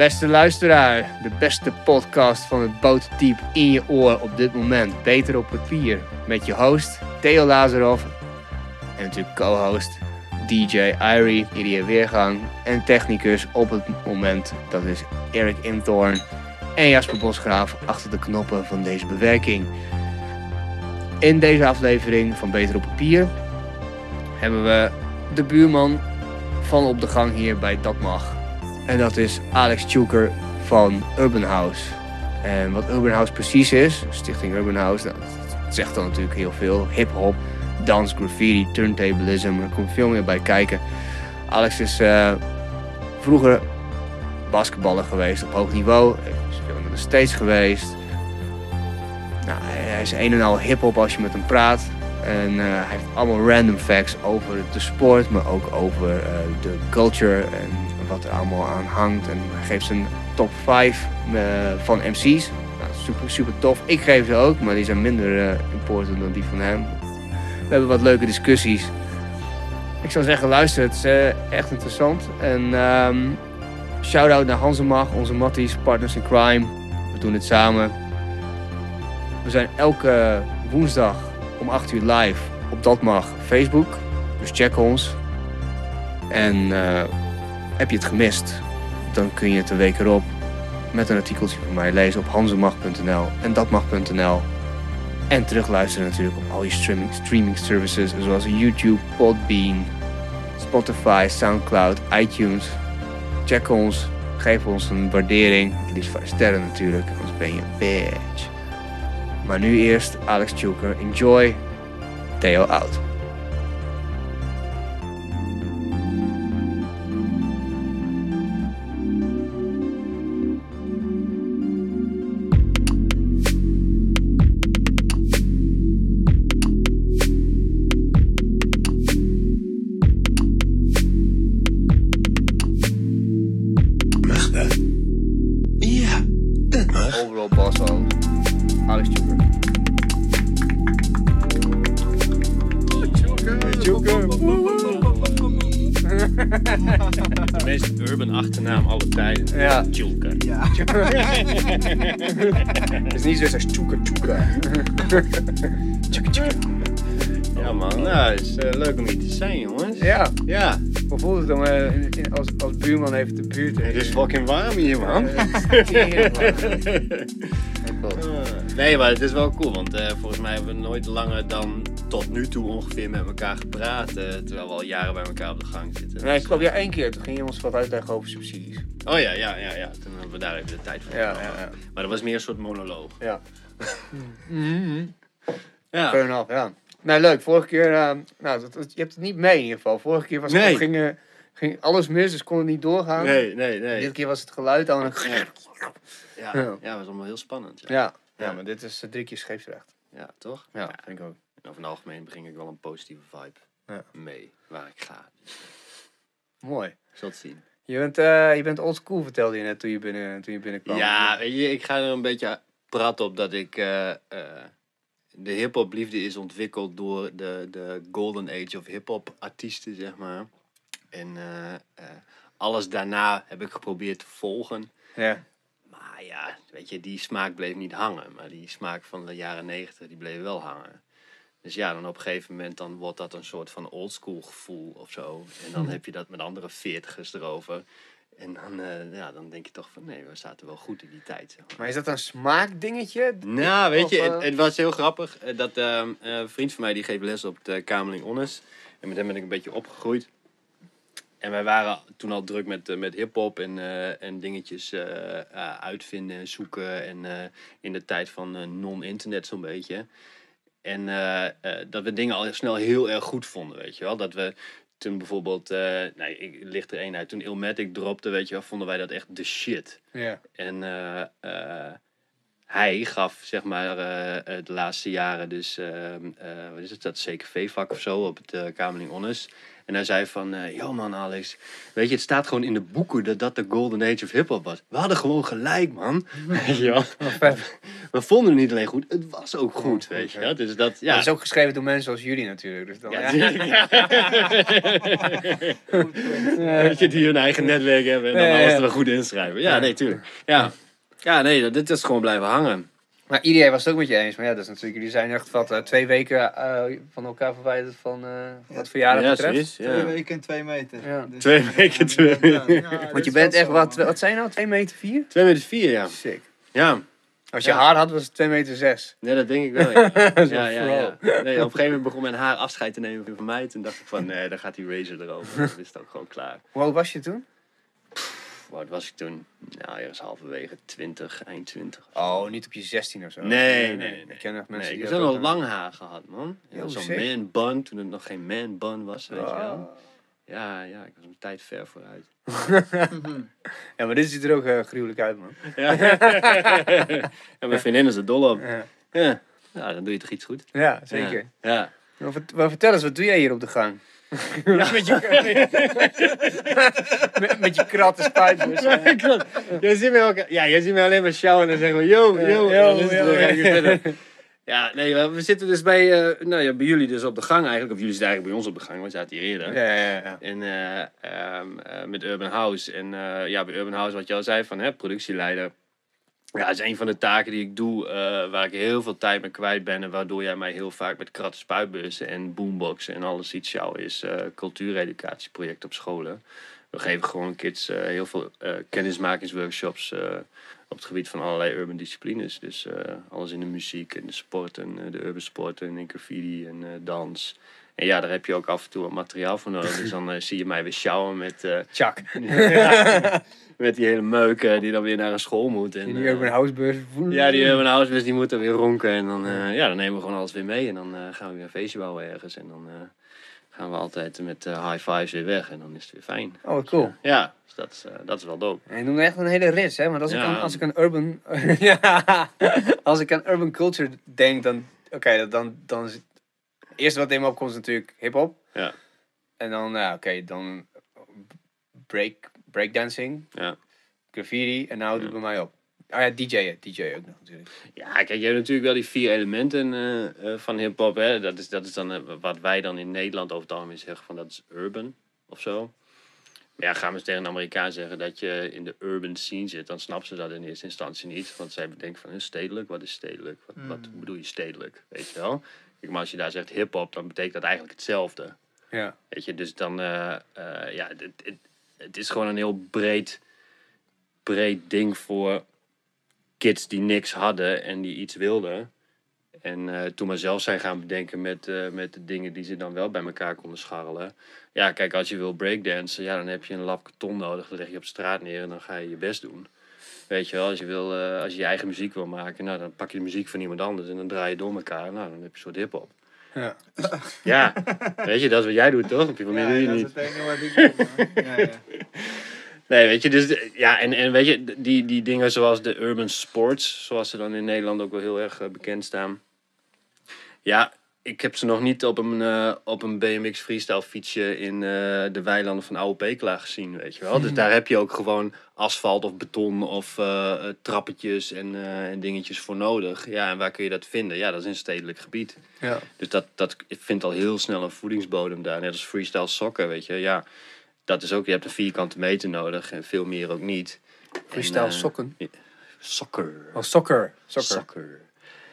Beste luisteraar, de beste podcast van het bootdiep in je oor op dit moment. Beter op papier. Met je host Theo Lazarov en natuurlijk co-host DJ Irie, Irie Weergang en technicus op het moment. Dat is Erik Inthorn en Jasper Bosgraaf achter de knoppen van deze bewerking. In deze aflevering van Beter op Papier hebben we de buurman van op de gang hier bij Dat Mag. En dat is Alex Tjoeker van Urban House. En wat Urban House precies is, Stichting Urban House, nou, dat zegt dan natuurlijk heel veel. Hip-hop, dans, graffiti, turntablism, er komt veel meer bij kijken. Alex is eh, vroeger basketballer geweest op hoog niveau. Is veel de States geweest. Nou, hij is een en al hip-hop als je met hem praat. En eh, hij heeft allemaal random facts over de sport, maar ook over eh, de culture en wat er allemaal aan hangt. En geeft zijn top 5 van MC's. Nou, super, super tof. Ik geef ze ook, maar die zijn minder important dan die van hem. We hebben wat leuke discussies. Ik zou zeggen, luister, het is uh, echt interessant. En um, shout-out naar Hansemag, onze Matties, partners in crime. We doen het samen. We zijn elke woensdag om 8 uur live op Dat Mag Facebook. Dus check ons. En heb je het gemist, dan kun je het een week erop met een artikeltje van mij lezen op hansemag.nl en datmag.nl. En terugluisteren natuurlijk op al je streaming, streaming services zoals YouTube, Podbean, Spotify, Soundcloud, iTunes. Check ons, geef ons een waardering. Liefst 5 sterren natuurlijk, anders ben je een bitch. Maar nu eerst Alex Tjoeker. Enjoy. Theo out. De buurt Het is fucking warm hier man. Nee, maar het is wel cool, want uh, volgens mij hebben we nooit langer dan tot nu toe ongeveer met elkaar gepraat. Uh, terwijl we al jaren bij elkaar op de gang zitten. Nee, ik geloof ja één keer. Toen ging je ons wat uitleggen over subsidies. Oh ja, ja, ja, ja. Toen hebben we daar even de tijd voor. Ja, ja, ja. Maar dat was meer een soort monoloog. Ja. mm ja. Fair enough, ja. Nou, leuk. Vorige keer, uh, nou, dat, dat, je hebt het niet mee in ieder geval. Vorige keer was nee. het, ging, uh, ging alles mis, dus kon het niet doorgaan. Nee, nee, nee. Dit keer was het geluid al. Ja, ja, ja. ja was allemaal heel spannend. Ja, ja, ja. maar dit is uh, drie keer scheepsrecht. Ja, toch? Ja, vind ik ook. En over het algemeen breng ik wel een positieve vibe mee waar ik ga. Mooi. Het zien. Je bent, uh, je bent old school, vertelde je net toen je, binnen, toen je binnenkwam. Ja, weet je, ik ga er een beetje praten op dat ik... Uh, uh, de hip-hop liefde is ontwikkeld door de, de golden age of hip-hop artiesten, zeg maar. En alles daarna heb ik geprobeerd te volgen. Ja. Maar ja, weet je, die smaak bleef niet hangen. Maar die smaak van de jaren negentig, die bleef wel hangen. Dus ja, dan op een gegeven moment dan wordt dat een soort van oldschool gevoel of zo. En dan heb je dat met andere veertigers erover. En dan, uh, ja, dan denk je toch van nee, we zaten wel goed in die tijd. Zeg maar. maar is dat een smaakdingetje? Nou, weet je, het, het, was heel grappig. Dat uh, een vriend van mij die geeft les op de Kamerling Onnes. En met hem ben ik een beetje opgegroeid. En wij waren toen al druk met, met hip-hop en, uh, en dingetjes uitvinden en zoeken. En in de tijd van non-internet zo'n beetje. En dat we dingen al snel heel erg goed vonden, weet je wel. Dat we toen bijvoorbeeld, nee, ik licht er één uit, toen Ilmatic dropte, weet je wel, vonden wij dat echt de shit. Ja. En hij gaf, zeg maar, eh, de laatste jaren dus, ehm, eh, wat is het, dat CKV-vak of zo op het Kamerling Onnes. En hij zei van, eh yo man Alex, weet je, het staat gewoon in de boeken dat dat de golden age of hip-hop was. We hadden gewoon gelijk, man. Wel? We vonden het niet alleen goed, het was ook goed, weet je. Dus dat, ja. Dat is ook geschreven door mensen zoals jullie natuurlijk. Dus dan, Ja, ja. ja. Weet je, die hun eigen netwerk hebben en dan Ja, ja, alles ja. er wel goed inschrijven. Ja, nee, tuurlijk. Ja, ja nee, dit is gewoon blijven hangen. Maar iedereen was het ook met je eens. Maar ja, dat is natuurlijk, jullie zijn echt wat, eh, twee weken eh, van elkaar verwijderd van eh, wat verjaardag Ja, betreft. Twee Ja. weken en twee meter. Ja. Dus, Twee weken, twee- dat Want je is bent echt zo, wat, wat zijn nou? 2 meter 4? Twee meter vier, ja. Sick. Ja, Als je Ja. haar had was het 2 meter 6. ja dat denk ik wel. Ja, ja. Nee, op een gegeven moment begon mijn haar afscheid te nemen van mij. Toen dacht ik van, nee, dan gaat die razor erover. Dan is het ook gewoon klaar. Hoe oud was je toen? Hoe oud was ik toen? Nou, ergens halverwege 20, eind 20. Oh, niet op je 16 of zo. Nee, nee, nee. Ik ken echt mensen Nee, ik heb ook lang haar gehad, man. Ja, Zo'n man bun, toen het nog geen man bun was, weet je wel. Ja, ja, ik was een tijd ver vooruit. Ja, maar dit ziet er ook eh, gruwelijk uit, man. Ja. en mijn vriendin is er dol op. Ja, Ja. ja, dan doe je toch iets goed. ja zeker. Ja. ja. Maar vertel eens, wat doe jij hier op de gang? Met, je, met, met je kratten klopt. Jij ziet mij ook, ja, jij ziet mij alleen maar sjouwen en dan zeggen we, yo, yo. yo. Ja, nee, we zitten dus bij, eh, nou ja, bij jullie dus op de gang eigenlijk. Of jullie zitten eigenlijk bij ons op de gang, we zaten hier eerder. Ja, ja, ja. En eh, ehm, eh, met Urban House. En ja, bij Urban House, wat je al zei, van hè, productieleider. Ja, dat is een van de taken die ik doe, eh, waar ik heel veel tijd mee kwijt ben. En waardoor jij mij heel vaak met kratten spuitbussen en boomboxen en alles iets jou is. eh cultuureducatieproject op scholen. We geven gewoon kids eh, heel veel kennismakingsworkshops op het gebied van allerlei urban disciplines. Dus alles in de muziek en de sport en de urban sport en graffiti en dans. En ja, daar heb je ook af en toe wat materiaal voor nodig. Dus dan eh, zie je mij weer sjouwen met, eh, Chuck. met die hele meuk eh, die dan weer naar een school moet. En, die eh, Urban House bus. ja, die Urban House dus die moeten weer ronken. En dan, ja, dan nemen we gewoon alles weer mee. En dan gaan we weer een feestje bouwen ergens. En dan gaan we altijd met high fives weer weg. En dan is het weer fijn. Oh, cool. Ja, dus dat is, dat is wel dope. En je noemde echt een hele rits, hè? Want als, ik, aan, als ik aan urban... ja, als ik aan urban culture denk, dan... Oké, dan, dan, dan... Het eerste wat in me opkomt is natuurlijk hip-hop. Ja. En dan, ja, oké, dan... Break, breakdancing, Ja. graffiti. En nou doet het bij mij op. Oh ja, DJ, ja, DJ ook nog natuurlijk. Ja, kijk, je hebt natuurlijk wel die vier elementen eh, eh, van hip-hop. hè. Dat is, dat is dan eh, wat wij dan in Nederland over het algemeen zeggen van dat is urban of zo. Ja, gaan we eens tegen een Amerikaan zeggen dat je in de urban scene zit, dan snappen ze dat in eerste instantie niet. Want zij denken van, stedelijk, wat is stedelijk? Wat, wat bedoel je stedelijk? Weet je wel? Kijk, maar als je daar zegt hip-hop, dan betekent dat eigenlijk hetzelfde. Ja. Weet je, dus dan, eh, eh, ja, het, het, het is gewoon een heel breed, breed ding voor kids die niks hadden en die iets wilden. En eh, toen maar zelf zijn gaan bedenken met, eh, met de dingen die ze dan wel bij elkaar konden scharrelen. Ja, kijk, als je wil breakdansen, ja, dan heb je een lap karton nodig. Dan leg je op straat neer en dan ga je je best doen. Weet je wel, als je, wil, eh, als je je eigen muziek wil maken, nou, dan pak je de muziek van iemand anders en dan draai je door elkaar. Nou, dan heb je een soort hip-hop. Ja. Ja, weet je, dat is wat jij doet, toch? Op je manier doe je dat niet. is het enige wat ik doe, man. Ja, ja. Nee, weet je, dus ja, en, en weet je, die, die dingen zoals de urban sports, zoals ze dan in Nederland ook wel heel erg bekend staan. Ja, ik heb ze nog niet op een, eh, op een BMX freestyle fietsje in eh, de weilanden van Oude Pekela gezien, weet je wel. Dus daar heb je ook gewoon asfalt of beton of eh, trappetjes en, en dingetjes voor nodig. Ja, en waar kun je dat vinden? Ja, dat is in stedelijk gebied. Ja. Dus dat, dat vindt al heel snel een voedingsbodem daar. Net als freestyle sokken, weet je. Ja, dat is ook, je hebt een vierkante meter nodig en veel meer ook niet. Freestyle En, sokken. Soccer. Oh. Soccer. Soccer.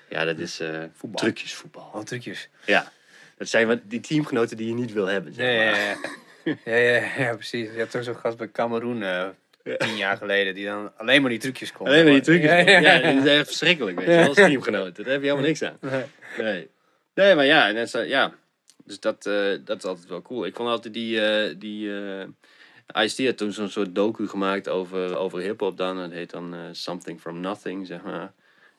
Ja, dat is eh Voetbal. trucjesvoetbal. Oh, trucjes. Ja, dat zijn wat, die teamgenoten die je niet wil hebben. Ja, Zeg ja, maar. ja. Ja, ja, ja, precies. Je hebt toch zo'n gast bij Cameroen eh, tien jaar geleden die dan alleen maar die trucjes kon. Alleen maar die trucjes. Ja, Ja, ja, ja. dat is echt verschrikkelijk, weet je als teamgenoten. Daar heb je helemaal niks aan. Nee. Nee. Nee, maar ja, en eh, ja. Dus dat, eh, dat is altijd wel cool. Ik vond altijd die, die Ice-T had toen zo'n soort docu gemaakt over, over hip-hop dan. Dat heet dan Something from Nothing, zeg maar.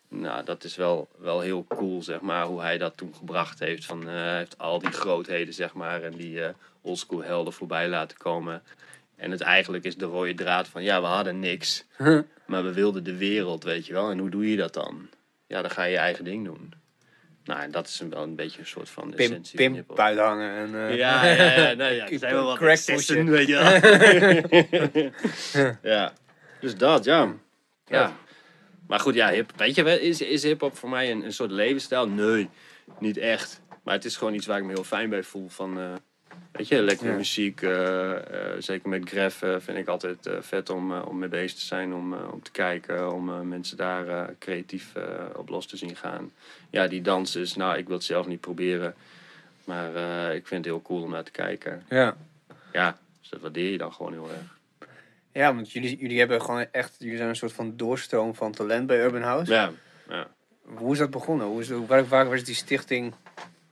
Nou, dat is wel, wel heel cool, zeg maar, hoe hij dat toen gebracht heeft. Van, eh, hij heeft al die grootheden, zeg maar, en die eh oldschool helden voorbij laten komen. En het eigenlijk is de rode draad van, ja, we hadden niks. Maar we wilden de wereld, weet je wel. En hoe doe je dat dan? Ja, dan ga je je eigen ding doen. Nou, en dat is wel een beetje een soort van Pim, essentie van pim uithangen. En, eh, Ja, ja, ja, nou ja, er zijn wel wat excessen, weet je wel. ja, dus dat, ja. ja. Maar goed, ja, hip, weet je, is, is hip-hop voor mij een, een soort levensstijl? Nee, niet echt. Maar het is gewoon iets waar ik me heel fijn bij voel. Van, eh, weet je, lekkere Ja. muziek. eh, eh, zeker met Gref vind ik altijd vet om, om mee bezig te zijn. Om, om te kijken, om mensen daar creatief op los te zien gaan. Ja, die dansen, nou, ik wil het zelf niet proberen. Maar ik vind het heel cool om naar te kijken. ja. Ja, dus dat waardeer je dan gewoon heel erg. Ja, want jullie, jullie hebben gewoon echt, jullie zijn een soort van doorstroom van talent bij Urban House. Ja, ja. Hoe is dat begonnen? Hoe is, waar, waar was die stichting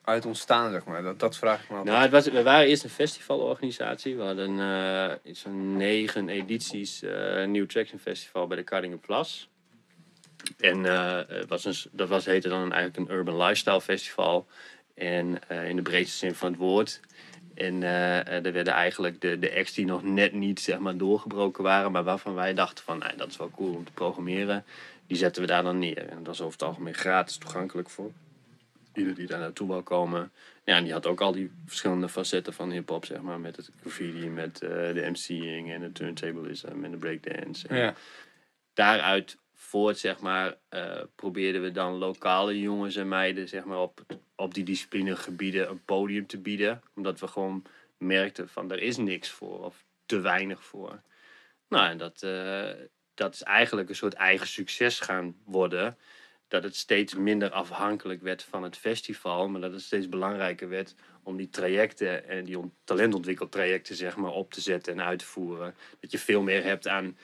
uit ontstaan, zeg maar? Dat, dat vraag ik me altijd. Nou, het was, we waren eerst een festivalorganisatie. We hadden eh iets van negen edities eh New Traction Festival bij de Kardingenplas. En eh, het was een, dat was, heette dan eigenlijk een Urban Lifestyle Festival. En eh, in de breedste zin van het woord. En eh, er werden eigenlijk de, de acts die nog net niet zeg maar, doorgebroken waren, maar waarvan wij dachten van nou, dat is wel cool om te programmeren, die zetten we daar dan neer. En dat is over het algemeen gratis toegankelijk voor ieder die daar naartoe wil komen. Ja, en die had ook al die verschillende facetten van hip-hop, zeg maar, met het graffiti, met eh, de MC'ing en het turntablism en de breakdance. En ja. daaruit voort, zeg maar, eh, probeerden we dan lokale jongens en meiden, zeg maar, op, op die disciplinegebieden een podium te bieden. Omdat we gewoon merkten van, er is niks voor, of te weinig voor. Nou, en dat, eh, dat is eigenlijk een soort eigen succes gaan worden. Dat het steeds minder afhankelijk werd van het festival, maar dat het steeds belangrijker werd om die trajecten en die on- talentontwikkeltrajecten zeg maar, op te zetten en uit te voeren. Dat je veel meer hebt aan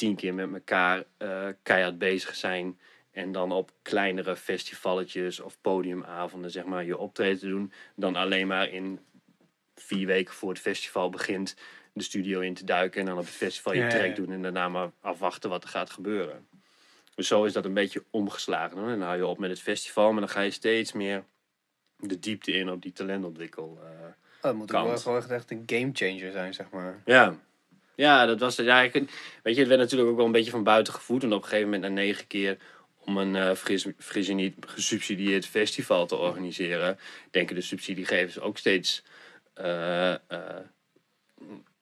tien keer met elkaar eh, keihard bezig zijn. En dan op kleinere festivalletjes of podiumavonden zeg maar, je optreden te doen. Dan alleen maar in vier weken voor het festival begint de studio in te duiken. En dan op het festival je track ja. doen. En daarna maar afwachten wat er gaat gebeuren. Dus zo is dat een beetje omgeslagen. Hoor. En dan hou je op met het festival. Maar dan ga je steeds meer de diepte in op die talentontwikkel. eh, Oh, dat moet ook kant. wel gewoon echt- een gamechanger zijn, zeg maar. ja. Ja, dat was het. Ja, ik, weet je, het werd natuurlijk ook wel een beetje van buiten gevoed. En op een gegeven moment, na negen keer, om een eh fris, fris niet gesubsidieerd festival te organiseren, denken de subsidiegevers ook steeds eh, eh,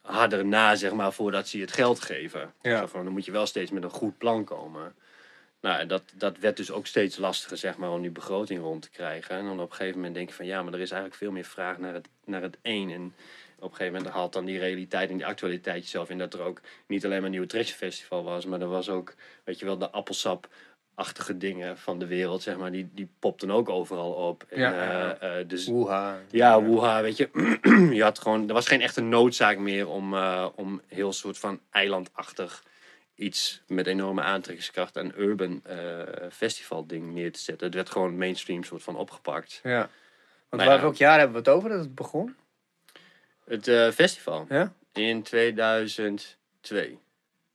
harder na, zeg maar, voordat ze je het geld geven. Ja. Van, dan moet je wel steeds met een goed plan komen. Nou, dat, dat werd dus ook steeds lastiger, zeg maar, om die begroting rond te krijgen. En dan op een gegeven moment denk je van, ja, maar er is eigenlijk veel meer vraag naar het, naar het één. En op een gegeven moment haalt dan die realiteit en die actualiteit jezelf in dat er ook niet alleen maar een nieuwe Trash Festival was, maar er was ook, weet je wel, de appelsap-achtige dingen van de wereld, zeg maar, die, die popten ook overal op. En, Ja. eh, eh, dus Woeha. ja, woeha, weet je. je had gewoon, er was geen echte noodzaak meer om, eh, om heel soort van eilandachtig iets met enorme aantrekkingskracht een urban eh, festival ding neer te zetten. Het werd gewoon mainstream soort van opgepakt. Ja. Want Maar waar, ja. welk jaar hebben we het over dat het begon? Het eh, festival Ja? in 2002.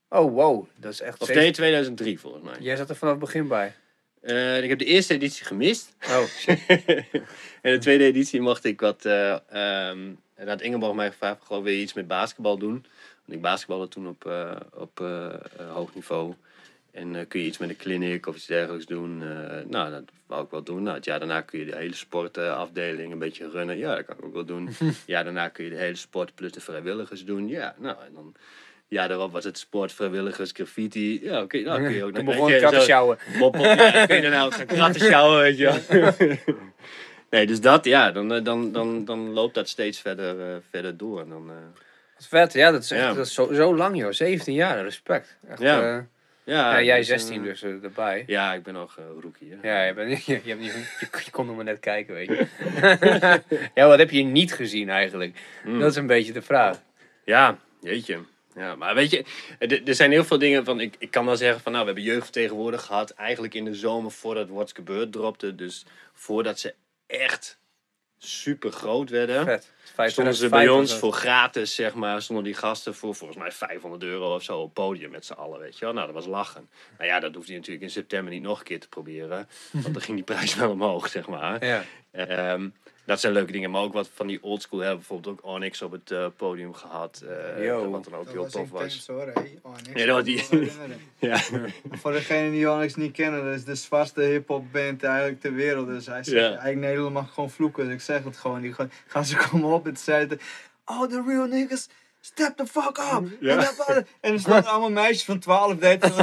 Oh, wow. Dat is echt... Of nee, 2003 volgens mij. Jij zat er vanaf het begin bij. Eh, ik heb de eerste editie gemist. Oh, en de tweede editie mocht ik wat. ehm en had Ingeborg mij gevraagd: gewoon je iets met basketbal doen? Want ik basketbalde toen op, op hoog niveau. En eh, kun je iets met een clinic of iets dergelijks doen? Eh, nou, dat wou ik wel doen. Nou, het jaar daarna kun je de hele sportafdeling een beetje runnen. Ja, dat kan ik ook wel doen. ja, daarna kun je de hele sport plus de vrijwilligers doen. Ja, nou, en dan. Ja, daarop was het sport, vrijwilligers, graffiti. Ja, oké, nou kun je ook... Toen weet begon kratten sjouwen. Ja, dan kun je daarna ook gaan kratten sjouwen, weet je. Nee, dus dat, ja, dan, eh, dan, dan, dan loopt dat steeds verder, verder door. En dan, Wat vet. Ja, dat is echt Ja. dat is zo, zo lang, joh. 17 jaar. Respect. Echt, Ja. Ja. jij dus, eh, 16 dus eh, erbij. Ja, ik ben nog eh rookie. Hè? Ja, je, bent, je, je, hebt niet, je, je kon nog maar net kijken, weet je. ja, wat heb je niet gezien eigenlijk? Mm. Dat is een beetje de vraag. Ja, jeetje. Ja, maar weet je, er zijn heel veel dingen van. Ik, ik kan wel zeggen van nou, we hebben jeugdvertegenwoordiger gehad. Eigenlijk in de zomer voordat What's Gebeurd dropte. Dus voordat ze echt super groot werden. Vet. Stonden ze 2005 bij ons voor gratis, zeg maar, stonden die gasten voor volgens mij 500 euro of zo op podium met z'n allen, weet je wel. Nou, dat was lachen. Nou ja, dat hoefde je natuurlijk in september niet nog een keer te proberen, want dan ging die prijs wel omhoog, zeg maar. Ja. Ehm, dat zijn leuke dingen, maar ook wat van die oldschool hebben. Bijvoorbeeld ook Onyx op het eh, podium gehad. eh, Yo. wat dan ook heel tof was. hoor, Ja, dat was die- kan me herinneren. Ja. Voor degenen die Onyx niet kennen, dat is de zwartste hip-hop band eigenlijk ter wereld. Dus hij zegt, Ja. eigenlijk Nederland mag gewoon vloeken. Dus ik zeg het gewoon. Die gaan, gaan ze komen op en zeiden, oh the real niggas. Step the fuck up! Ja. En, dat- en er stonden allemaal meisjes van 12, 13.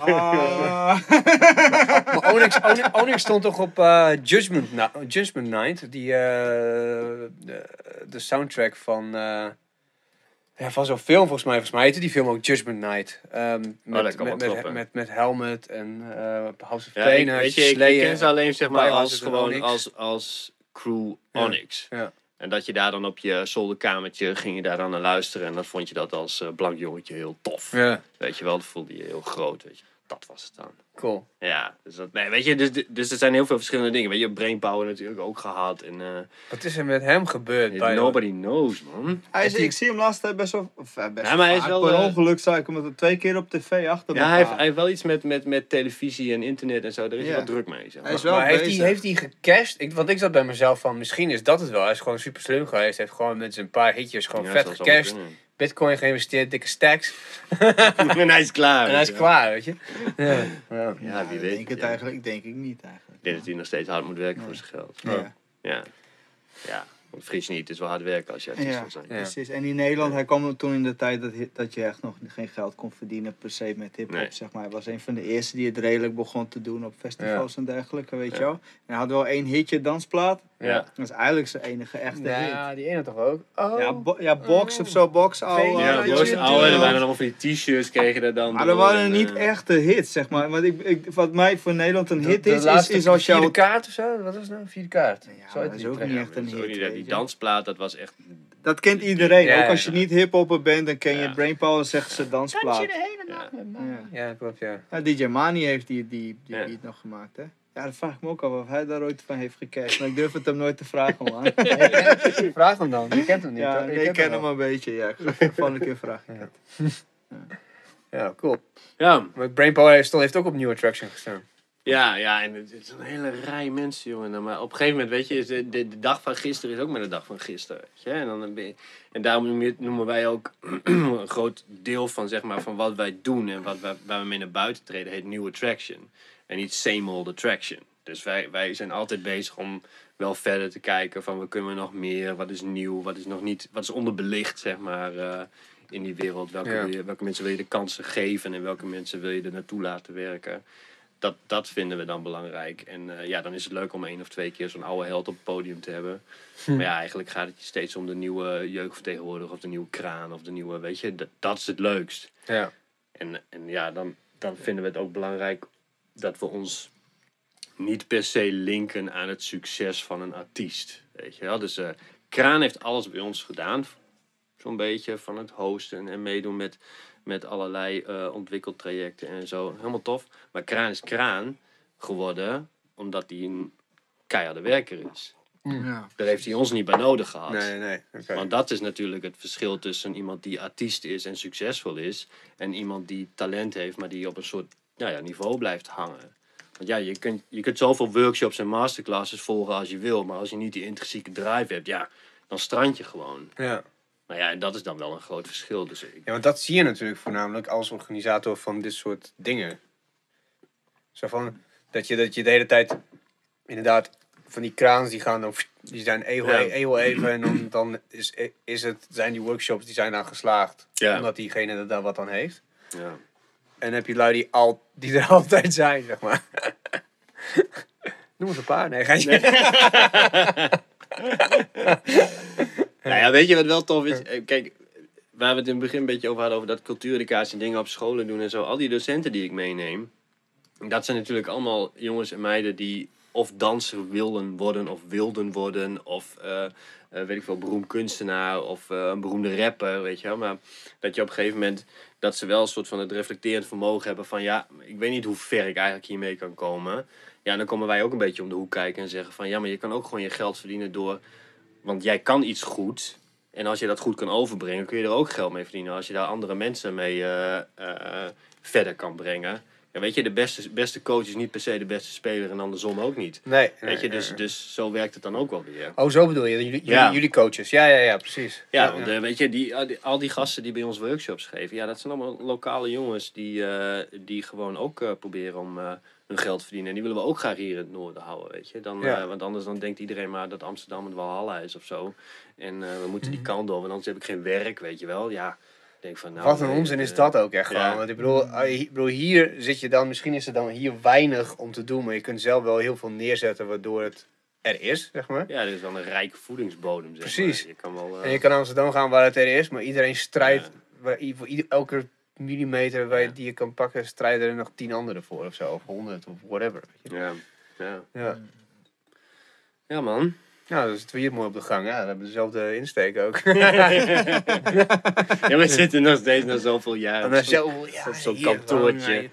Ah. Maar Onyx, Onyx, Onyx stond toch op eh, Judgment, Na- Judgment Night, die, eh, de, de soundtrack van, eh, ja, van zo'n film volgens mij. Volgens mij heette die film ook Judgment Night. Ehm, met, wel met, met, met, met Helmet en eh House of Ja, ik, Pain, weet je, ik, ik ken ze alleen zeg maar als, en gewoon als, als crew Ja. Onyx. Ja. En dat je daar dan op je zolderkamertje ging je daar dan naar luisteren. En dan vond je dat als eh, blank jongetje heel tof. Ja, Weet je wel, dat voelde je heel groot. Weet je. Dat was het dan. Cool. Ja, dus, dat, nee, weet je, dus, dus er zijn heel veel verschillende dingen. Weet je, Brainpower natuurlijk ook gehad. En, eh, Wat is er met hem gebeurd? bij nobody knows, man. Hij is, die- ik zie hem laatst tijd best wel, of, eh, best Ja, maar hij is wel, Per eh, ongeluk zag ik hem twee keer op tv achter Ja, hij heeft, hij heeft wel iets met, met, met televisie en internet en zo. Daar is hij wel druk mee. Zeg maar. Hij is wel maar heeft hij, heeft hij gecashed? Ik, want ik zat bij mezelf van, misschien is dat het wel. Hij is gewoon super slim geweest. Hij heeft gewoon met zijn paar hitjes gewoon Ja, vet zou gecashed. Bitcoin geïnvesteerd, dikke stacks. en hij is klaar. En hij is klaar, weet je. Ja. ja. Ja, wie ik weet. denk het ja. eigenlijk, denk ik niet eigenlijk. Ik denk dat hij nog steeds hard moet werken voor zijn geld. Ja. Ja. Ja. Want je niet, het is wel hard werken als je artiest Ja. wil zijn. Ja. Precies. En in Nederland, hij kwam toen in de tijd dat, dat je echt nog geen geld kon verdienen per se met hip-hop. Nee. Zeg maar. Hij was een van de eerste die het redelijk begon te doen op festivals en dergelijke, weet Ja. je wel. En hij had wel één hitje, Dansplaat. Ja. Dat is eigenlijk zijn enige echte hit. Ja, die ene toch ook? Oh. Ja, bo- ja, box of zo, box. Al, Ja, dat je- oude, er waren allemaal van die t-shirts, kregen er dan Maar er door waren en, niet eh, echte hits, zeg maar. Want ik, ik, wat mij voor Nederland een De- hit de is, is, is als vierde jou... kaart of zo? Wat was het nou? Vierde kaart. Ja, dat is die ook niet Ja, echt een dat hit, niet- Die je. dansplaat, dat was echt... Dat kent iedereen. Ja, ook als je ja. niet hiphopper bent, dan ken je Ja. Brainpower, zeggen ze dansplaat. hele Ja. Ja. Ja, klopt, ja. Ja, DJ Mani heeft die, die, die Ja. beat nog gemaakt, hè? Ja, dat vraag ik me ook af of hij daar ooit van heeft gecashed. Maar ik durf het hem nooit te vragen, man. Vraag hem dan. Je kent hem niet, ja, toch? Je nee, ik ken wel. hem een beetje, ja. Ik ga volgende keer vragen. Ja. Ja, cool. Ja, Maar Brainpower heeft, heeft ook op New Attraction gestaan. ja, ja, en het is een hele rij mensen, jongen. Maar op een gegeven moment, weet je, is de, de, de dag van gisteren is ook maar de dag van gisteren. Weet je? En, dan ben je- en daarom noemen wij ook een groot deel van, zeg maar, van wat wij doen en wat wij, waar we mee naar buiten treden, heet New Attraction. En niet Same Old Attraction. Dus wij, wij zijn altijd bezig om wel verder te kijken van wat kunnen we nog meer, wat is nieuw, wat is nog niet, wat is onderbelicht, zeg maar, eh, in die wereld. Welke, Ja. wil je- welke mensen wil je de kansen geven en welke mensen wil je er naartoe laten werken. Dat, dat vinden we dan belangrijk. En eh, ja, dan is het leuk om één of twee keer zo'n oude held op het podium te hebben. Maar ja, eigenlijk gaat het je steeds om de nieuwe jeugdvertegenwoordiger of de nieuwe kraan of de nieuwe, weet je, dat, dat is het leukst. Ja. En, en ja, dan, dan vinden we het ook belangrijk dat we ons niet per se linken aan het succes van een artiest. Weet je wel? Dus eh, Kraan heeft alles bij ons gedaan. Zo'n beetje van het hosten en meedoen met, met allerlei eh ontwikkeltrajecten en zo. Helemaal tof. Maar Kraan is Kraan geworden omdat hij een keiharde werker is. Ja. Daar heeft hij ons niet bij nodig gehad. Nee, nee. Oké. Want dat is natuurlijk het verschil tussen iemand die artiest is en succesvol is. En iemand die talent heeft, maar die op een soort nou ja, niveau blijft hangen. Want ja, je kunt, je kunt zoveel workshops en masterclasses volgen als je wil. Maar als je niet die intrinsieke drive hebt, ja, dan strand je gewoon. Ja. Nou ja, en dat is dan wel een groot verschil. Dus ik, ja, want dat zie je natuurlijk voornamelijk als organisator van dit soort dingen. Zo van, dat je, dat je de hele tijd, inderdaad, van die kraans die gaan dan, die zijn Ja. heel even en dan, dan is, is het, zijn die workshops die zijn dan geslaagd. Ja. Omdat diegene er dan wat aan heeft. ja. En heb je lui die, al, die er altijd zijn, zeg maar. Noem eens een paar. Nee, ga je Nou ja, weet je wat wel tof is? Eh, Kijk, waar we het in het begin een beetje over hadden, over dat cultuureducatie en dingen op scholen doen en zo. Al die docenten die ik meeneem, dat zijn natuurlijk allemaal jongens en meiden die of danser willen worden of wilden worden. Of eh, eh, weet ik veel, beroemd kunstenaar of eh, een beroemde rapper, weet je wel. Maar dat je op een gegeven moment, dat ze wel een soort van het reflecterend vermogen hebben van ja, ik weet niet hoe ver ik eigenlijk hiermee kan komen. Ja, dan komen wij ook een beetje om de hoek kijken en zeggen van ja, maar je kan ook gewoon je geld verdienen door want jij kan iets goed. En als je dat goed kan overbrengen, kun je er ook geld mee verdienen. Als je daar andere mensen mee verder kan brengen, Ja, weet je, de beste, beste coach is niet per se de beste speler en andersom ook niet. Nee. Weet je, dus, dus zo werkt het dan ook wel weer. Oh, zo bedoel je. Jullie, jullie, Ja. jullie coaches. Ja, ja, ja, precies. Ja, want eh, weet je, die, al die, gasten die bij ons workshops geven, ja, dat zijn allemaal lokale jongens die, eh, die gewoon ook eh, proberen om hun geld te verdienen. En die willen we ook graag hier in het noorden houden, weet je. Dan, want anders dan denkt iedereen maar dat Amsterdam het Walhalla is of zo. En we moeten Mhm. die kant op, want anders heb ik geen werk, weet je wel. Ja, denk van nou... Wat een nee, onzin eh, is dat ook echt ja. gewoon. Want ik bedoel, hi- ik bedoel, hier zit je dan, misschien is er dan hier weinig om te doen, maar je kunt zelf wel heel veel neerzetten waardoor het er is, zeg maar. Ja, dit is wel een rijke voedingsbodem, zeg Precies. maar. Je kan wel... eh, En je kan naar Amsterdam gaan waar het er is, maar iedereen strijdt, Ja. waar, i- voor ieder, elke millimeter waar je, Ja. die je kan pakken, strijden er nog tien anderen voor of zo, of honderd of whatever. Weet je. Ja, ja. Ja. ja, man. Nou, dat is het weer mooi op de gang. Ja, we hebben dezelfde insteek ook. Ja, we zitten nog steeds na zoveel jaren. En dan zo, ja, op zo'n hier kantoortje.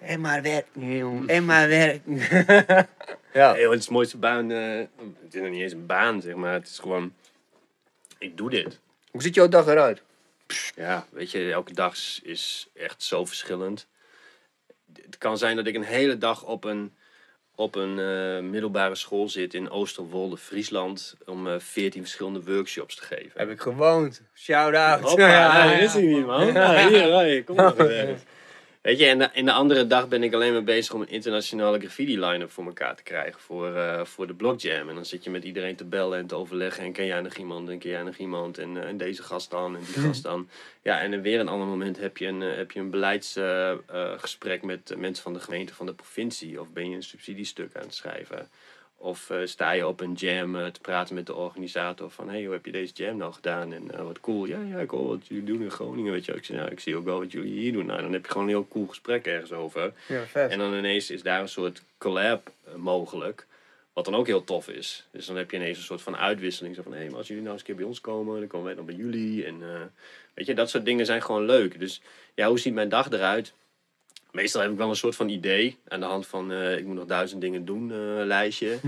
En maar werk, jongen. En maar werk. ja. Hey, het is de mooiste baan. eh, het is nog niet eens een baan, zeg maar. Het is gewoon. Ik doe dit. Hoe ziet jouw dag eruit? Ja, weet je, elke dag is echt zo verschillend. Het kan zijn dat ik een hele dag op een, op een eh, middelbare school zit in Oosterwolde, Friesland. om eh 14 verschillende workshops te geven. Heb ik gewoond. Shout out. Hoppa, Ja, ja, ja. is hij niet, man. Ja, hier, hoi, kom maar. Weet je, en de, en de andere dag ben ik alleen maar bezig om een internationale graffiti line-up voor elkaar te krijgen voor, eh, voor de Block Jam. En dan zit je met iedereen te bellen en te overleggen. En ken jij nog iemand? En ken jij nog iemand? En, eh, en deze gast dan en die gast dan. Ja, en dan weer een ander moment heb je een, eh, heb je een beleidsgesprek met eh, mensen van de gemeente, van de provincie. Of ben je een subsidiestuk aan het schrijven. Of eh, sta je op een jam eh, te praten met de organisator van... hey, hoe heb je deze jam nou gedaan? En eh, wat cool. Ja, ja, ik hoor wat jullie doen in Groningen, weet je. Ik, nou, ik zie ook wel wat jullie hier doen. Nou, dan heb je gewoon een heel cool gesprek ergens over. Ja, vet. En dan ineens is daar een soort collab mogelijk. Wat dan ook heel tof is. Dus dan heb je ineens een soort van uitwisseling. Zo van, hé, hey, maar als jullie nou eens een keer bij ons komen, dan komen wij dan bij jullie. En weet je, dat soort dingen zijn gewoon leuk. Dus ja, hoe ziet mijn dag eruit? Meestal heb ik wel een soort van idee. Aan de hand van, eh, ik moet nog duizend dingen doen, eh, lijstje.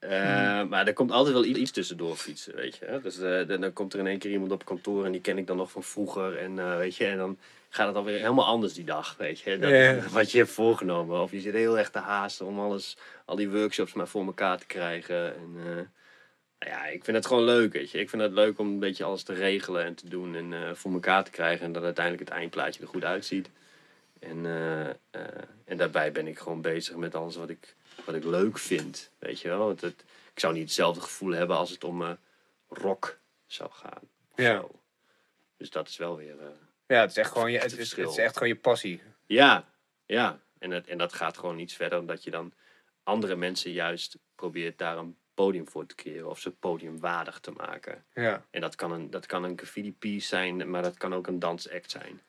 Eh, maar er komt altijd wel iets tussendoor fietsen, weet je. hè. Dus dan, dan komt er in één keer iemand op kantoor en die ken ik dan nog van vroeger. En weet je, en dan gaat het alweer helemaal anders die dag, weet je. Dat. Wat je hebt voorgenomen. Of je zit heel erg te haasten om alles, al die workshops maar voor elkaar te krijgen. En, nou ja, ik vind het gewoon leuk, weet je. Ik vind het leuk om een beetje alles te regelen en te doen en voor elkaar te krijgen. En dat uiteindelijk het eindplaatje er goed uitziet. En, eh, eh, en daarbij ben ik gewoon bezig met alles wat ik, wat ik leuk vind, weet je wel. Want het, ik zou niet hetzelfde gevoel hebben als het om eh, rock zou gaan. Ja. zo. Dus dat is wel weer... Ja, het is echt gewoon je, het is echt gewoon je passie. ja, ja. En, het, en dat gaat gewoon iets verder, omdat je dan andere mensen juist probeert daar een podium voor te creëren. Of ze podiumwaardig te maken. Ja. En dat kan een, dat kan een graffiti piece zijn, maar dat kan ook een dansact zijn.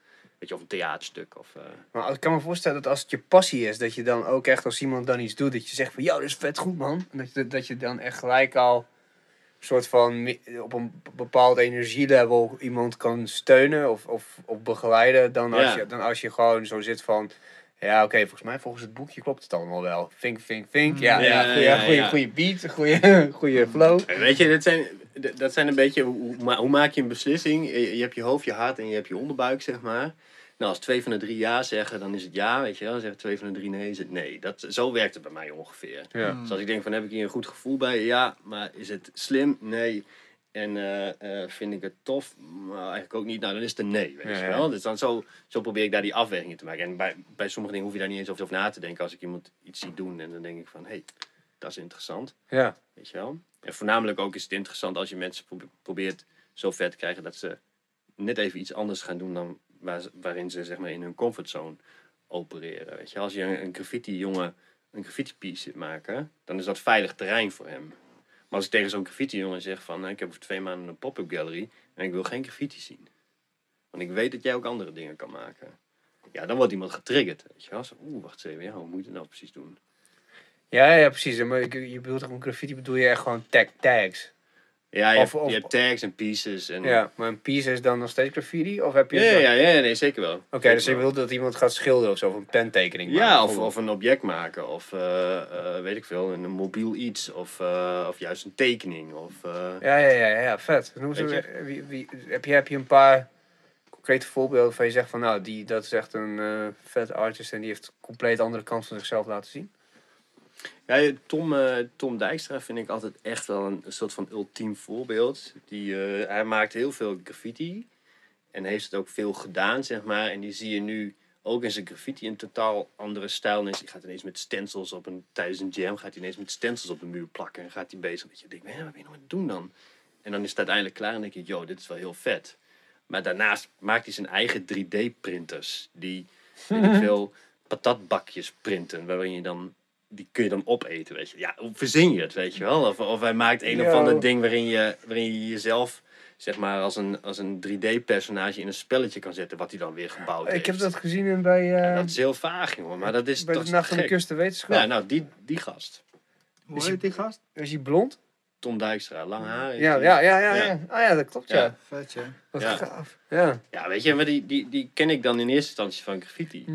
Weet je, of een theaterstuk. Of, eh, Maar ik kan me voorstellen dat als het je passie is, dat je dan ook echt als iemand dan iets doet, dat je zegt van, ja, dat is vet goed man. En dat je, dat je dan echt gelijk al een soort van op een bepaald energielevel iemand kan steunen of, of, of begeleiden, dan als, Ja. je, dan als je gewoon zo zit van, ja oké, volgens mij volgens het boekje klopt het allemaal wel. Think, think, think. Ja, Ja, ja, ja, goeie beat, goeie flow. Weet je, dat zijn, dat zijn een beetje, hoe, hoe ma- hoe maak je een beslissing? Je, je hebt je hoofd, je hart en je hebt je onderbuik, zeg maar. Nou, als twee van de drie ja zeggen, dan is het ja, weet je wel. Zeggen twee van de drie nee, is het nee. Dat, zo werkt het bij mij ongeveer. Ja. Dus als ik denk van, heb ik hier een goed gevoel bij? Ja, maar is het slim? Nee. En eh, eh, vind ik het tof? Maar eigenlijk ook niet. Nou, dan is het een nee, weet je ja. wel. Dus dan zo, zo probeer ik daar die afwegingen te maken. En bij, bij sommige dingen hoef je daar niet eens over na te denken. Als ik iemand iets zie doen en dan denk ik van, hé, hey, dat is interessant. Ja. Weet je wel? En voornamelijk ook is het interessant als je mensen pro- probeert zo ver te krijgen dat ze net even iets anders gaan doen dan waar, waarin ze zeg maar in hun comfortzone opereren. Weet je? Als je een, een graffiti jongen een graffiti piece zit maken, dan is dat veilig terrein voor hem. Maar als ik tegen zo'n graffiti jongen zeg van nou, ik heb over twee maanden een pop-up gallery en ik wil geen graffiti zien. Want ik weet dat jij ook andere dingen kan maken. Ja, dan wordt iemand getriggerd. Weet je? Zo, Oeh, wacht eens even. Ja, hoe moet je het nou precies doen? Ja, ja, precies. Maar je bedoelt een graffiti bedoel je echt gewoon tag, tags. Ja, je, Of- hebt, of- je hebt tags en pieces. En, Ja, maar een piece is dan nog steeds graffiti? Of heb je... Ja, ja, ja, nee, zeker wel. Oké, dus je bedoelt dat iemand gaat schilderen of zo, of een pentekening maken, Ja, of, of een object maken, of eh, eh, weet ik veel, een mobiel iets, of, eh, of juist een tekening. Of, Ja, ja, ja, ja, vet. Ze, wie, wie, heb, je, heb je een paar concrete voorbeelden waarvan je zegt van nou, die, dat is echt een vet artist en die heeft een compleet andere kant van zichzelf laten zien? Ja, Tom, eh, Tom Dijkstra vind ik altijd echt wel een, soort van ultiem voorbeeld. Die, eh, hij maakt heel veel graffiti. En heeft het ook veel gedaan, zeg maar. En die zie je nu ook in zijn graffiti een totaal andere stijl. Die gaat ineens met stencils op een, tijdens een jam, gaat hij ineens met stencils op de muur plakken. En gaat hij bezig met je denkt, "Hé, wat ben je nou aan het doen dan? En dan is het uiteindelijk klaar en denk je, yo, dit is wel heel vet. Maar daarnaast maakt hij zijn eigen 3D-printers. Die, weet ik veel, patatbakjes printen. Waarin je dan, die kun je dan opeten, weet je. Ja, hoe verzin je het, weet je wel? Of, of hij maakt een of ander ding waarin je, waarin je jezelf, zeg maar, als een, als een 3D-personage in een spelletje kan zetten. Wat hij dan weer gebouwd heeft. Ik heb dat gezien in bij, eh, Ja, dat is heel vaag, jongen. Maar dat is bij toch de Nacht van de gek. Kust de Wetenschap. Ja, nou, die, die gast. Hoe heet die gast? Is hij blond? Tom Dijkstra, lang haar. heeft Ja, hij. ja, ja, ja, Ja. ja. Oh ja, dat klopt, ja. Ja. Vet, ja. Wat Ja. gaaf. Ja. Ja, weet je, maar die, die, die ken ik dan in eerste instantie van graffiti.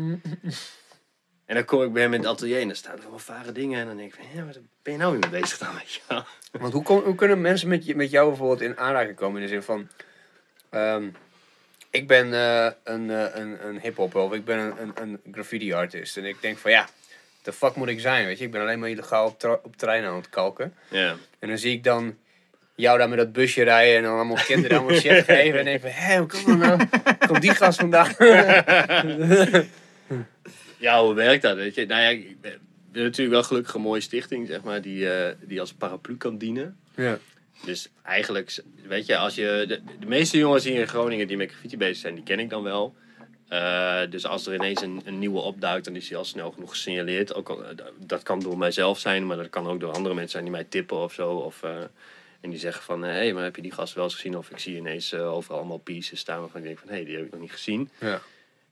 En dan kom ik bij hem in het atelier en dan staan er allemaal vage dingen. En dan denk ik van, ja, wat ben je nou weer mee bezig dan, weet je wel? Want hoe, kom, hoe kunnen mensen met, je, met jou bijvoorbeeld in aanraking komen? In de zin van, ehm, ik ben eh, een, eh, een, een hip-hopper of ik ben een, een, een graffiti artist. En ik denk van ja, de fuck moet ik zijn? Weet je, ik ben alleen maar illegaal op, op treinen aan het kalken. Ja. En dan zie ik dan jou daar met dat busje rijden en dan allemaal kinderen allemaal shit geven. En denk van, hé, hoe kan dat nou? Komt die gast vandaan? Ja, hoe werkt dat, weet je? Nou ja, ik ben natuurlijk wel gelukkig een mooie stichting, zeg maar, die, eh, die als paraplu kan dienen. ja. Dus eigenlijk, weet je, als je... De, de meeste jongens hier in Groningen die met graffiti bezig zijn, die ken ik dan wel. Eh, dus als er ineens een, een nieuwe opduikt, dan is die al snel genoeg gesignaleerd. Ook al, eh, dat kan door mijzelf zijn, maar dat kan ook door andere mensen zijn die mij tippen of zo. Of, en die zeggen van, hé, hey, maar heb je die gast wel eens gezien? Of ik zie ineens eh, overal allemaal pieces staan waarvan ik denk van, hé, hey, die heb ik nog niet gezien. Ja.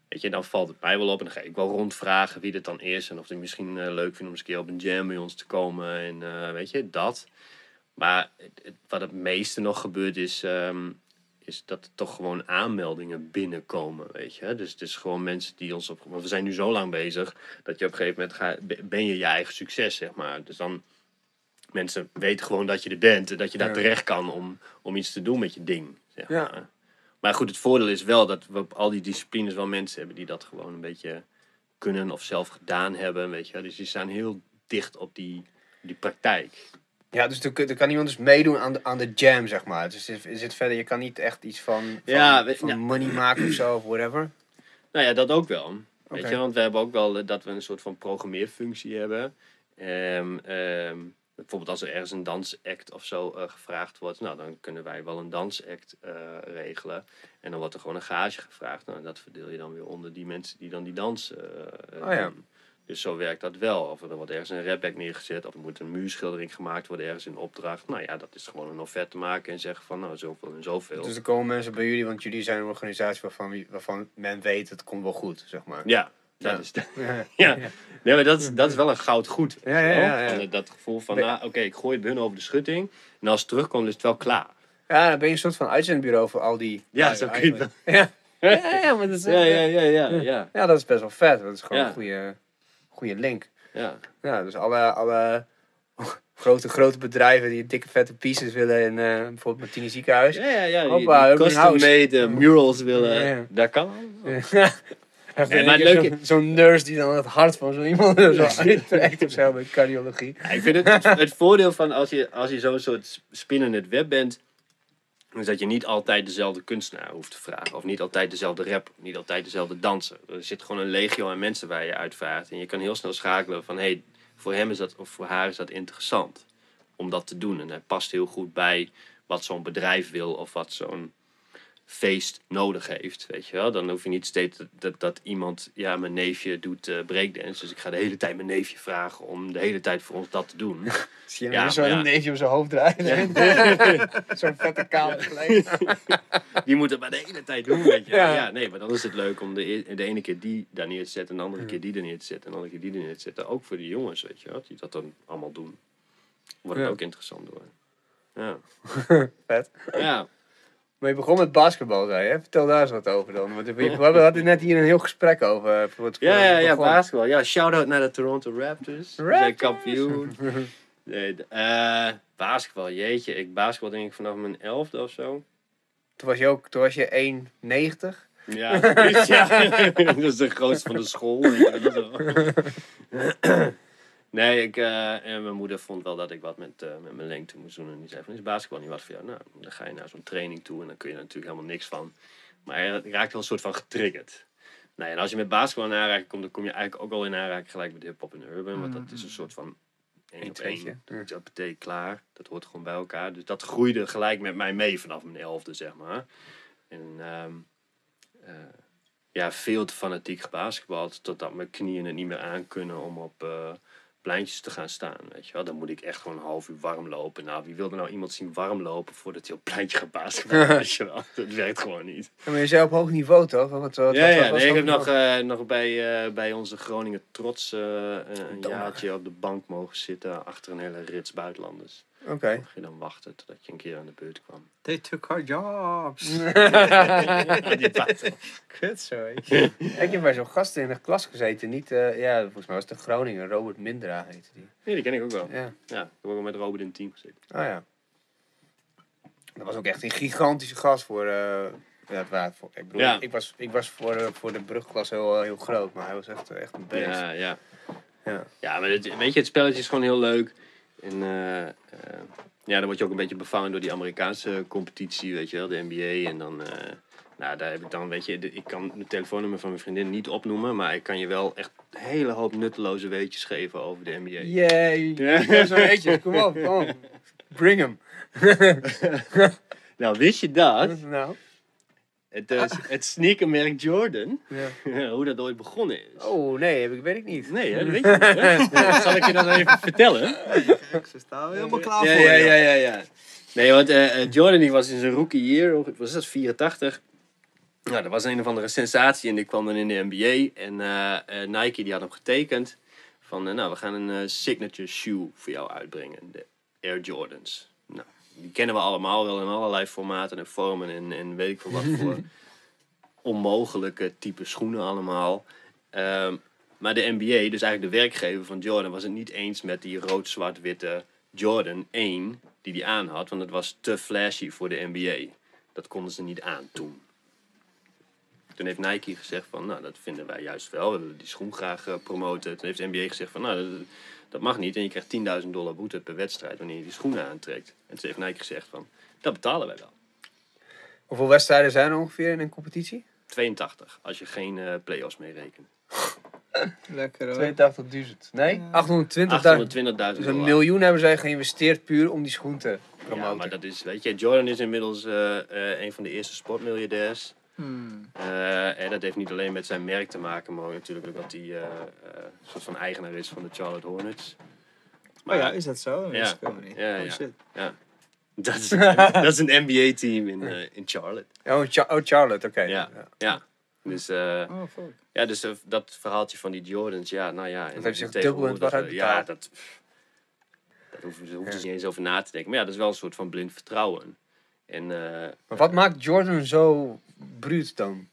Weet je, dan valt het mij wel op en dan ga ik wel rondvragen wie het dan is. En of die misschien eh, leuk vinden om eens een keer op een jam bij ons te komen. En eh, weet je, dat. Maar het- wat het meeste nog gebeurt is, ehm, is dat er toch gewoon aanmeldingen binnenkomen, weet je. Dus het is gewoon mensen die ons op... Want we zijn nu zo lang bezig dat je op een gegeven moment ga, ben je je eigen succes, zeg maar. Dus dan... Mensen weten gewoon dat je er bent en dat je daar Ja. terecht kan om, om iets te doen met je ding, zeg Ja. Maar. Goed, het voordeel is wel dat we op al die disciplines wel mensen hebben die dat gewoon een beetje kunnen of zelf gedaan hebben, weet je. Dus die staan heel dicht op die, die praktijk. Ja, dus er, er kan iemand dus meedoen aan de, aan de jam, zeg maar. Dus is, is het verder, je kan niet echt iets van, van, Ja, van money maken of zo, of whatever. Nou ja, dat ook wel. Weet je, want we hebben ook wel eh, dat we een soort van programmeerfunctie hebben. Ehm, bijvoorbeeld als er ergens een dansact of zo eh, gevraagd wordt, nou dan kunnen wij wel een dansact eh, regelen. En dan wordt er gewoon een gage gevraagd. Nou, dat verdeel je dan weer onder die mensen die dan die dans eh, Oh ja. doen. Dus zo werkt dat wel. Of er wordt ergens een rapback neergezet, of er moet een muurschildering gemaakt worden ergens in opdracht. Nou ja, dat is gewoon een offerte maken en zeggen van nou zoveel en zoveel. Dus er komen mensen bij jullie, want jullie zijn een organisatie waarvan, waarvan men weet het komt wel goed, zeg maar. Ja, dat is de, Ja. ja. Nee, maar dat is, dat is wel een goud goed. Ja, ja, ja, dat- gevoel van, nou, oké, ik gooi het bij hun over de schutting. En als het terugkomt, is het wel klaar. Ja, dan ben je een soort van uitzendbureau voor al die... Ja, zo kun je Ja. Ja, ja, maar dat is, Ja, ja, ja, ja, ja. Dat is best wel vet. Dat is gewoon een goede, goede link. ja. Ja, dus alle, alle grote, grote bedrijven die dikke vette pieces willen in eh, bijvoorbeeld Martini ziekenhuis. Ja, ja, ja. Die, Hoppa, die open house. custom-made eh, murals willen, Ja, ja. dat kan. Maar maar het leuke- Zo'n zo nurse die dan het hart van zo iemand zo uittrekt of zo cardiologie. Ja, ik vind het, het voordeel van als je, als je zo'n soort spinnend web bent, is dat je niet altijd dezelfde kunstenaar hoeft te vragen. Of niet altijd dezelfde rapper, niet altijd dezelfde danser. Er zit gewoon een legio aan mensen waar je uitvaart. En je kan heel snel schakelen van, hé, hey, voor hem is dat, of voor haar is dat interessant om dat te doen. En hij past heel goed bij wat zo'n bedrijf wil of wat zo'n feest nodig heeft, weet je wel. Dan hoef je niet steeds dat, dat, dat iemand, ja, mijn neefje doet eh breakdance, dus ik ga de hele tijd mijn neefje vragen om de hele tijd voor ons dat te doen. Zie je Ja, zo'n ja. neefje op zijn hoofd draaien. Zo'n vette kaal gelijk. Die moeten het maar de hele tijd doen, weet je. Ja. Ja. nee, maar dan is het leuk om de, e- de ene keer die daar neer te zetten, en de andere keer die er neer te zetten, en de andere keer die er neer te zetten. Ook voor die jongens, weet je wel, die dat dan allemaal doen. Wordt het ook interessant door. Ja. Vet. Ja. Maar je begon met basketbal, zei je. Vertel daar eens wat over dan. Want we, hadden net hier een heel gesprek over. eh, voor het Ja, ja, ja, basketbal. Ja, shout-out naar de Toronto Raptors. We zijn Raptors. kampioen. Nee, eh, basketbal, jeetje. Ik basketbal denk ik vanaf mijn elfde of zo. Toen was je ook toen was je 1,90. Ja, ja. dat is de grootste van de school. Nee, ik, eh, en mijn moeder vond wel dat ik wat met, eh, met mijn lengte moest doen. En die zei van, is basketbal niet wat voor jou? Nou, dan ga je naar zo'n training toe en dan kun je er natuurlijk helemaal niks van. Maar je raakt wel een soort van getriggerd. Nou, en als je met basketbal in aanraking komt, dan kom je eigenlijk ook al in aanraking gelijk met hip-hop en urban. Want dat is een soort van één op één. Dat betekent klaar. Dat hoort gewoon bij elkaar. Dus dat groeide gelijk met mij mee vanaf mijn elfde, zeg maar. En ehm, eh, ja, veel te fanatiek gebasketbald. Totdat mijn knieën het niet meer aan kunnen om op pleintjes te gaan staan. Weet je wel? Dan moet ik echt gewoon een half uur warm lopen. Nou, wie wilde nou iemand zien warm lopen voordat hij op pleintje gaat basketballen? weet je wel? Dat werkt gewoon niet. Ja, maar je zei op hoog niveau toch? Wat, wat, wat, Ja, ja was nee, ik heb nog, eh, nog bij, eh, bij onze Groningen Trots eh, een jaartje op de bank mogen zitten achter een hele rits buitenlanders. Oké. Mocht je dan wachten totdat je een keer aan de beurt kwam. They took our jobs. Kut zo. ik heb bij zo'n gast in de klas gezeten. Niet, eh, ja, volgens mij was het de Groningen. Robert Mindra heette die. Nee, die ken ik ook wel. Ja. Ja, ik heb ook wel met Robert in het team gezeten. Oh ja. Dat was ook echt een gigantische gast voor... eh ja, waard voor. Ik bedoel, Ja. ik, was, ik was voor, eh, voor de brugklas heel, heel groot. Maar hij was echt, echt een beest. Ja, ja. Ja. Ja, maar het, weet je, het spelletje is gewoon heel leuk. En eh, eh, ja, dan word je ook een beetje bevangen door die Amerikaanse competitie, weet je wel, de NBA. En dan, eh, nou, daar heb ik dan, weet je, de- ik kan het telefoonnummer van mijn vriendin niet opnoemen, maar ik kan je wel echt een hele hoop nutteloze weetjes geven over de NBA. Yay. Ja. Ja. Zo eentje. Kom op, kom op. Bring hem. Nou, wist je dat? Nou. Het, eh, het sneakermerk Jordan, Ja. hoe dat ooit begonnen is. Oh, nee, heb ik, weet ik niet. Nee, hè, dat weet je niet. hè? Nou, Zal ik je dat even vertellen? Ze staan helemaal klaar ja, voor ja, ja, ja, ja. Nee, want eh, eh, Jordan die was in zijn rookie year, of was dat 84? Nou, dat was een of andere sensatie en die kwam dan in de NBA. En Nike die had hem getekend van, nou, we gaan een signature shoe voor jou uitbrengen. De Air Jordans. Die kennen we allemaal wel in allerlei formaten en vormen en, en weet ik veel wat voor onmogelijke type schoenen allemaal. Ehm, maar de NBA, dus eigenlijk de werkgever van Jordan, was het niet eens met die rood-zwart-witte Jordan 1 die hij aan had. Want het was te flashy voor de NBA. Dat konden ze niet aan toen. Toen heeft Nike gezegd van, nou dat vinden wij juist wel. We willen die schoen graag eh, promoten. Toen heeft de NBA gezegd van, nou dat, dat mag niet. En je krijgt 10.000 dollar boete per wedstrijd wanneer je die schoenen aantrekt. En toen heeft Nike gezegd van, dat betalen wij wel. Hoeveel wedstrijden zijn er ongeveer in een competitie? 82, als je geen eh play-offs mee rekent. Lekker hoor. 82.000. Nee? 820.000. 820.000 Dus een dollar. miljoen hebben zij geïnvesteerd puur om die schoen te promoten. Ja, maar dat is, weet je, Jordan is inmiddels eh, eh, een van de eerste sportmiljardairs. Hmm. Eh, en dat heeft niet alleen met zijn merk te maken, maar ook natuurlijk ook dat hij eh, eh, een soort van eigenaar is van de Charlotte Hornets. Oh ja, is dat zo? Dat Ja. niet. Ja, oh ja. shit. Dat is, dat is een NBA-team in, eh, in Charlotte. Oh, Cha- oh, Charlotte, oké. Ja. Ja. Dus, eh, Oh fuck. ja, dus eh, dat verhaaltje van die Jordans, ja, nou ja. en heeft zich dubbel in eh, Ja, dat, dat hoeven ze niet eens over na te denken. Maar ja, dat is wel een soort van blind vertrouwen. En eh, Maar wat maakt Jordan zo bruut dan?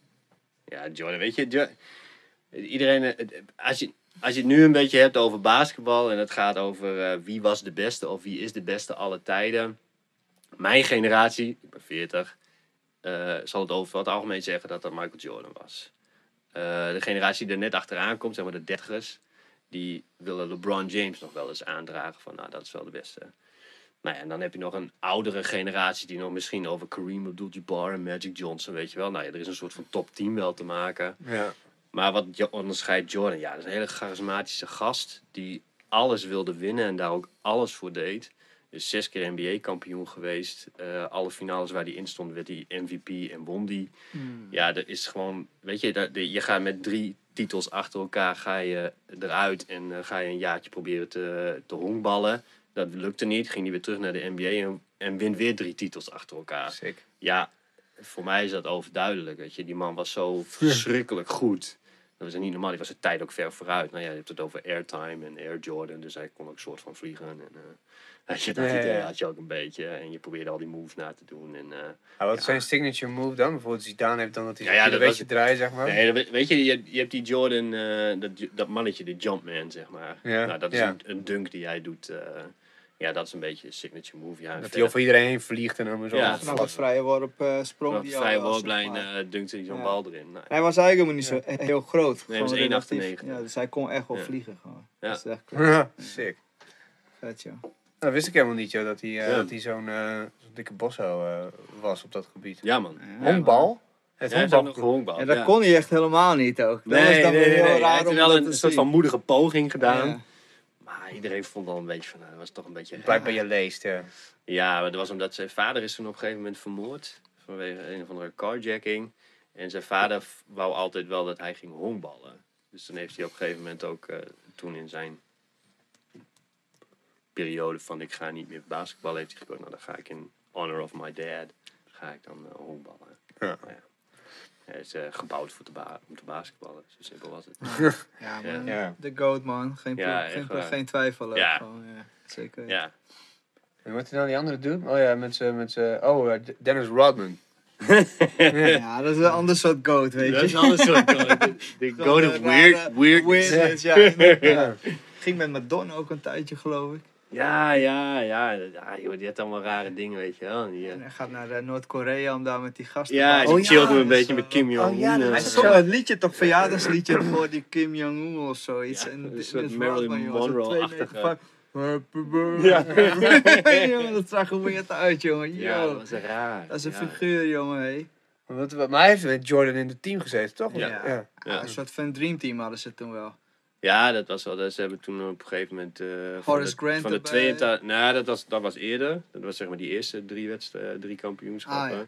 Ja, Jordan, weet je, Jo- iedereen, als je, als je het nu een beetje hebt over basketbal en het gaat over eh, wie was de beste of wie is de beste alle tijden. Mijn generatie, ik ben 40, eh, zal het over het algemeen zeggen dat dat Michael Jordan was. Eh, de generatie die er net achteraan komt, zeg maar de dertigers, die willen LeBron James nog wel eens aandragen van, nou, dat is wel de beste. Nou ja, en dan heb je nog een oudere generatie die nog misschien over Kareem Abdul-Jabbar en Magic Johnson, weet je wel. Nou ja, er is een soort van top 10 wel te maken. Ja. Maar wat onderscheidt Jordan? Ja, dat is een hele charismatische gast die alles wilde winnen en daar ook alles voor deed. Dus zes keer NBA-kampioen geweest. Eh, alle finales waar hij in stond, werd hij MVP en won die. Hmm. Ja, er is gewoon, weet je, dat- de- je gaat met drie titels achter elkaar ga je eruit en eh, ga je een jaartje proberen te, te honkballen. Dat lukte niet, ging hij weer terug naar de NBA en, en wint weer drie titels achter elkaar. Sick. Ja, voor mij is dat overduidelijk. Weet je. Die man was zo verschrikkelijk goed. Dat was niet normaal. Die was de tijd ook ver vooruit. Nou ja, je hebt het over airtime en Air Jordan. Dus hij kon ook soort van vliegen. En, eh, weet je, dat Ja, ja, idee ja. had je ook een beetje. En je probeerde al die moves na te doen. En, eh, Ah, wat zijn signature move dan? Bijvoorbeeld Zidane heeft dan dat hij Ja, ja, ja, een beetje was- draait, zeg maar. Nee, weet je, je, je hebt die Jordan, eh, dat, dat mannetje, de Jumpman, zeg maar. Ja, Nou, dat is een, een dunk die hij doet. Ja, dat is een beetje een signature move. Ja, Dat hij over iedereen heen vliegt en dan zo. Ja, Vanaf het vrije worp eh sprong al vrije worplijn maar. eh dunkte hij zo'n Ja. bal erin. Nou, Hij was eigenlijk helemaal niet zo heel groot. Nee, hij was Gewoon 1,98. relatief. Ja, dus hij kon echt wel Ja. vliegen gewoon. Ja. Dat is echt Ja, sick. vet, joh. Dat wist ik helemaal niet, joh, dat hij, eh, Ja. dat hij zo'n eh, dikke bosso eh, was op dat gebied. ja, man. Ja, Honkbal? Het Ja, hij honkbal. En dat ja. kon hij echt helemaal niet ook. Dat Nee, was dan nee, weer nee, heel nee. Hij heeft wel een soort van moedige poging gedaan. Iedereen vond al een beetje van, nou, dat was toch een beetje... Blijkbaar je leest, ja. Ja, maar dat was omdat zijn vader is toen op een gegeven moment vermoord. Vanwege een of andere carjacking. En zijn vader wou altijd wel dat hij ging honkballen. Dus toen heeft hij op een gegeven moment ook eh, toen in zijn periode van ik ga niet meer basketballen, heeft hij gekozen. Nou, dan ga ik in honor of my dad, ga ik dan eh, honkballen. Ja. Maar ja. Hij is eh, gebouwd voor te ba- om te basketballen. Zo simpel was het. Ja, man. Ja. De goat, man. Geen, Ja, geen, twijfel. Ja. Gewoon, ja. Zeker. Ja. En wat is nou die andere dude? Oh ja, met z'n... Met oh, eh, Dennis Rodman. Ja, dat is een ander soort goat, weet je. Dat is een ander soort goat. De- goat of weird, weird. weirdness. Ja. Ging met Madonna ook een tijdje, geloof ik. Ja, ja, ja. ja joh, die heeft allemaal rare dingen, weet je wel. Die, eh, En hij gaat naar eh, Noord-Korea om daar met die gasten... ja, te die Oh, babbelen. chillt ja, me een beetje is met wel- Kim Jong-un. Oh, ja, dat eh, Hij is zong het liedje toch, verjaardagsliedje voor die Kim Jong-un of zoiets. Ja, en een dit soort is Marilyn joh, zo'n Monroe-achtige. 2,95. Happy birthday. Jongen, dat zag er weird uit, jongen. Ja, dat was raar. dat is een ja. figuur, jongen. Hé. Wat, wat, maar hij heeft met Jordan in het team gezeten, toch? Ja. ja. Ja. Ja, Een soort van dreamteam hadden ze toen wel. Ja, dat was wel. dat- Ze hebben toen op een gegeven moment. eh van Horace de, Grant van de erbij. 82. Nou, dat was, dat was eerder. Dat was zeg maar die eerste drie, wedstrijden, drie kampioenschappen. Ah,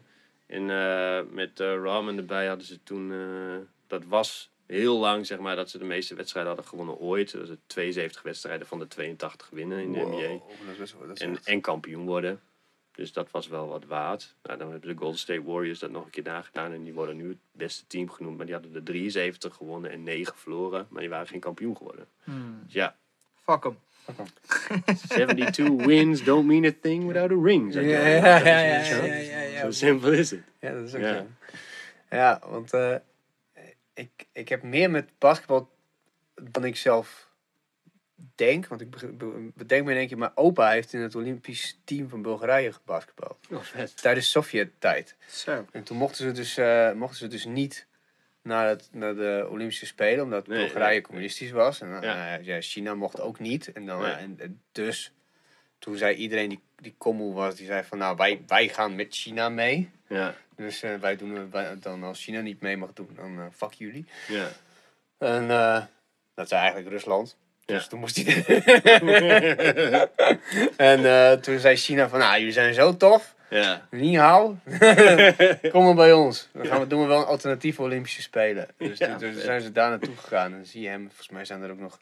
En eh, met eh Ramen erbij hadden ze toen. eh, dat was heel lang, zeg maar, dat ze de meeste wedstrijden hadden gewonnen ooit. Dat is 72 wedstrijden van de 82 winnen in de Wow, NBA. dat is best wel- dat is En, echt- en kampioen worden. Dus dat was wel wat waard. Nou, dan hebben de Golden State Warriors dat nog een keer nagedaan. En die worden nu het beste team genoemd. Maar die hadden de 73 gewonnen en 9 verloren. Maar die waren geen kampioen geworden. Hmm. Dus ja, Fuck hem. 72 wins don't mean a thing without a ring. Ja, ja, ja, ja, ja. Zo simpel is het. Ja, dat is ook Ja. zo. Ja, want eh, ik, ik heb meer met basketbal dan ik zelf denk. Want ik be- be- bedenk me in één keer, mijn opa heeft in het Olympisch team van Bulgarije gebasketbald. Oh. Tijdens Sovjet-tijd. Zo. En toen mochten ze dus, eh, mochten ze dus niet naar, het, naar de Olympische Spelen, omdat Nee, Bulgarije nee. communistisch was. En dan, Ja. eh, ja, China mocht ook niet. En, dan, Nee. eh, en, en dus toen zei iedereen die, die commoe was, die zei van nou, wij, wij gaan met China mee. Ja, Dus eh, wij doen wij, dan als China niet mee mag doen, dan eh, fuck jullie. ja. En eh, dat zei eigenlijk Rusland. Dus Ja. toen moest hij. en eh, toen zei China van, nou, jullie zijn zo tof. Ja, Niet hou. Kom maar bij ons. Dan gaan we, doen we wel een alternatieve Olympische Spelen. Dus Ja, toen, zijn ze daar naartoe gegaan. En dan zie je hem, volgens mij zijn er ook nog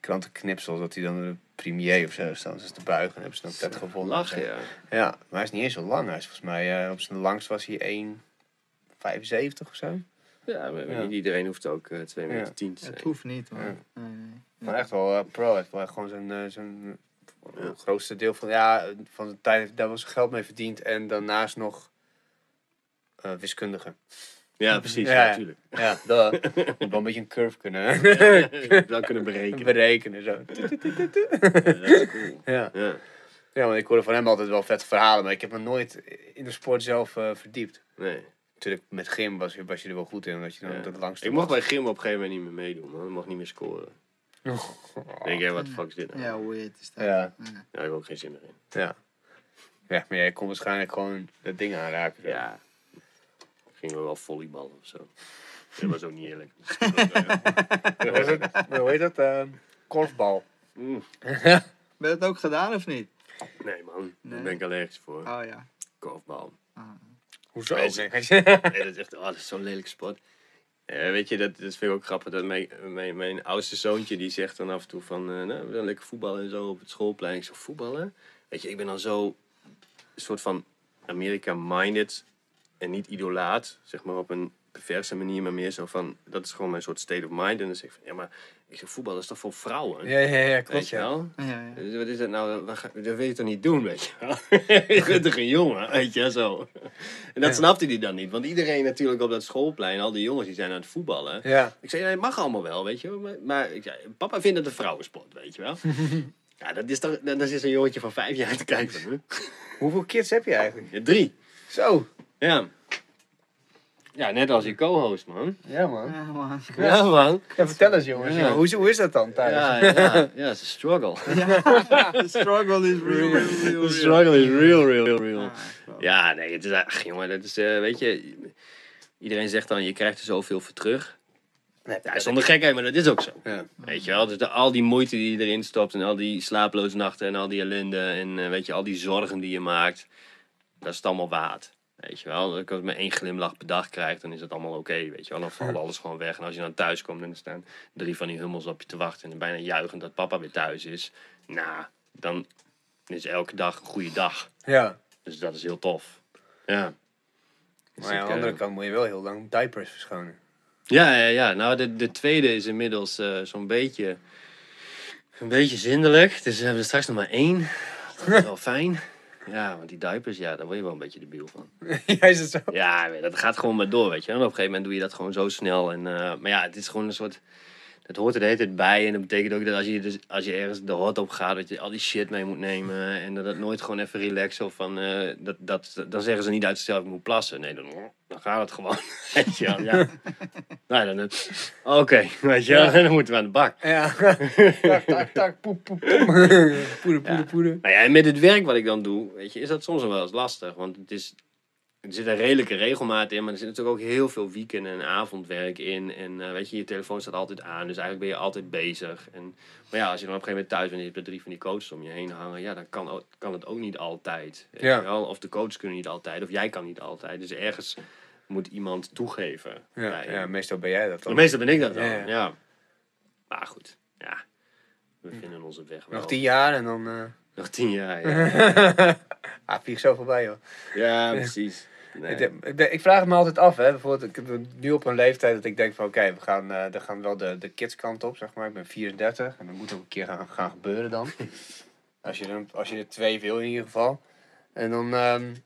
krantenknipsels dat hij dan de premier of zo staan. Dus te buigen en hebben ze dan vet gevonden. lachen, ja. Ja, maar hij is niet eens zo lang. Hij is volgens mij, eh, op zijn langst was hij 1,75 of zo. Ja, maar Ja. niet iedereen hoeft ook eh 2 Ja. meter 10 te zijn. Het hoeft niet. Nee, nee. Maar echt wel eh, pro. Hij heeft wel echt gewoon zijn, eh, zijn eh, grootste deel van, ja, van de tijd daar wel zijn geld mee verdiend. En daarnaast nog eh, wiskundige. Ja, precies. Ja, natuurlijk. Ja, dat. Moet wel een beetje een curve kunnen Wel kunnen berekenen. berekenen. Zo. Ja, dat is cool. Ja. Ja, ja, want ik hoorde van hem altijd wel vet verhalen. Maar ik heb me nooit in de sport zelf verdiept. nee. Natuurlijk, met gym was je, was je er wel goed in. Omdat je dan Ja. het langste Ik mocht was. bij Grim op een gegeven moment niet meer meedoen, man. Ik mocht niet meer scoren. Ik denk, hé, wat de fuck is dit nou? Ja, weird is dat. Ja. Ja. Ja, ik heb ook geen zin meer in. Ja. Ja, maar jij kon waarschijnlijk gewoon dat ding aanraken. zo. Ja. Gingen we wel volleyballen of zo. Dat was ook niet eerlijk. Hoe het? Hoe heet dat? Eh, korfbal. Mm. Ben je dat ook gedaan of niet? Nee, man. Daar ben ik allergisch voor. Oh ja. Korfbal. Hoezo? Nee, dat is echt oh, dat is zo'n lelijke sport. Ja, weet je, dat, dat vind ik ook grappig. Dat mijn, mijn, mijn oudste zoontje die zegt dan af en toe van... eh, nou, we gaan lekker voetballen en zo op het schoolplein. Ik zeg, voetballen? Weet je, ik ben dan zo... Een soort van America-minded. En niet idolaat. Zeg maar op een perverse manier. Maar meer zo van... Dat is gewoon mijn soort state of mind. En dan zeg ik van... Ja, maar ik zeg, voetballen is toch voor vrouwen? Ja, ja, ja, Weet klopt. je Ja. wel? Ja, ja. Dus Wat is dat nou? Dat wil je toch niet doen, weet je wel? je bent toch een jongen, weet je, zo. En dat Ja. snapte hij dan niet. Want iedereen natuurlijk op dat schoolplein, al die jongens die zijn aan het voetballen. Ja. Ik zei, het mag allemaal wel, weet je wel. Maar, maar ik zei, papa vindt het een vrouwensport, weet je wel. Ja, dat is toch, dat is een jongetje van vijf jaar te kijken. Hoeveel kids heb je eigenlijk? Ja, drie. Zo. Ja. Ja, net als je co-host, man. Ja, man. Ja, man. Ja, man. Ja, vertel eens, jongens. Ja. Hoe, is- hoe is dat dan thuis? Ja, ja, ja, it's a struggle. The struggle is real, real, real, The struggle is real, real, real. Ja, nee, het is, ach, jongen, dat is, eh, weet je, iedereen zegt dan, je krijgt er zoveel voor terug. Nee, Ja, zonder gekheid, maar dat is ook zo. Ja. Weet je wel, dus de, al die moeite die je erin stopt en al die slaaploze nachten en al die ellende en eh, weet je, al die zorgen die je maakt, dat is het allemaal waard. Weet je wel, als ik maar één glimlach per dag krijg, dan is het allemaal oké, weet je wel. Dan valt alles gewoon weg. En als je dan thuis komt en er staan drie van die hummels op je te wachten en dan bijna juichend dat papa weer thuis is, nou, dan is elke dag een goede dag. Ja. Dus dat is heel tof. Ja. Dus Maar ja, aan de andere eh, kant moet je wel heel lang diapers verschonen. Ja, ja, ja. Nou, de, de tweede is inmiddels eh, zo'n beetje, een beetje zindelijk. Dus we hebben er straks nog maar één. Dat is wel fijn. Ja, want die diapers, ja, daar word je wel een beetje debiel van. ja, is het zo? Ja, dat gaat gewoon maar door, weet je. En op een gegeven moment doe je dat gewoon zo snel. En, eh, maar ja, het is gewoon een soort... Het hoort er de hele tijd bij. En dat betekent ook dat als je, dus, als je ergens de hot op gaat, dat je al die shit mee moet nemen. En dat het nooit gewoon even relaxen. Of van, eh, dat, dat, dan zeggen ze niet uit zichzelf, ik moet plassen. Nee, dan, dan gaat het gewoon. Weet je wel, ja. nou, dan... Oké, weet je wel. Dan moeten we aan de bak. Ja. tak, tak, tak, poep, poep, poep. Poeder, poeder, poeder. Nou ja, en met het werk wat ik dan doe, weet je, is dat soms wel eens lastig. Want het is, er zit een redelijke regelmaat in, maar er zit natuurlijk ook heel veel weekend- en avondwerk in. En eh, weet je, je telefoon staat altijd aan, dus eigenlijk ben je altijd bezig. En, maar ja, als je dan op een gegeven moment thuis bent en je hebt er drie van die coaches om je heen hangen, ja, dan kan, kan het ook niet altijd. Ja. Of de coaches kunnen niet altijd, of jij kan niet altijd. Dus ergens moet iemand toegeven. Ja, ja, meestal ben jij dat dan. Meestal ben ik dat dan, Ja, ja. ja. Maar goed, ja. We vinden onze weg wel. Nog tien jaar en dan... eh Nog tien jaar, ja. ah, vlieg zo voorbij, joh. Ja, precies. Nee. Ik, ik, vraag het me altijd af, hè. Bijvoorbeeld, ik ben nu op een leeftijd dat ik denk van... Oké, we gaan, eh we gaan wel de, de kidskant op, zeg maar. Ik ben 34 en dat moet ook een keer gaan, gaan gebeuren dan. als, je dan als je er twee wil in ieder geval. En dan, ehm, en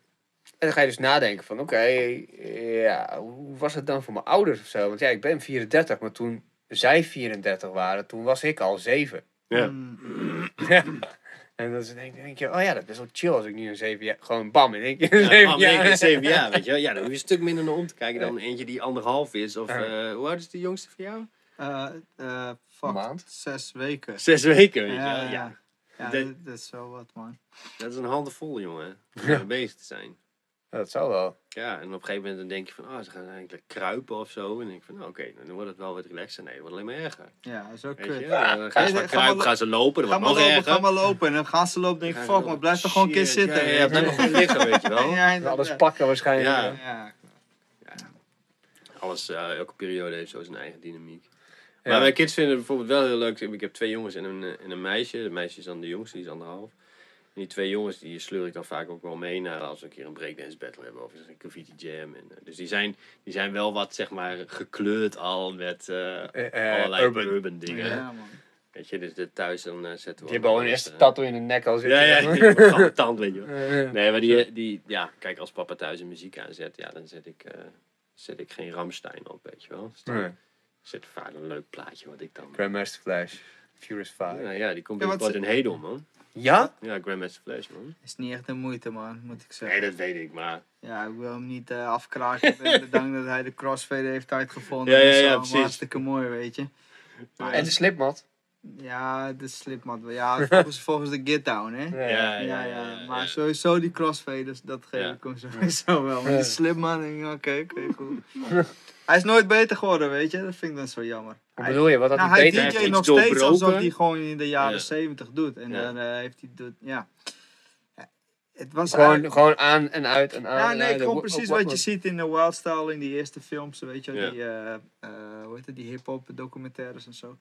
dan ga je dus nadenken van... Oké, ja, hoe was het dan voor mijn ouders of zo? Want ja, ik ben 34, maar toen zij 34 waren, toen was ik al 7. Ja. Mm, Ja. En dan denk, denk je, oh ja, dat is wel chill als ik nu een 7 jaar... Gewoon bam, in één keer een Ja, 7 maar in één keer jaar. zeven jaar, weet je wel. Ja, dan hoef je een stuk minder naar om te kijken dan eentje die anderhalf is. Of, eh, hoe oud is de jongste van jou? eh, eh, fuck, Maand? zes weken. Zes weken, weet je Ja, wel. ja. Ja, Ja, De- dat, dat is wel wat, man. dat is een handenvol, jongen. Om mee bezig te zijn. Ja, dat zou wel. Ja, en op een gegeven moment dan denk je van, oh, ze gaan eigenlijk kruipen of zo. En dan denk je van, nou, oké, nou, dan wordt het wel wat relaxer. Nee, het wordt alleen maar erger. Ja, dat is ook kut. je? Dan gaan ze maar kruipen, gaan ze lopen, dan wordt nog lopen, erger. ga maar lopen. En dan gaan ze lopen, denk ik, fuck, maar blijf toch gewoon een keer zitten. Ja, ja, ja, weet blijf gewoon liggen, weet je wel. Ja, Alles pakken waarschijnlijk. Ja. Ja, Alles, eh, elke periode heeft zo zijn eigen dynamiek. Ja. Maar mijn kids vinden het bijvoorbeeld wel heel leuk. Ik heb twee jongens en een, eh, en een meisje. De meisje is dan de jongste, die is anderhalf. En die twee jongens, die sleur ik dan vaak ook wel mee naar als we een keer een breakdance battle hebben. Of een graffiti jam. En, eh, dus die zijn, die zijn wel wat, zeg maar, gekleurd al met eh, Eh, allerlei urban, urban. dingen. Ja, man. Weet je, dus de thuis dan zetten we... Die hebben al een eerste tattoo in de nek al zitten. Ja, ja, zeg maar. die hebben een gouden tand, weet je wel. Nee, maar die, die, ja, kijk, als papa thuis een muziek aanzet, ja, dan zet ik, eh, zet ik geen Ramstein op, weet je wel. Dus dan nee. zet vaak een leuk plaatje wat ik dan... Grandmaster Flash. Furious 5. Ja, ja die komt Ja, binnenkort in Hedel, man. Ja? Ja, Grandmaster Flash, man. Is niet echt de moeite, man, moet ik Nee, zeggen. dat weet ik, maar... Ja, ik wil hem niet eh, afkraken. Ik ben bedankt dat hij de crossfader heeft uitgevonden. Ja, ja, Dat is ja, wel precies. Hartstikke mooi, weet je. Maar En de slipmat. Ja, de slipmat. Ja, volgens, volgens de get down, hè. Ja, Ja, ja, maar sowieso die crossfaders, dat geef ik hem sowieso wel. Maar die ik, oké, oké, cool. Hij is nooit beter geworden, weet je. Dat vind ik dan zo jammer. Wat Hij- bedoel je? Wat had nou, hij hij beter? iets nog steeds alsof hij gewoon in de jaren Ja. 70 doet. En Ja. dan eh, heeft hij, doet, ja. Het was Gewoon, eigenlijk- gewoon aan en uit en aan ja, en nee, uit. gewoon precies wa- wat je ziet in de Wildstyle, in die eerste films, weet je die, eh, eh, hoe heet het, die hip-hop documentaires en zo.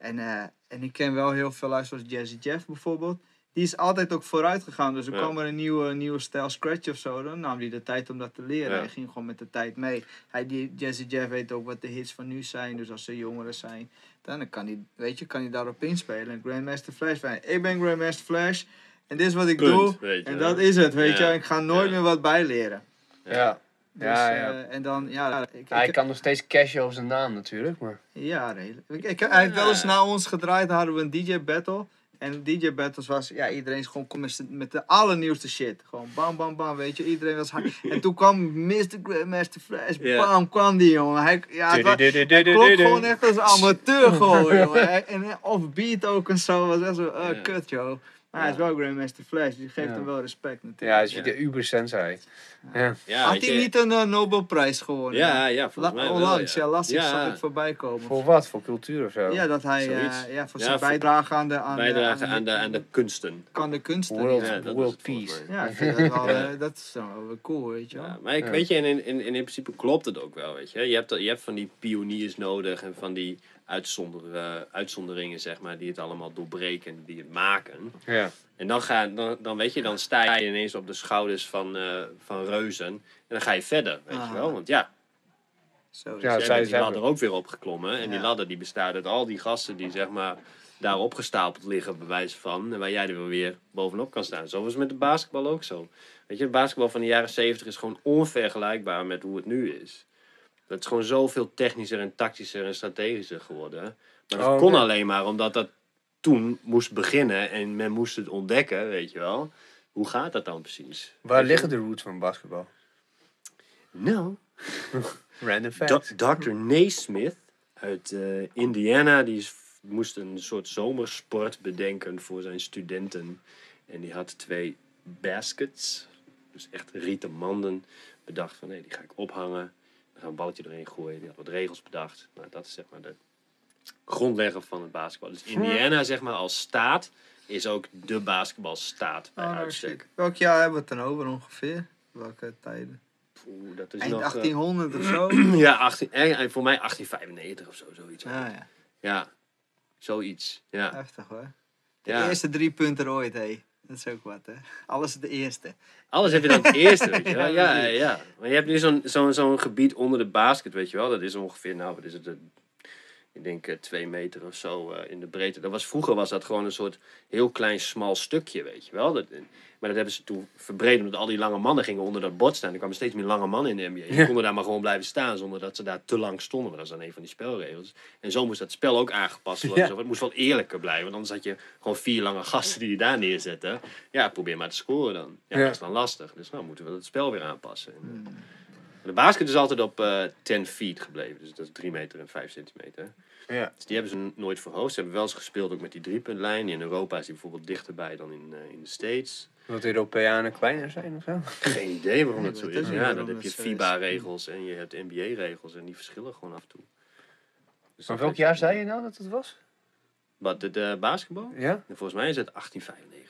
En, eh, en ik ken wel heel veel luisteraars, zoals Jazzy Jeff bijvoorbeeld. Die is altijd ook vooruit gegaan. Dus er Ja. kwam er een nieuwe, nieuwe stijl scratch of zo. Dan nam hij de tijd om dat te leren. Ja. Hij ging gewoon met de tijd mee. Hij, die, Jazzy Jeff weet ook wat de hits van nu zijn. Dus als ze jongeren zijn, dan kan hij, weet je, kan hij daarop inspelen. En Grandmaster Flash, van, ik ben Grandmaster Flash. En dit is wat ik Punt, doe. En dat is het, weet Ja. je. Ik ga nooit Ja. meer wat bijleren. Ja. Dus, Ja, ja. eh, en dan, ja, ik, Hij ik- kan nog steeds cashen over zijn naam natuurlijk. Maar... ja redelijk. Ik, ik- hij heeft wel eens na ons gedraaid, hadden we een DJ battle. En DJ Battles was, ja, iedereen is gewoon kom met, de allernieuwste shit. Gewoon bam, bam, bam, weet je. Iedereen was hard. En toen kwam Mr. Grandmaster Flash, bam, kwam die, jongen. Hij, ja, het was, hij klonk gewoon echt als amateur gewoon, jongen. En offbeat ook en zo. was echt zo, uh, kut, joh. Maar hij is wel Grandmaster Flash, dus je geeft Ja. hem wel respect Ja, natuurlijk. is de Uber Sensei. Ja. Ja, Had hij je- niet een eh, Nobelprijs gewonnen? Ja, ja, La- volgens mij wel, onlangs, ja, ja. las ik, Ja. zag ik voorbij komen. Voor wat? Voor cultuur of zo? Ja, dat hij eh, ja, voor zijn bijdrage aan de, aan Bijdrage aan de, aan de kunsten. aan de kunsten. World, Ja, dat world peace. Ja, ik vind dat, wel, eh, dat is wel weer cool, weet je wel. Ja, maar ik weet je, in, in, in, in principe klopt het ook wel, weet je. Je hebt, dat- je hebt van die pioniers nodig en van die uitzonderingen, zeg maar, die het allemaal doorbreken, die het maken. Ja. En dan, ga, dan, dan weet je, dan sta je ineens op de schouders van, eh, van reuzen. En dan ga je verder, weet Ah. je wel. Want ja, Zo is Ja, zij bent die ladder ook weer opgeklommen. En die ladder die bestaat uit al die gasten die zeg maar daar opgestapeld liggen, bij wijze van. En waar jij er wel weer bovenop kan staan. Zo was het met de basketbal ook zo. Weet je, de basketbal van de jaren 70 is gewoon onvergelijkbaar met hoe het nu is. Dat is gewoon zoveel technischer en tactischer en strategischer geworden. Maar dat Oh, kon alleen maar omdat dat toen moest beginnen en men moest het ontdekken, weet je wel. Hoe gaat dat dan precies? Waar liggen de roots van basketbal? Nou, Random Do- fact. Dr. Naismith uit eh, Indiana, die is, moest een soort zomersport bedenken voor zijn studenten. En die had twee baskets, dus echt rieten manden, bedacht van nee, die ga ik ophangen. Gaan een balletje doorheen gooien. Die had wat regels bedacht. Nou, dat is zeg maar de grondlegger van het basketbal. Dus Indiana, zeg maar, als staat, is ook de basketbalstaat bij Oh, uitstek. Welk jaar hebben we het dan over ongeveer? Welke tijden? Dat is Eind nog... eh, 1800 of zo? ja, 18, eh, voor mij 1895 of zo, zoiets. Ja, ja. Ja, zoiets. Ja. Heftig hoor. De ja. eerste drie punten ooit, hé. Dat is ook wat, hè. Alles de eerste. Alles heb je dan het eerste, weet je wel. Ja, Ja, ja. Maar je hebt nu zo'n zo'n zo'n gebied onder de basket, weet je wel. Dat is ongeveer, nou, wat is het? Ik denk eh, twee meter of zo eh, in de breedte. Dat was, vroeger was dat gewoon een soort heel klein, smal stukje, weet je wel. Dat, maar dat hebben ze toen verbreed, omdat al die lange mannen gingen onder dat bord staan. Er kwamen steeds meer lange mannen in de NBA. Die Ja. konden daar maar gewoon blijven staan, zonder dat ze daar te lang stonden. Maar dat is dan een van die spelregels. En zo moest dat spel ook aangepast worden. Ja. Het moest wat eerlijker blijven, want anders had je gewoon vier lange gasten die je daar neerzetten. Ja, probeer maar te scoren dan. Ja, Ja. dat is dan lastig. Dus nou moeten we het spel weer aanpassen. En, eh, De basket is altijd op eh 10 feet gebleven, dus dat is 3 meter en 5 centimeter. Ja. Dus die hebben ze nooit verhoogd. Ze hebben wel eens gespeeld ook met die driepuntlijn. In Europa is die bijvoorbeeld dichterbij dan in, eh, in de States. Dat de Europeanen kleiner zijn of zo? Geen idee waarom dat zo is. Ja, dan heb je. FIBA-regels en je hebt NBA-regels en die verschillen gewoon af en toe. Dus Van welk jaar zei je nou dat het was? Wat, de, de basketbal? Ja? Volgens mij is het 1895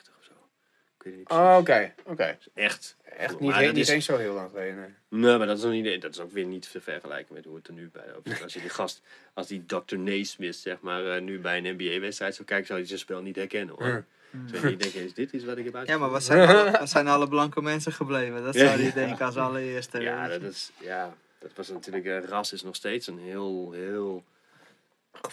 of zo. Ik weet het niet Oh, precies. oké. Oké. Echt. Echt Maar niet, dat niet is- eens zo heel lang geleden. nee. Nee, maar dat is, nog niet, dat is ook weer niet te vergelijken met hoe het er nu bij loopt. Als je die gast, als die Dr. Naismith, zeg maar, eh, nu bij een NBA-wedstrijd zou kijken, zou hij zijn spel niet herkennen hoor. Ja. Zou je niet denken, is dit iets wat ik heb Ja, maar wat zijn, alle, wat zijn alle blanke mensen gebleven? Dat Ja. zou je denken als allereerste. Ja, dat is, ja, dat was natuurlijk, eh, ras is nog steeds een heel, heel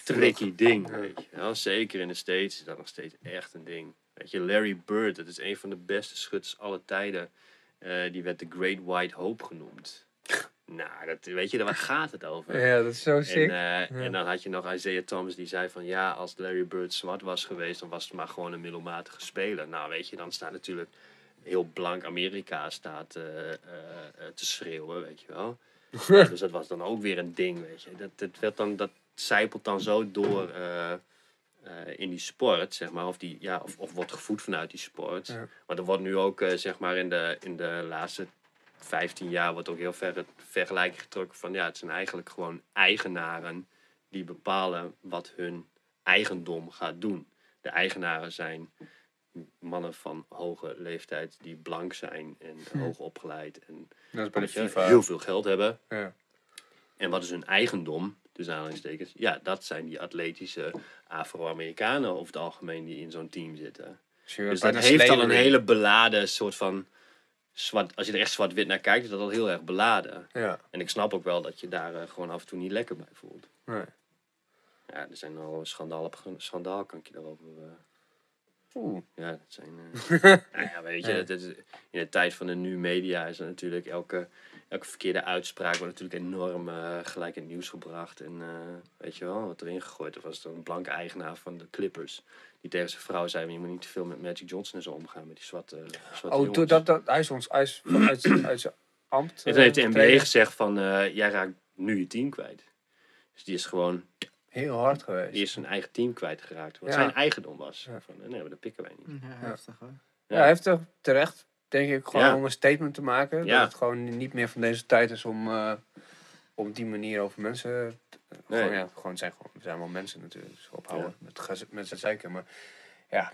tricky ding. Weet je. wel. zeker in de States is dat nog steeds echt een ding. Weet je, Larry Bird, dat is een van de beste schutters aller tijden. Eh, die werd de Great White Hope genoemd. nou, dat, weet je, waar gaat het over? Ja, dat is zo En, sick. eh, en dan had je nog Isaiah Thomas die zei van ja, als Larry Bird zwart was geweest, dan was het maar gewoon een middelmatige speler. Nou, weet je, dan staat natuurlijk heel blank Amerika staat eh, te schreeuwen, weet je wel. Ja, dus dat was dan ook weer een ding, weet je. Dat, dat, werd dan, dat zijpelt dan zo door eh, in die sport, zeg maar. Of, die, ja, of, of wordt gevoed vanuit die sport. Ja. Maar er wordt nu ook, eh, zeg maar, in de, in de laatste 15 jaar wordt ook heel ver vergelijking getrokken van ja, het zijn eigenlijk gewoon eigenaren die bepalen wat hun eigendom gaat doen. De eigenaren zijn mannen van hoge leeftijd die blank zijn en hoog opgeleid en Dat is bij de weet je, FIFA. heel veel geld hebben. Ja. En wat is hun eigendom? Dus aanhalingstekens. Ja, dat zijn die atletische Afro-Amerikanen over het algemeen die in zo'n team zitten. Dus dat heeft al een hele beladen soort van zwart. Als je er echt zwart-wit naar kijkt, is dat al heel erg beladen. Ja. En ik snap ook wel dat je daar eh, gewoon af en toe niet lekker bij voelt. Nee. Ja, er zijn al schandaal op schandaal, kan ik je daarover. eh, Oeh. ja, dat zijn. eh, nou ja, weet je, Ja. dat is, in de tijd van de nu media is er natuurlijk elke, elke verkeerde uitspraak wordt natuurlijk enorm eh, gelijk in het nieuws gebracht. En eh, weet je wel, wat erin gegooid. Er was dan een blanke eigenaar van de Clippers. Die tegen zijn vrouw zei, je moet niet te veel met Magic Johnson en zo omgaan. Met die zwarte, zwarte Oh, dat, dat, hij is ons hij is uit, uit zijn ambt. En toen heeft de eh, NBA gezegd van, eh, jij raakt nu je team kwijt. Dus die is gewoon, Heel hard geweest. die is zijn eigen team kwijtgeraakt. Wat Ja. zijn eigendom was. Ja. Van, eh, nee, maar dat pikken wij niet. Ja, heftig hoor. Ja, hij heeft er terecht, denk ik, gewoon Ja. om een statement te maken. Ja. Dat het gewoon niet meer van deze tijd is om eh, op die manier over mensen... te- Nee. Gewoon, ja, gewoon zijn, gewoon, we zijn wel mensen natuurlijk, dus ophouden met, gez- met z'n zeiken. Maar ja,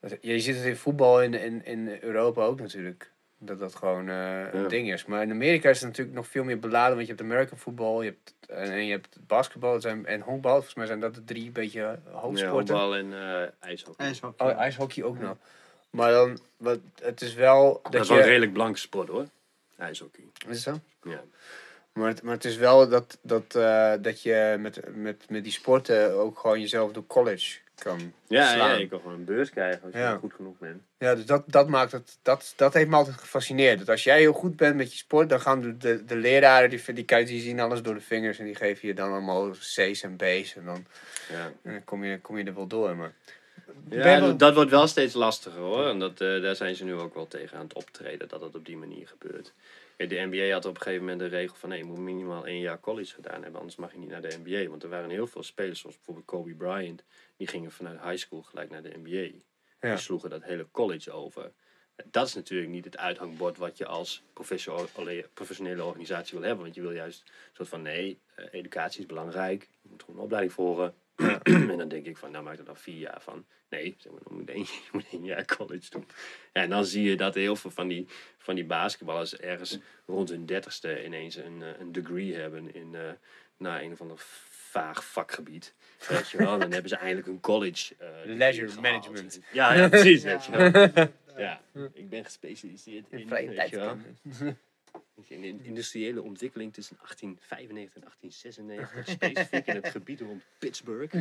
dat- je ziet het in voetbal in, in, in Europa ook natuurlijk. Dat dat gewoon eh, een Ja. ding is. Maar in Amerika is het natuurlijk nog veel meer beladen. Want je hebt American voetbal, je hebt, en, en je hebt basketbal zijn, en honkbal. Volgens mij zijn dat de drie beetje Ja, hoofdsporten. honkbal en eh ijshockey. IJshockey. Oh, ijshockey ook nog. Maar dan, wat, het is wel dat, Dat is je... wel een redelijk blanke sport hoor. IJshockey. Is zo? Ja. Maar het, maar het is wel dat, dat, eh, dat je met, met, met die sporten ook gewoon jezelf door college kan Ja, slaan. ja, je kan gewoon een beurs krijgen als je Ja. goed genoeg bent. Ja, dus dat, dat maakt het, dat, dat heeft me altijd gefascineerd. Dat als jij heel goed bent met je sport, dan gaan de, de, de leraren, die, die, kijken, die zien alles door de vingers en die geven je dan allemaal C's en B's en dan, Ja. en dan kom, je, kom je er wel door. Maar Ja, wel- dat, wordt wel steeds lastiger hoor. En dat, eh, daar zijn ze nu ook wel tegen aan het optreden, dat het op die manier gebeurt. De NBA had op een gegeven moment de regel van nee, je moet minimaal één jaar college gedaan hebben, anders mag je niet naar de NBA. Want er waren heel veel spelers, zoals bijvoorbeeld Kobe Bryant, die gingen vanuit high school gelijk naar de NBA. Ja. Die sloegen dat hele college over. Dat is natuurlijk niet het uithangbord wat je als professio- professionele organisatie wil hebben. Want je wil juist een soort van nee, eh, educatie is belangrijk. Je moet gewoon een opleiding volgen. en dan denk ik van, nou maak er dan vier jaar van. Nee, zeg maar, dan moet één, je moet één jaar college doen. Ja, en dan zie je dat heel veel van die, van die basketballers ergens rond hun dertigste ineens een, eh, een degree hebben in uh, nou, een of ander vaag vakgebied. Weet je wel, dan hebben ze eindelijk een college. eh, Leisure gehaald. management. Ja, ja precies. Weet je wel. Ja, ik ben gespecialiseerd in, vrije weet je wel, tijd. In de industriële ontwikkeling tussen 1895 en 1896, specifiek in het gebied rond Pittsburgh.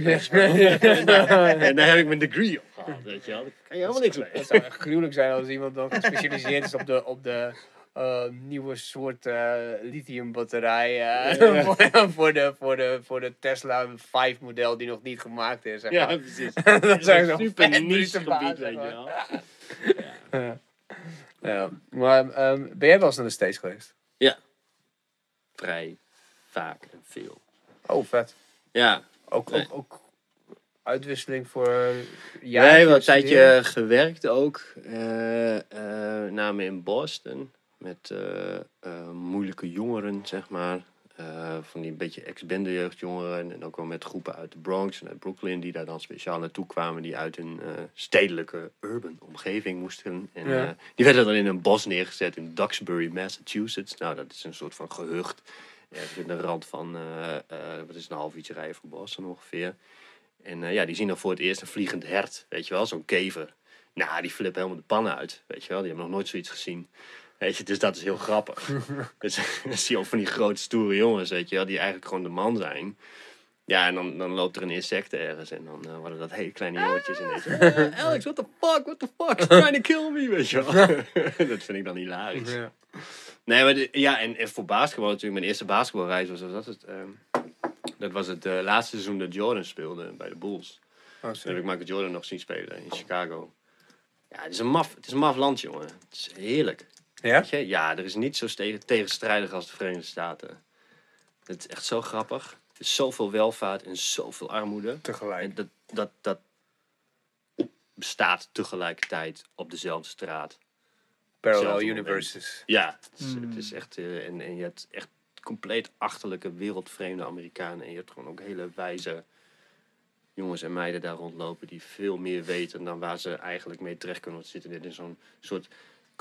En daar heb ik mijn degree op gehaald, weet je wel. Daar kan je helemaal niks mee. Het zou echt gruwelijk zijn als iemand dan gespecialiseerd is op de, op de eh, nieuwe soort eh lithiumbatterij eh, voor, voor, de, voor, de, voor de Tesla 5 model die nog niet gemaakt is. zeg Ja, precies. dat zijn een zo'n super niche gebied, weet je zeg wel. Ja. Ja. Maar ehm, ben jij wel eens naar de States geweest? Vrij vaak en veel. Oh, vet. Ja, Ook, Nee. ook, ook uitwisseling voor uh, Jij hebt wel een tijdje gewerkt ook. eh name in Boston. Met eh, moeilijke jongeren, zeg maar. Eh, van die een beetje ex-bende jeugdjongeren. En ook wel met groepen uit de Bronx en uit Brooklyn. Die daar dan speciaal naartoe kwamen. Die uit een eh, stedelijke urban omgeving moesten. En Ja. eh, die werden dan in een bos neergezet in Duxbury, Massachusetts. Nou, dat is een soort van gehucht. Ergens in de rand van, wat is een half uurtje rijden van Boston ongeveer. En ja, die zien dan voor het eerst een vliegend hert, weet je wel, zo'n kever. Nou, die flippen helemaal de pan uit, weet je wel. Die hebben nog nooit zoiets gezien. Weet je, dus dat is heel grappig. dus dan zie je ook van die grote stoere jongens, weet je wel, die eigenlijk gewoon de man zijn. Ja, en dan, dan loopt er een insect ergens en dan eh, worden dat hele kleine jongetjes ineens. "Eh, Alex, what the fuck, what the fuck, he's trying to kill me, weet je wel. dat vind ik dan hilarisch. Ja. Nee, maar de- ja, en, en voor basketbal natuurlijk, mijn eerste basketbalreis was, was dat het. ehm, dat was het eh, laatste seizoen dat Jordan speelde bij de Bulls. Oh, Toen heb ik Michael Jordan nog zien spelen in Chicago. Ja, het is een maf, het is een maf land, jongen. Het is heerlijk. Ja? Weet je? Ja, er is niet zo tegenstrijdig als de Verenigde Staten. Het is echt zo grappig. Er is zoveel welvaart en zoveel armoede. Tegelijk. En dat, dat, dat bestaat tegelijkertijd op dezelfde straat. Parallel universes. Ja, het is, Hmm. het is echt. eh, en, en je hebt echt compleet achterlijke, wereldvreemde Amerikanen. En je hebt gewoon ook hele wijze jongens en meiden daar rondlopen die veel meer weten dan waar ze eigenlijk mee terecht kunnen. Zitten net in zo'n soort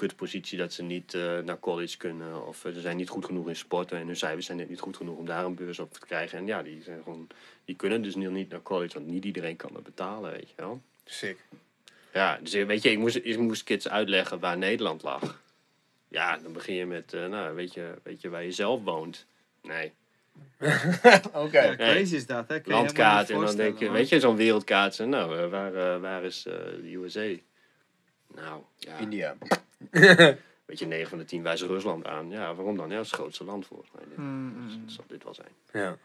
kutpositie dat ze niet eh, naar college kunnen. Of eh, ze zijn niet goed genoeg in sporten en hun cijfers zijn net niet goed genoeg om daar een beurs op te krijgen. En ja, die, zijn gewoon, die kunnen dus niet naar college, want niet iedereen kan dat betalen, weet je wel. Sick. Ja, dus eh, weet je, ik moest, ik moest kids uitleggen waar Nederland lag. Ja, dan begin je met, eh, nou, weet je, weet je waar je zelf woont? Nee, Oké. Ja, crazy is dat, hè? Landkaart. En dan denk je, weet je, zo'n wereldkaart. zo, Nou, waar, waar is eh, de USA? Nou, ja. India. weet je, 9 van de 10 wijzen Rusland aan. Ja, waarom dan? Ja, dat is het grootste land volgens mij. Dit, Mm, mm. dat zal dit wel zijn. Ja.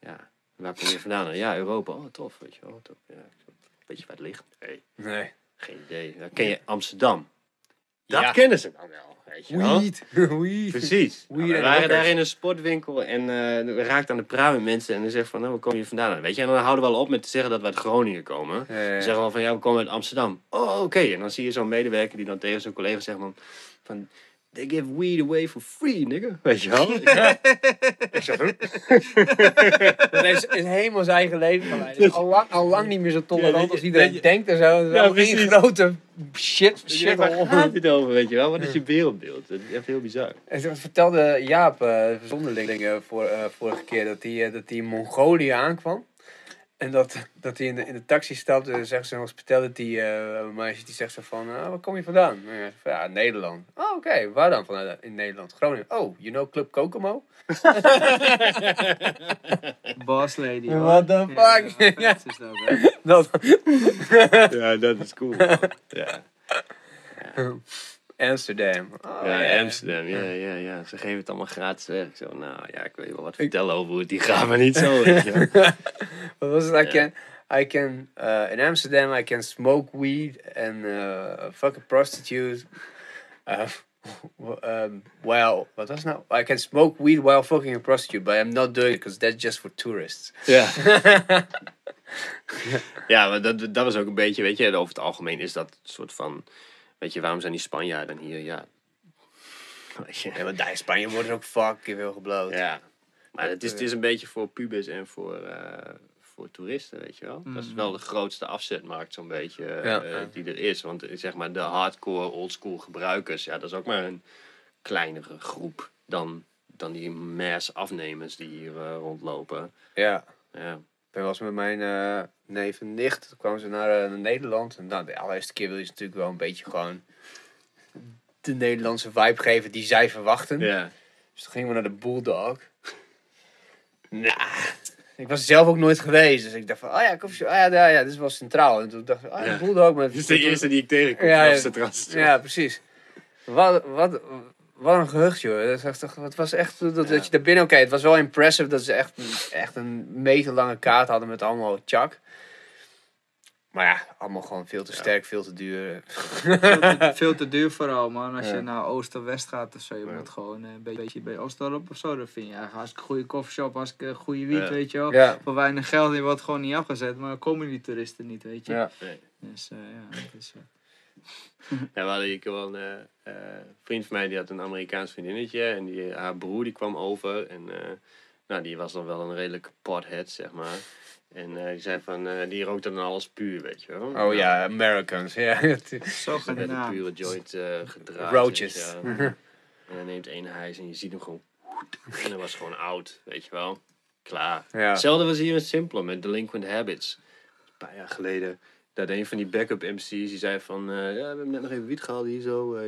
Ja. Waar kom je vandaan? Ja, Europa. Oh, tof, weet je wel. Tof. Ja, weet je waar het ligt? Nee, Nee. geen idee. Ken je Amsterdam? Dat Ja. kennen ze dan wel, weet je wel. Weed. Precies. Weed Nou, we en waren rockers. daar in een sportwinkel en eh, we raakten aan de praat met mensen en dan zeggen van, nou, waar kom je vandaan? Weet je, en dan houden we wel op met te zeggen dat we uit Groningen komen. Ja, Ze zeggen wel van, ja, we komen uit Amsterdam. Oh, oké. En dan zie je zo'n medewerker die dan tegen zijn collega zegt van, van they give weed away for free, nigga. Weet je wel? Ik zeg, huh? Dat is, is helemaal zijn eigen leven van mij. Dat is al lang, al lang niet meer zo tolerant Ja, als dat iedereen dat je- denkt en zo. Het is Ja, één precies. grote shit. Je shit waar gaat dit over, weet je wel? Wat is je wereldbeeld? Dat is echt heel bizar. En zo vertelde Jaap, eh zonderling, voor, eh, vorige keer, dat hij dat hij in Mongolië aankwam. En dat, dat hij in de, in de taxi stapte en zegt zo'n hospitality eh meisje, die zegt zo van, ah, waar kom je vandaan? En hij zegt van, ja, Nederland. Oh, oké, waar dan vanuit in Nederland? Groningen. Oh, you know Club Kokomo? Boss lady. What the fuck? Ja, dat is dat, hè. Dat, Ja, dat is cool. Ja. Amsterdam. Oh, Ja, Amsterdam, ja, ja, ja. Ze geven het allemaal gratis weg. Ik Zo, nou ja, ik weet wel wat vertellen over hoe het die gaat, maar niet zo, weet je wel. Wat was het? I can, I can uh, in Amsterdam, I can smoke weed and uh, fuck a prostitute. Uh, um, well, wat was nou? I can smoke weed while fucking a prostitute, but I'm not doing it because that's just for tourists. Ja. ja, maar dat, dat was ook een beetje, weet je, over het algemeen is dat een soort van, weet je, waarom zijn die Spanjaarden hier? Ja. Weet je. Ja, maar daar in Spanje wordt er ook fucking veel gebloot. Ja. Maar het is, het is een beetje voor pubers en voor, eh, voor toeristen, weet je wel. Dat is wel de grootste afzetmarkt zo'n beetje eh, Ja. die er is. Want eh, zeg maar de hardcore oldschool gebruikers, ja, dat is ook maar een kleinere groep dan, dan die mass afnemers die hier rondlopen. Ja. Ja. Ik ben wel eens met mijn eh, neef en nicht, toen kwamen ze naar, eh, naar Nederland. En nou, de allereerste keer wil je ze natuurlijk wel een beetje gewoon de Nederlandse vibe geven die zij verwachten. Ja. Dus toen gingen we naar de Bulldog. Nou, ik was zelf ook nooit geweest. Dus ik dacht van, oh ja, koffie, oh ja, ja, ja, dit is wel centraal. En toen dacht ik, oh ja, Ja. de Bulldog. Met, Dit is de eerste die ik tegenkom Ja, ja. Ja, precies. Wat, wat, wat een gehucht, joh. Dat was echt, het was echt dat, je daar binnen... Oké, het was wel impressive dat ze echt, echt een meter lange kaart hadden met allemaal chak. Maar ja, allemaal gewoon veel te sterk, veel te duur. Veel te, veel te duur vooral, man. Als je naar Oost of West gaat of zo, je moet gewoon eh, een beetje bij Oostdorp of zo. Dan vind je eigenlijk hartstikke goede koffieshop, hartstikke goede wiet, weet je wel. Voor weinig geld, die wordt gewoon niet afgezet, maar dan komen die toeristen niet, weet je. Ja. Dus eh, ja, dat is... eh, Ja, we hadden hier wel een eh, eh, vriend van mij die had een Amerikaans vriendinnetje. En die, haar broer die kwam over. En eh, nou, die was dan wel een redelijke pothead, zeg maar. En die zei van, die rookte dan alles puur, weet je wel. Oh ja, Americans. Ja. Zo werd een gedaan. pure joint eh gedraaid. Roaches. En dan neemt één hijs en je ziet hem gewoon... En hij was gewoon oud, weet je wel. Klaar. Ja. Hetzelfde was hier in Simpler met Delinquent Habits. Een paar jaar geleden. Dat een van die backup MC's die zei van... eh, ja, we hebben net nog even wiet gehaald hier zo. eh,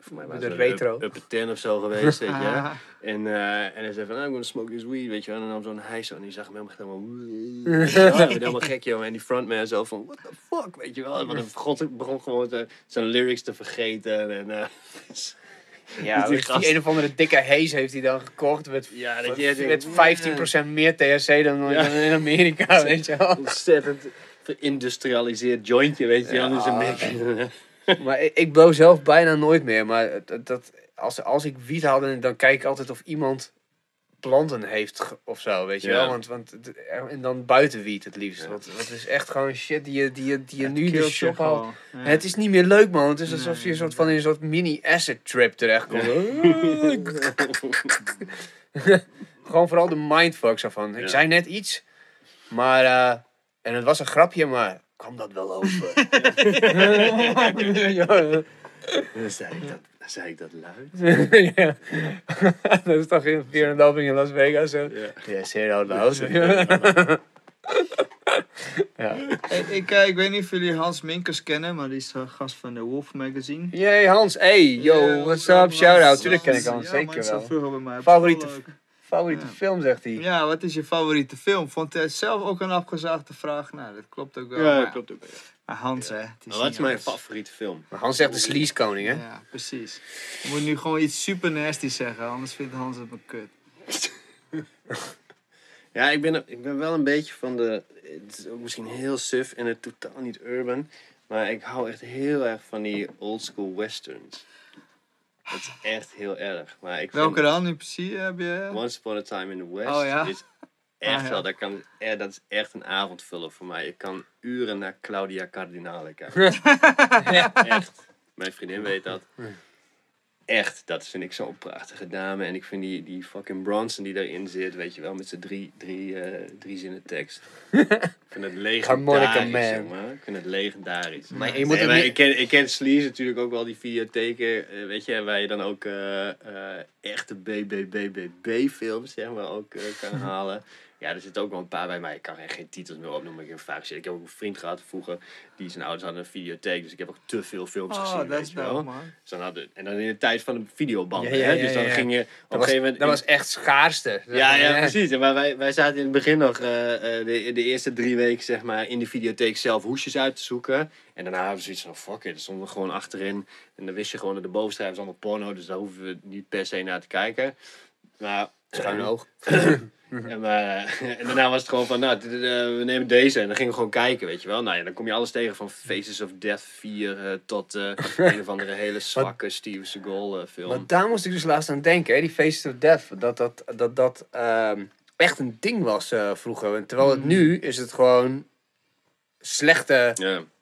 voor mij was De het retro. Up, 10 of zo geweest, weet je. Ah, En, eh, en hij zei van, I'm gonna smoke this weed, weet je wel. En dan nam zo'n hijs zo en die zag hem helemaal, helemaal... Ja, helemaal gek, joh. En die frontman zo van, what the fuck, weet je wel. Want hij begon, begon gewoon te- zijn lyrics te vergeten. En, eh, Ja, Die een of andere dikke haze heeft hij dan gekocht. Met, ja, dat je met 15% meer THC dan, Ja. dan in Amerika, weet je wel. Ontzettend geïndustrialiseerd jointje, weet je wel. Dus een Ja. beetje... Maar ik, ik blow zelf bijna nooit meer. Maar dat, als, als ik wiet had, dan kijk ik altijd of iemand planten heeft of zo, weet je Ja. wel. Want, want, en dan buiten wiet het liefst. Ja. Want het is echt gewoon shit die je, die je, die je nu de shop haalt. Ja. Het is niet meer leuk, man. Het is alsof Nee, je een soort van in een soort mini-acid trip terechtkomt. Gewoon vooral de mindfuck zo van. Ik Ja. zei net iets, maar... eh, en het was een grapje, maar kwam dat wel over? ja, Dan zei ik dat, dan zei ik dat luid. ja. dat is toch in 4,5 in Las Vegas zo? Ja. Ja, zeer oud house. ja. Ik, ik, eh, ik weet niet of jullie Hans Minkers kennen, maar die is gast van de Wolf Magazine. Yay, Hans. Hey, yo, Ja, what's up? Shout-out. Tuurlijk ken ik Hans. Ja, zeker wel. vroeger bij mij Favoriete. Favoriete Ja. film, zegt hij. Ja, wat is je favoriete film? Vond hij zelf ook een afgezaagde vraag? Nou, dat klopt ook wel. Ja, maar dat klopt ook. Maar Hans, hè. het niet wat is mijn favoriete film? Maar Hans zegt de sleaze koning, hè? Ja, precies. Je moet nu gewoon iets super nasty zeggen, anders vindt Hans het me kut. Ja, ik ben, ik ben wel een beetje van de... Het is ook misschien heel suf en het totaal niet urban. Maar ik hou echt heel erg van die old school westerns. Dat is echt heel erg. Maar ik Welke vind dan in precies heb je? Once Upon a Time in the West Oh, ja? is echt Ah, ja. wel... Dat, kan, eh, dat is echt een avondvuller voor mij. Ik kan uren naar Claudia Cardinale kijken. Echt. Mijn vriendin weet dat. Echt, dat vind ik zo'n prachtige dame. En ik vind die, die fucking Bronson die daarin zit, weet je wel, met zijn drie, drie, eh, drie zinnen tekst. ik vind het Harmonica legendarisch, Man. jongen. Ik vind het legendarisch. Maar je moet Nee, ook maar niet- ik, ken, ik ken Sleaze natuurlijk ook wel, die videotheken, eh, weet je, waar je dan ook eh, eh, echte BBBBB-films, zeg maar, ook kan halen. Ja, er zitten ook wel een paar bij mij. Ik kan er geen titels meer opnoemen. Ik heb vaak gezien. Ik heb ook een vriend gehad vroeger. Die zijn ouders hadden een videotheek. Dus ik heb ook te veel films Oh, gezien. dat weet is je wel. man. Dus dan hadden, en dan in de tijd van de. Ja, ja, hè? ja, Dus dan ja. ging je op Dat een was, gegeven moment... dat was echt schaarste. Ja, ja, precies. Maar wij, wij zaten in het begin nog eh, eh, de, de eerste drie weken zeg maar, in de videotheek zelf hoesjes uit te zoeken. En daarna hadden we zoiets van, fuck it, er stonden we gewoon achterin. En dan wist je gewoon dat de bovenstijf is allemaal porno, dus daar hoeven we niet per se naar te kijken. Maar, Schuin oog. en, eh, en daarna was het gewoon van, nou, eh, we nemen deze. En dan gingen we gewoon kijken, weet je wel. Nou ja, dan kom je alles tegen van Faces of Death 4 eh, tot eh, een of andere hele zwakke Steven Seagal eh, film. Maar daar moest ik dus laatst aan denken, hè, die Faces of Death. Dat dat, dat, dat ehm, echt een ding was eh, vroeger. En terwijl het nu is het gewoon slechte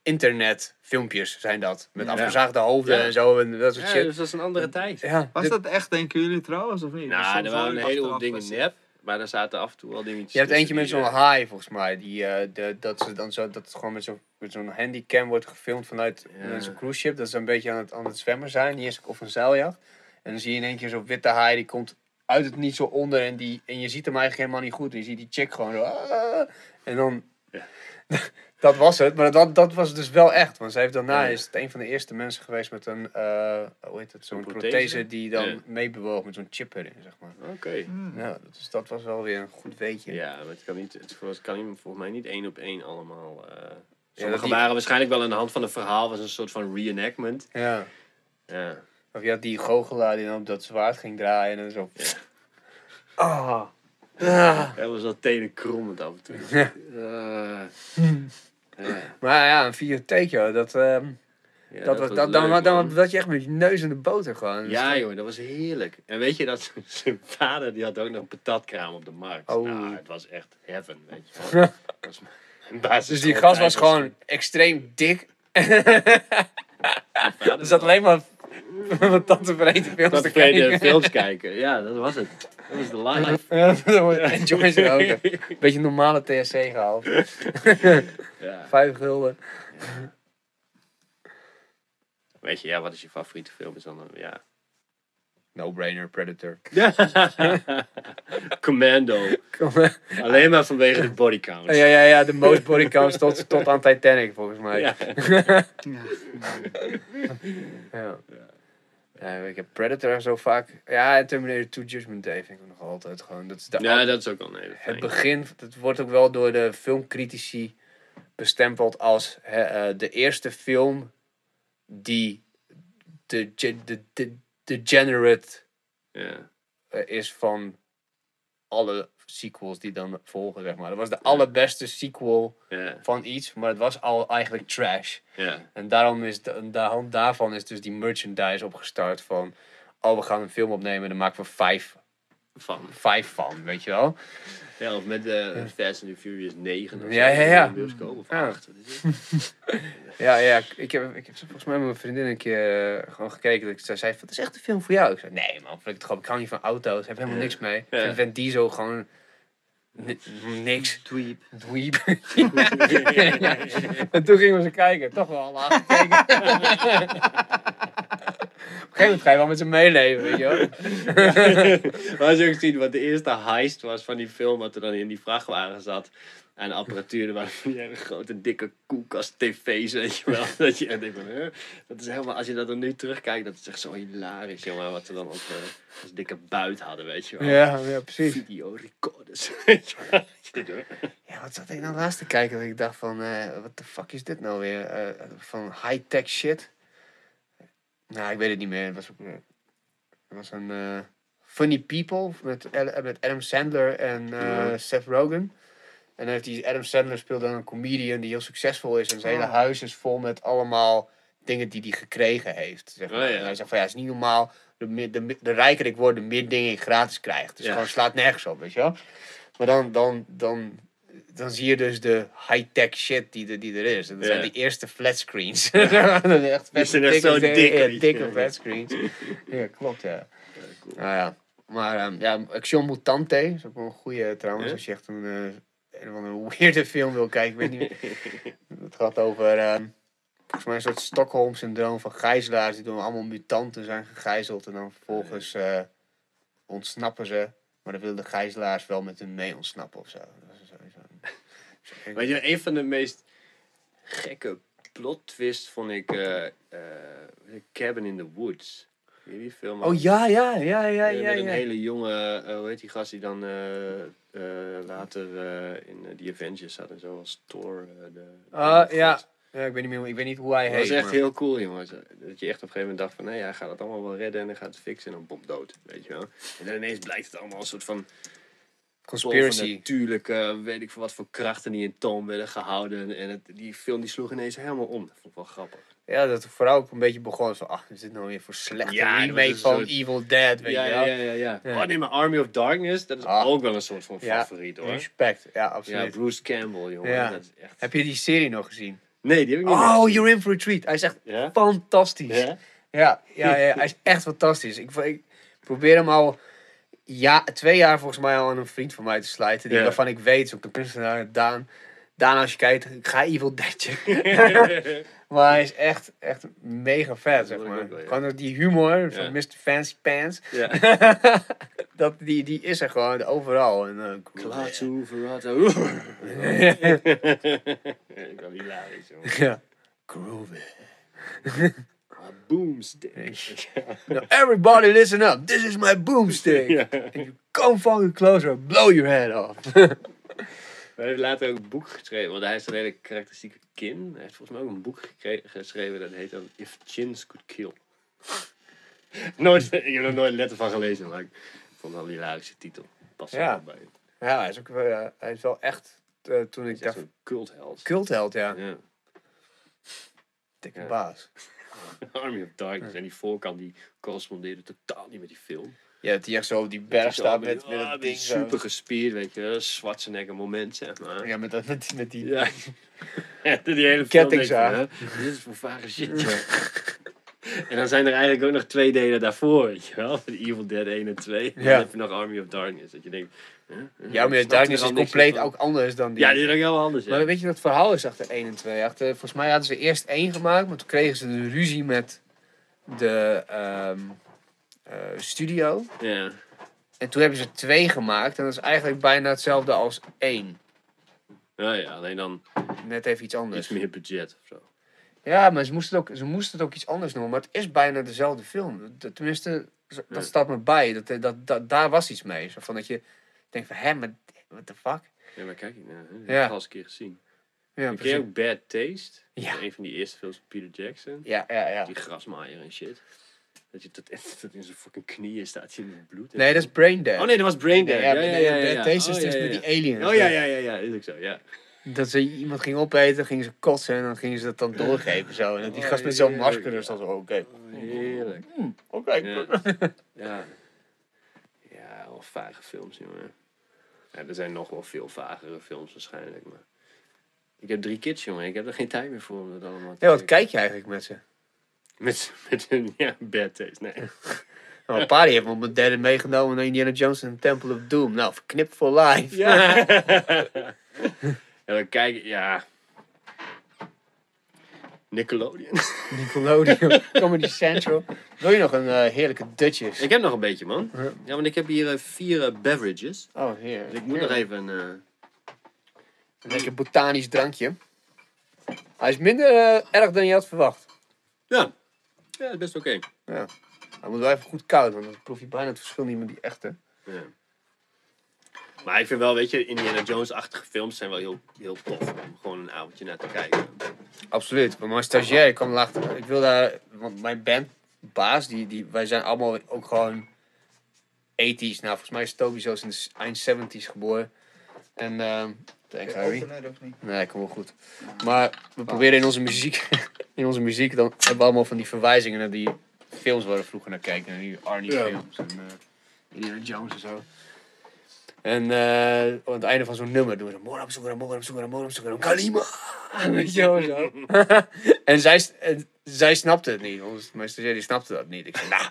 Ja. internetfilmpjes zijn dat. Met Ja. afgezaagde hoofden Ja. en zo en dat soort ja, shit. dus dat is een andere tijd. Ja, Was dit- dat echt, denken jullie trouwens, of niet? Nou, Soms er waren een heleboel dingen nep, maar er zaten af en toe wel dingetjes je hebt eentje met zo'n eh, haai volgens mij. Die, eh, de, dat, ze dan zo, dat het gewoon met zo'n met zo'n handycam wordt gefilmd vanuit Ja. met zo'n cruise ship. Dat ze een beetje aan het, aan het zwemmen zijn. Die is of een zeiljacht. En dan zie je in één keer zo'n witte haai die komt uit het niet zo onder. En, die, en je ziet hem eigenlijk helemaal niet goed. En je ziet die chick gewoon zo. "Ah." en dan. Ja. dat was het. Maar dat, dat was dus wel echt. Want zij heeft daarna Ja. is het een van de eerste mensen geweest met een. eh, hoe heet het? Zo'n prothese? prothese? die dan Ja. meebewoog met zo'n chip erin, zeg maar. Oké. Hmm. Ja, dat, is, dat was wel weer een goed weetje. Ja, maar het kan, niet, het kan niet, volgens mij niet één op één allemaal. eh dat sommige die- waren waarschijnlijk wel aan de hand van een verhaal, was een soort van reenactment. ja. Ja. Of je had die goochelaar die dan op dat zwaard ging draaien en zo. Ja. Ah. Ah. Dat was wel tenen krommend af en toe. Ja. Eh, ja. Maar ja, een videotheek, joh. Dat, ehm, Ja, dat was, dat, leuk, dan, dan, dat je echt met je neus in de boter gewoon. Ja, joh, dat was heerlijk. En weet je dat zijn vader die had ook nog een patatkraam op de markt. Oh. Nou, het was echt heaven, weet je. Dat was basis- Dus die gast was gewoon extreem dik. Er zat alleen maar van tante vergeten films dat te kijken. films kijken. Ja, dat was het. Dat was de life. Enjoy ze ook. Beetje normale TSC gehaald. Ja. Vijf gulden. Weet je, ja, wat is je favoriete film? Is dan, een- ja. No-brainer, Predator. Commando. Alleen maar vanwege de body count. Ja, ja, ja, de most body counts tot, tot aan Titanic, volgens mij. Ja. Ja. Ja. Ja, ik heb Predator zo vaak. Ja, en Terminator 2 Judgment Day vind ik nog altijd gewoon. Dat is de Ja, dat is ook wel een hele het begin. Het wordt ook wel door de filmcritici bestempeld als eh, de eerste film die de, de, de, degenerate eh, is van alle sequels die dan volgen, zeg maar. Dat was de allerbeste sequel van iets, maar het was al eigenlijk trash. En daarom is de, de hand daarvan is dus die merchandise opgestart van... Oh, we gaan een film opnemen en dan maken we vijf, Van. vijf van, weet je wel? Ja, of met de Fast and the Furious 9 of Ja, zo, ja, ja. bioscoop, of Ja. 8. Wat is het? Ja, ja, ik heb, ik heb volgens mij met mijn vriendin een keer eh, gewoon gekeken. Dat ik zij zei, van, dat is echt een film voor jou. Ik zei, nee man, ik, het ik hou niet van auto's. Ik heb helemaal niks mee. Ik vind Vin Diesel gewoon ni- niks. Dweep. Dweeb. Ja. En toen gingen we ze kijken. Toch wel laag. Gegeven moment ga je wel met ze meeleven, weet je wel. maar als je ook ziet wat de eerste heist was van die film, wat er dan in die vrachtwagen zat. En apparatuur, er waren hele grote, dikke koelkast tv's, weet je wel. Dat je echt denkt van, huh? Dat is helemaal, als je dat dan nu terugkijkt, dat is echt zo hilarisch, jongen. Wat ze dan eh, als dikke buit hadden, weet je wel. Ja, ja, precies. Videorecorders, weet je wel. Ja, wat zat ik nou laatst te kijken? Dat ik dacht van, eh wat de fuck is dit nou weer? Eh, van high-tech shit. Nou, ik weet het niet meer. Het was, ook, eh, het was een eh, Funny People met, met Adam Sandler en Ja. Seth Rogen. En dan heeft die Adam Sandler speelt dan een comedian die heel succesvol is. En zijn hele Oh. huis is vol met allemaal dingen die hij gekregen heeft. Zeg maar. Oh, ja. En hij zegt van, ja, het is niet normaal. De, de, de rijker ik word, de meer dingen ik gratis krijg. Dus Ja. gewoon slaat nergens op, weet je wel. Maar dan, dan, dan, dan zie je dus de high-tech shit die, er- die er is. En dat Ja. zijn die eerste flatscreens. echt vet Die zijn echt zo dikke, dik, ja, dikke flatscreens. Ja, klopt, ja. cool. Nou ja. Maar ehm, ja, Action Mutante is ook wel een goede trouwens. Ja? Als je echt een, eh, een of andere weirde film wil kijken. Ik weet niet. Het gaat over ehm, volgens mij een soort Stockholm-syndroom van gijzelaars. Die door allemaal mutanten zijn gegijzeld. En dan vervolgens eh, ontsnappen ze. Maar dan willen de gijzelaars wel met hun mee ontsnappen of zo. Dat. Weet je, een van de meest gekke plot twists vond ik eh, eh, Cabin in the Woods. Ken die film? Oh ja, ja, ja, ja, Eh, ja. met een ja. hele jonge, hoe heet die gast die dan later in The Avengers zat en zo als Thor. de, Ah, ja. ja, ik weet niet meer, ik weet niet hoe hij Dat heet. was echt maar- heel cool, jongens. Dat je echt op een gegeven moment dacht van, nee, hij gaat het allemaal wel redden en hij gaat het fixen en dan bom dood, weet je wel. En dan ineens blijkt het allemaal een soort van Conspiracy. Natuurlijk, weet ik veel wat voor krachten die in toon werden gehouden. En het, die film die sloeg ineens helemaal om. Dat vond ik wel grappig. Ja, dat vooral ook een beetje begon van, ach, is dit nou weer voor slechte Ja, remake van soort- Evil Dead, weet ja, je ja, wel? ja, ja, ja. Ja. Oh nee, maar Army of Darkness, dat is Ah. ook wel een soort van favoriet hoor. Respect, ja, Ja, absoluut. Bruce Campbell, jongen. Dat is echt... Heb je die serie nog gezien? Nee, die heb ik niet Oh, You're in for a treat. Hij is echt fantastisch. Ja? Ja, ja, ja, hij is echt fantastisch. Ik, ik probeer hem al ja, twee jaar volgens mij al aan een vriend van mij te slijten. Die. Waarvan ik weet, zo'n kunstenaar, Daan. Daan, als je kijkt, ik ga Evil Dead checken. maar hij is echt, echt mega vet, zeg maar. wel, ja. Gewoon die humor van Ja. Mr. Fancy Pants. ja. dat, die, die is er gewoon overal. En, eh, Klaatu, Verrato. ik ben hilarisch, jongen. ja. Groovy. Boomstick. Now everybody listen up. This is my boomstick. If you come fucking closer, blow your head off. Hij heeft later ook een boek geschreven, want hij is een hele karakteristieke kin. Hij heeft volgens mij ook een boek geschreven dat heet dan If Chins Could Kill. nooit, ik heb er nooit letter van gelezen, maar ik vond het wel een hilarische titel. Past er Ja. bij. Ja, hij is, ook, wel- hij is wel echt, eh, toen ik dacht, een cultheld. cultheld, ja. Ja. Dikke Ja. baas. Army of Darkness. En die voorkant die correspondeerde totaal niet met die film. Ja, dat hij echt zo op die berg staat met, ah, met dat ding zo. Super gespierd, weet je. Schwarzenegger moment, zeg maar. Ja, met, dat, met, die- met die... Ja. ja die hele film Kettingzaag. Dit is voor vage shit. En dan zijn er eigenlijk ook nog twee delen daarvoor, weet je wel. De Evil Dead 1 en 2. En dan heb je nog Army of Darkness. Dat je denkt... Ja, maar Darkness er is compleet ook anders dan die. Ja, die is ook heel anders. Maar weet je wat het verhaal is achter 1 en 2? Achter, volgens mij hadden ze eerst 1 gemaakt, maar toen kregen ze de ruzie met de ehm, eh, studio. Ja. En toen hebben ze 2 gemaakt en dat is eigenlijk bijna hetzelfde als 1. Ja, ja, alleen dan Net even iets anders. iets meer budget of zo. Ja, maar ze moesten, het ook, ze moesten het ook iets anders noemen. Maar het is bijna dezelfde film. De- Tenminste, dat staat me bij. Dat, dat, dat, daar was iets mee. Zo van dat je denkt van, hè, maar what the fuck? Ja, maar kijk, nou, hè, dat Ja. heb ik al eens een keer gezien. Ja, Ken je ook Bad Taste? Ja. Is Een van die eerste films van Peter Jackson. Ja, ja, ja. Die grasmaaier en shit. Dat je tot, tot in zijn fucking knieën staat, je in het bloed. Nee, dat is Brain Dead. Oh nee, dat was Brain Dead. Ja, Ja, ja, ja. ja. Deze is Oh, dus ja, met die aliens. Oh ja, ja, ja, ja, is ook zo, ja. Dat ze iemand ging opeten, gingen ze kotsen en dan gingen ze dat dan doorgeven zo. En dat die Oh, gast met zo'n heerlijk, masker dus dan zo, oké. Heerlijk. Oké. Ja. Ja. Ja, wel vage films, jongen. Ja, er zijn nog wel veel vagere films waarschijnlijk, maar... Ik heb drie kids, jongen. Ik heb er geen tijd meer voor om dat allemaal te Ja, wat kijken. kijk je eigenlijk met ze? Met, met hun, ja, bad taste, nee. Nou, een paar die hebben op mijn derde meegenomen naar Indiana Jones en Temple of Doom. Nou, verknipt for life. Ja. ja, we kijken, ja. Nickelodeon. Nickelodeon, Comedy Central. Wil je nog een eh, heerlijke Dutchess? ik heb nog een beetje, man. Ja. Want ik heb hier eh, vier eh, beverages. Oh, heer. Dus ik moet nog even... eh, Een lekker botanisch drankje. Hij is minder erg dan je had verwacht. ja. ja, best oké. Ja. Hij moet wel even goed koud, want dan proef je bijna het verschil niet met die echte. Ja. Maar ik vind wel, weet je, Indiana Jones-achtige films zijn wel heel, heel tof om gewoon een avondje naar te kijken. Absoluut. Maar mijn stagiair ik kwam erachter. Ik wil daar, want mijn bandbaas, die, die, wij zijn allemaal ook gewoon 80s. Nou, volgens mij is Toby zelfs in de eind 70s geboren. En, ehm thanks Harry. Nee, komt wel goed. Maar we proberen in onze muziek, in onze muziek, dan hebben we allemaal van die verwijzingen naar die films waar we vroeger naar kijken. Naar die Arnie Ja. films en eh Indiana Jones en zo. En eh, aan het einde van zo'n nummer doen we zo... Moram Soegaram, Moram Soegaram, Moram Soegaram, Kalima! Weet je wel, zo. en, zij, en zij snapte het niet. Ons, mijn stagiair die snapte dat niet. Ik zei, nou,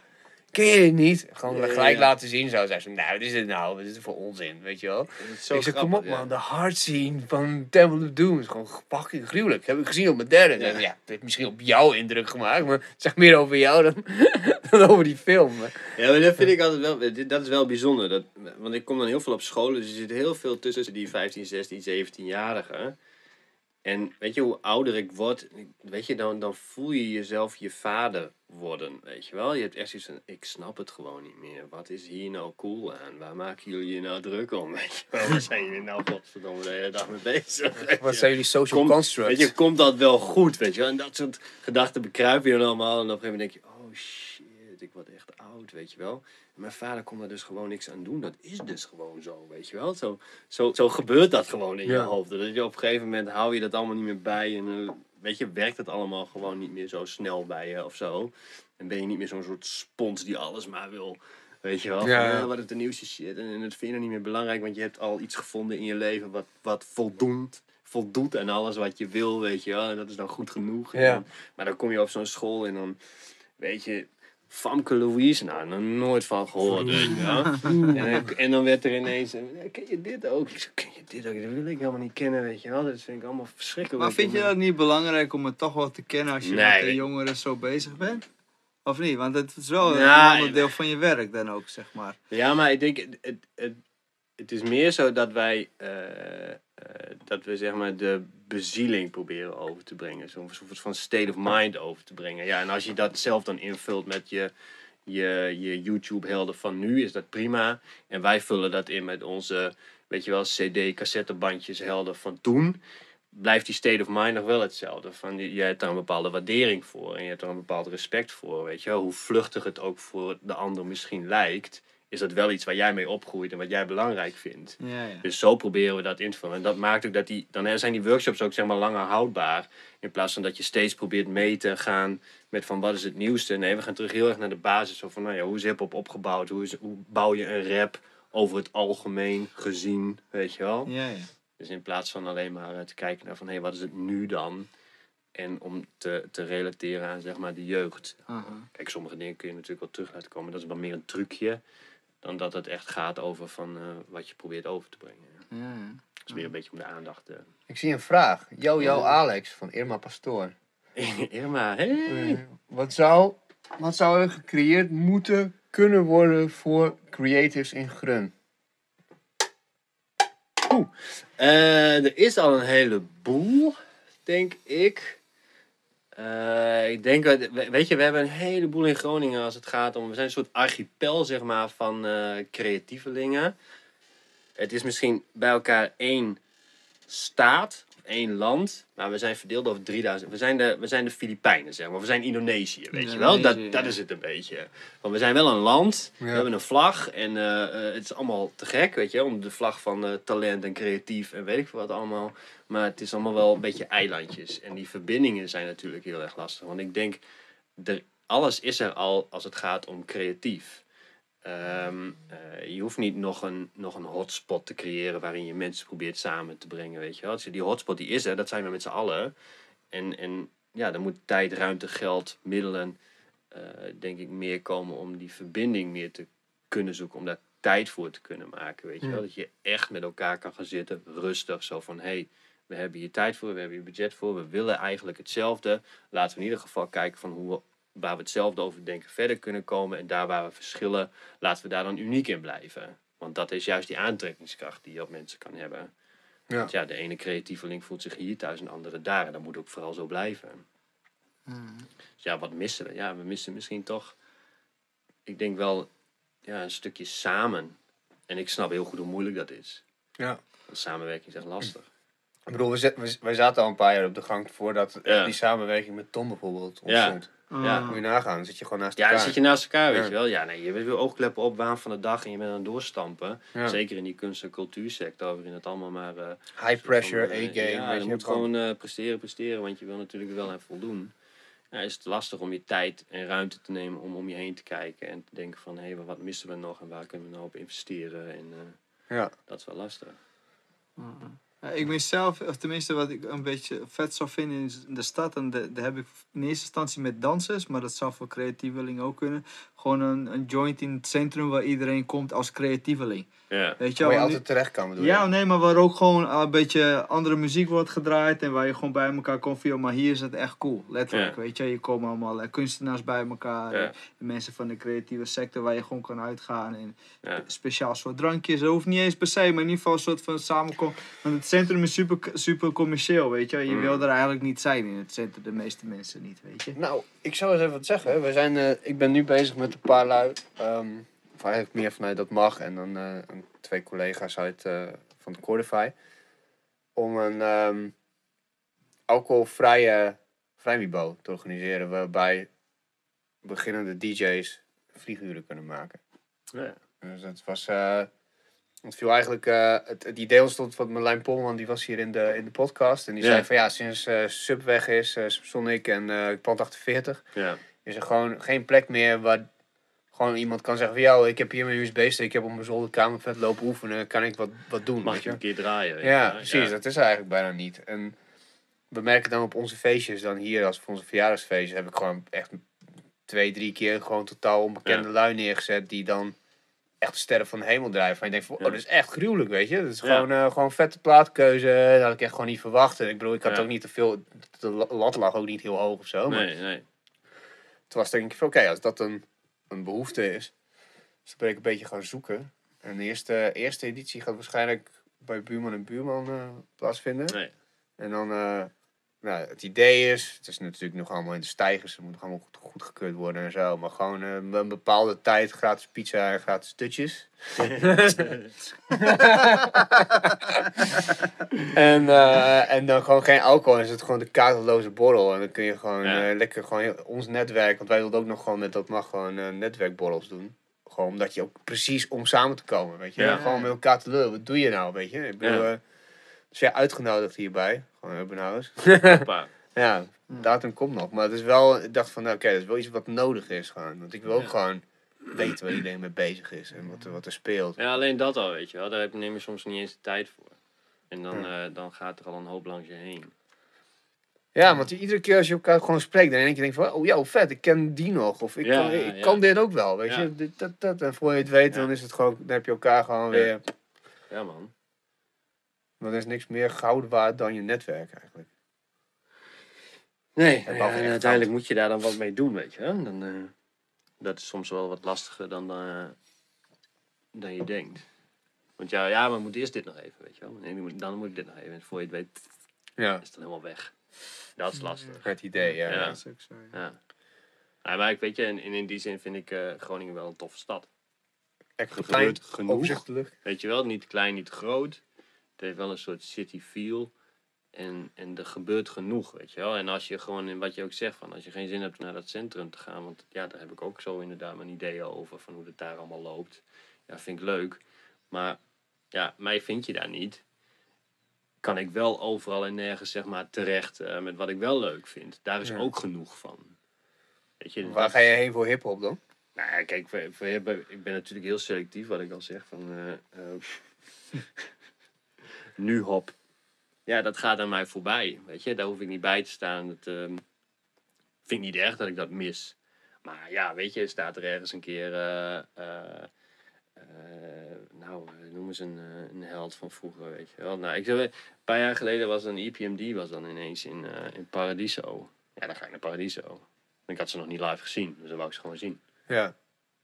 ken je het niet? Gewoon Ja, gelijk ja. laten zien zo. Zei, nou, wat is dit nou? Wat is dit voor onzin? Weet je wel? Zo ik zei, kom op man, de hard scene van Temple of Doom is gewoon fucking gruwelijk. Heb ik gezien op mijn derde. Ja. Het heeft misschien op jou indruk gemaakt, maar het zegt meer over jou dan, dan over die film. Ja, maar dat vind ik altijd wel, dit- dat is wel bijzonder. Dat, want ik kom dan heel veel op scholen, dus er zit heel veel tussen die 15, 16, 17-jarigen. En weet je, hoe ouder ik word, weet je, dan, dan voel je jezelf je vader worden, weet je wel. Je hebt echt zoiets van, ik snap het gewoon niet meer. Wat is hier nou cool aan? Waar maken jullie je nou druk om, weet je wel? Waar zijn jullie nou godverdomme de hele dag mee bezig? Wat zijn jullie social Komt- constructs? Weet je, komt dat wel goed, weet je wel? En dat soort gedachten bekruipen je dan allemaal. En op een gegeven moment denk je, oh shit, ik word echt oud, weet je wel. En mijn vader kon daar dus gewoon niks aan doen. Dat is dus gewoon zo, weet je wel. Zo, zo, zo gebeurt dat gewoon in je hoofd. Dat je op een gegeven moment hou je dat allemaal niet meer bij. En eh, weet je, werkt het allemaal gewoon niet meer zo snel bij je of zo. En ben je niet meer zo'n soort spons die alles maar wil... Weet je wel, Ja, ja. eh, wat is de nieuwste shit. En, en dat vind je niet meer belangrijk, want je hebt al iets gevonden in je leven wat, wat voldoet, voldoet aan alles wat je wil, weet je wel. En dat is dan goed genoeg. En Ja. maar dan kom je op zo'n school en dan, weet je, Famke Louise, nou, nog nooit van gehoord, weet je wel. En, dan- en dan werd er ineens, eh, ken je dit ook? Ik zei, ken je dit ook? Dat wil ik helemaal niet kennen, weet je wel. Dat vind ik allemaal verschrikkelijk. Maar vind je dat niet belangrijk om het toch wel te kennen als je Nee. met de jongeren zo bezig bent? Of niet? Want het is wel een onderdeel van je werk dan ook, zeg maar. Ja, maar ik denk, het, het, het, het is meer zo dat wij, eh, eh, dat we zeg maar de bezieling proberen over te brengen. Zo'n soort van state of mind over te brengen. Ja, en als je dat zelf dan invult met je, je, je YouTube-helden van nu, is dat prima. En wij vullen dat in met onze, weet je wel, CD-cassettebandjes helden van toen. Blijft die state of mind nog wel hetzelfde. Van, je hebt daar een bepaalde waardering voor en je hebt er een bepaald respect voor. Weet je wel? Hoe vluchtig het ook voor de ander misschien lijkt, is dat wel iets waar jij mee opgroeit en wat jij belangrijk vindt. Ja, ja. Dus zo proberen we dat in te vullen. En dat maakt ook dat die, dan zijn die workshops ook zeg maar langer houdbaar. In plaats van dat je steeds probeert mee te gaan met van wat is het nieuwste. Nee, we gaan terug heel erg naar de basis. Zo van, nou ja, hoe is hip-hop opgebouwd? Hoe, is, hoe bouw je een rap over het algemeen gezien? Weet je wel? Ja, ja. Dus in plaats van alleen maar eh, te kijken naar van, hé, hey, wat is het nu dan? En om te, te relateren aan zeg maar de jeugd. Aha. Kijk, sommige dingen kun je natuurlijk wel terug laten komen. Dat is wel meer een trucje. Dan dat het echt gaat over van, eh, wat je probeert over te brengen. Ja, ja. Dat is meer een beetje om de aandacht te... Ik zie een vraag. Yo, yo, Alex van Irma Pastoor. Irma, hé? Eh, wat, zou, wat zou er gecreëerd moeten kunnen worden voor creatives in Grun? Eh, er is al een heleboel, denk ik. Eh, ik denk, weet je, we hebben een heleboel in Groningen als het gaat om... We zijn een soort archipel, zeg maar, van eh, creatievelingen. Het is misschien bij elkaar één staat, één land. Maar we zijn verdeeld over 3000. We zijn de, we zijn de Filipijnen, zeg maar. We zijn Indonesië, weet je wel. Dat, dat is het een beetje. Want we zijn wel een land. We hebben een vlag. En eh, eh, het is allemaal te gek, weet je. Om de vlag van eh, talent en creatief en weet ik veel wat allemaal. Maar het is allemaal wel een beetje eilandjes. En die verbindingen zijn natuurlijk heel erg lastig. Want ik denk, er, alles is er al als het gaat om creatief. Ehm, eh, je hoeft niet nog een, nog een hotspot te creëren waarin je mensen probeert samen te brengen, weet je wel. Dus die hotspot die is er, dat zijn we met z'n allen. En, en ja, dan moet tijd, ruimte, geld, middelen, eh, denk ik, meer komen om die verbinding meer te kunnen zoeken. Om daar tijd voor te kunnen maken, weet je wel. Dat je echt met elkaar kan gaan zitten, rustig, zo van, hé, hey, We hebben hier tijd voor, we hebben hier budget voor. We willen eigenlijk hetzelfde. Laten we in ieder geval kijken van hoe we, waar we hetzelfde over denken verder kunnen komen. En daar waar we verschillen, laten we daar dan uniek in blijven. Want dat is juist die aantrekkingskracht die je op mensen kan hebben. Ja. Want ja, de ene creatieveling voelt zich hier thuis en de andere daar. En dat moet ook vooral zo blijven. Dus ja, wat missen we? Ja, we missen misschien toch, ik denk wel, ja, een stukje samen. En ik snap heel goed hoe moeilijk dat is. Ja. Want samenwerking is echt lastig. Ik bedoel, we, zet- we, wij zaten al een paar jaar op de gang voordat Ja. die samenwerking met Tom bijvoorbeeld Ja. ontstond. Ja. Moet je nagaan, dan zit je gewoon naast Ja, elkaar. dan zit je naast elkaar, weet Ja. je wel. Ja, nee, je bent weer oogkleppen op, waan van de dag en je bent aan het doorstampen. Ja. Zeker in die kunst- en cultuursector, waarin het allemaal maar... eh, High pressure, eh, A-game. Ja, je je, moet gewoon- eh, presteren, presteren, want je wil natuurlijk wel aan voldoen. Ja, is het lastig om je tijd en ruimte te nemen om om je heen te kijken en te denken van, hé, hey, wat missen we nog en waar kunnen we nou op investeren? En eh, Ja. dat is wel lastig. Ja, ik ben zelf, of tenminste wat ik een beetje vet zou vinden in de stad, en daar heb ik in eerste instantie met dansers, maar dat zou voor creatievelingen ook kunnen. Gewoon een, een joint in het centrum waar iedereen komt als creatieveling. Ja, Weet je Waar je wel? altijd terecht kan, bedoel je? Ja, nee, maar waar ook gewoon een beetje andere muziek wordt gedraaid en waar je gewoon bij elkaar komt van, maar hier is het echt cool, letterlijk, Ja. weet je. Je komen allemaal eh, kunstenaars bij elkaar, Ja. eh, mensen van de creatieve sector waar je gewoon kan uitgaan en speciaal soort drankjes. Dat hoeft niet eens per se, maar in ieder geval een soort van samenkom. Want het centrum is super, super commercieel, weet je. Je Mm. wil er eigenlijk niet zijn in het centrum, de meeste mensen niet, weet je. Nou, ik zou eens even wat zeggen. We zijn, eh, ik ben nu bezig met een paar lui. ehm, of eigenlijk meer vanuit dat mag. En dan eh, twee collega's uit, eh, van de Cordify. Om een ehm, alcoholvrije vrijmibo te organiseren. Waarbij beginnende DJ's vlieguren kunnen maken. Ja. Dus het was... eh, het viel eigenlijk... eh, het, het idee ontstond van Marlijn Polman. Die was hier in de, in de podcast. En die zei van ja, sinds eh Sub weg is, Sonic en eh Pand 48 ja. is er gewoon geen plek meer waar gewoon iemand kan zeggen van jou, ik heb hier mijn USB-stick, ik heb op mijn zolderkamer vet lopen oefenen, kan ik wat, wat doen? Mag weet je een keer draaien. Ja, precies, dat is eigenlijk bijna niet. En we merken dan op onze feestjes, dan hier als voor onze verjaardagsfeestjes, heb ik gewoon echt twee, drie keer gewoon totaal onbekende lui neergezet die dan echt de sterren van de hemel drijven. En je denkt van, oh, Ja. dat is echt gruwelijk, weet je. Dat is Ja. gewoon, eh, gewoon vette plaatkeuze, dat had ik echt gewoon niet verwacht. En ik bedoel, ik had Ja. ook niet te veel, de lat lag ook niet heel hoog of zo. Maar Nee, nee. toen was denk ik van, oké, als dat een, een behoefte is, dus dan ben ik een beetje gaan zoeken. En de eerste, eerste editie gaat waarschijnlijk bij Buurman en Buurman eh, plaatsvinden. nee. En dan, eh, nou, het idee is, het is natuurlijk nog allemaal in de stijgers, het moet nog allemaal goed, goedgekeurd worden en zo. Maar gewoon eh, een bepaalde tijd gratis pizza en gratis dutjes. en, eh, en dan gewoon geen alcohol. En is het gewoon de kaarteloze borrel. En dan kun je gewoon Ja. eh, lekker gewoon ons netwerk. Want wij wilden ook nog gewoon met dat mag gewoon netwerkborrels doen. Gewoon omdat je ook precies om samen te komen. Weet je, Ja. gewoon met elkaar te lullen. Wat doe je nou? Weet je, ik bedoel, Ja. Dus jij uitgenodigd hierbij. Gewoon house. Hoppa. Ja, datum komt nog. Maar het is wel, ik dacht van, nou, oké, dat is wel iets wat nodig is gewoon. Want ik wil ook Ja. gewoon weten waar iedereen mee bezig is en wat, er- wat er speelt. Ja, alleen dat al, weet je wel. Daar heb- neem je soms niet eens de tijd voor. En dan, eh, dan gaat er al een hoop langs je heen. Ja, want iedere keer als je elkaar gewoon spreekt, dan denk je denk van, oh ja, vet, ik ken die nog. Of ik, Ja, kan, ik ja. kan dit ook wel, weet Ja. je. Dit, dat, dat. En voor je het weet, Ja. dan is het gewoon, dan heb je elkaar gewoon Ja. weer. Ja, man. Dan is niks meer goud waard dan je netwerk eigenlijk. Nee, En ja, uiteindelijk moet je daar dan wat mee doen, weet je wel. Dan, eh, dat is soms wel wat lastiger dan, eh, dan je denkt. Want ja, ja, maar we moeten eerst dit nog even, weet je wel. Nee, moet- dan moet ik dit nog even. En voor je het weet, Ja, is het dan helemaal weg. Dat is lastig. het idee, ja. Ja. Dat is ook zo. ja. Ja. Ja, maar ik weet je, en in die zin vind ik eh, Groningen wel een toffe stad. Echt Er klein, genoeg. Weet je wel, niet klein, niet te groot. Het heeft wel een soort city feel. En, en er gebeurt genoeg, weet je wel. En als je gewoon, in wat je ook zegt, van als je geen zin hebt naar dat centrum te gaan. Want ja, daar heb ik ook zo inderdaad mijn ideeën over, van hoe het daar allemaal loopt. Ja, vind ik leuk. Maar ja, mij vind je daar niet. Kan ik wel overal en nergens, zeg maar, terecht eh, met wat ik wel leuk vind. Daar is Ja. ook genoeg van. Weet je, Waar dat- ga je heen voor hip-hop dan? nou ja, kijk, hebben, ik ben natuurlijk heel selectief, wat ik al zeg. Van, eh, eh, nu hop. Ja, dat gaat aan mij voorbij. Weet je, daar hoef ik niet bij te staan. Dat ehm, vind ik niet erg dat ik dat mis. Maar ja, weet je, staat er ergens een keer. eh, eh, nou, noem eens een, een held van vroeger, weet je wel. Nou, ik zeg, een paar jaar geleden was een EPMD was dan ineens in, in Paradiso. Ja, dan ga ik naar Paradiso. Ik had ze nog niet live gezien, dus dan wou ik ze gewoon zien. Ja.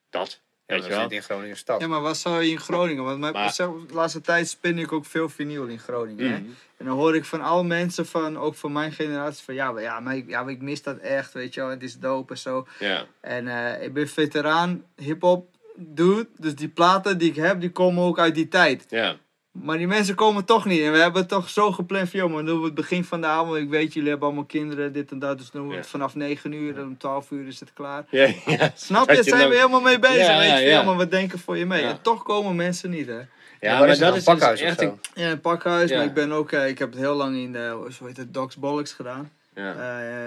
Dat, weet we je wel. zitten in Groningen stad. Ja, maar wat zou je in Groningen? Want mijn, Maar- zelf- de laatste tijd spin ik ook veel vinyl in Groningen. Hè? Mhm. En dan hoor ik van alle mensen, van, ook van mijn generatie, van ja, maar, ja, maar, ik, ja, maar ik mis dat echt, weet je wel. Het is dope en zo. Ja, En eh, ik ben veteraan hip-hop dude. Dus die platen die ik heb, die komen ook uit die tijd. ja. Maar die mensen komen toch niet. En we hebben het toch zo gepland van, joh, maar doen we het begin van de avond. Ik weet, jullie hebben allemaal kinderen, dit en dat. Dus doen we Ja. het vanaf 9 uur en om 12 uur is het klaar. Ja, ja. Snap je? je Zijn we helemaal mee bezig. Ja, weet je ja, veel, ja. maar we denken voor je mee. Ja. En toch komen mensen niet, hè. Ja, maar is dat is dus Pakhuis echt een... Ja, het pakhuis. Maar ik ben ook, eh, ik heb het heel lang in, de zo heet het, Docs Bollocks gedaan. Ja.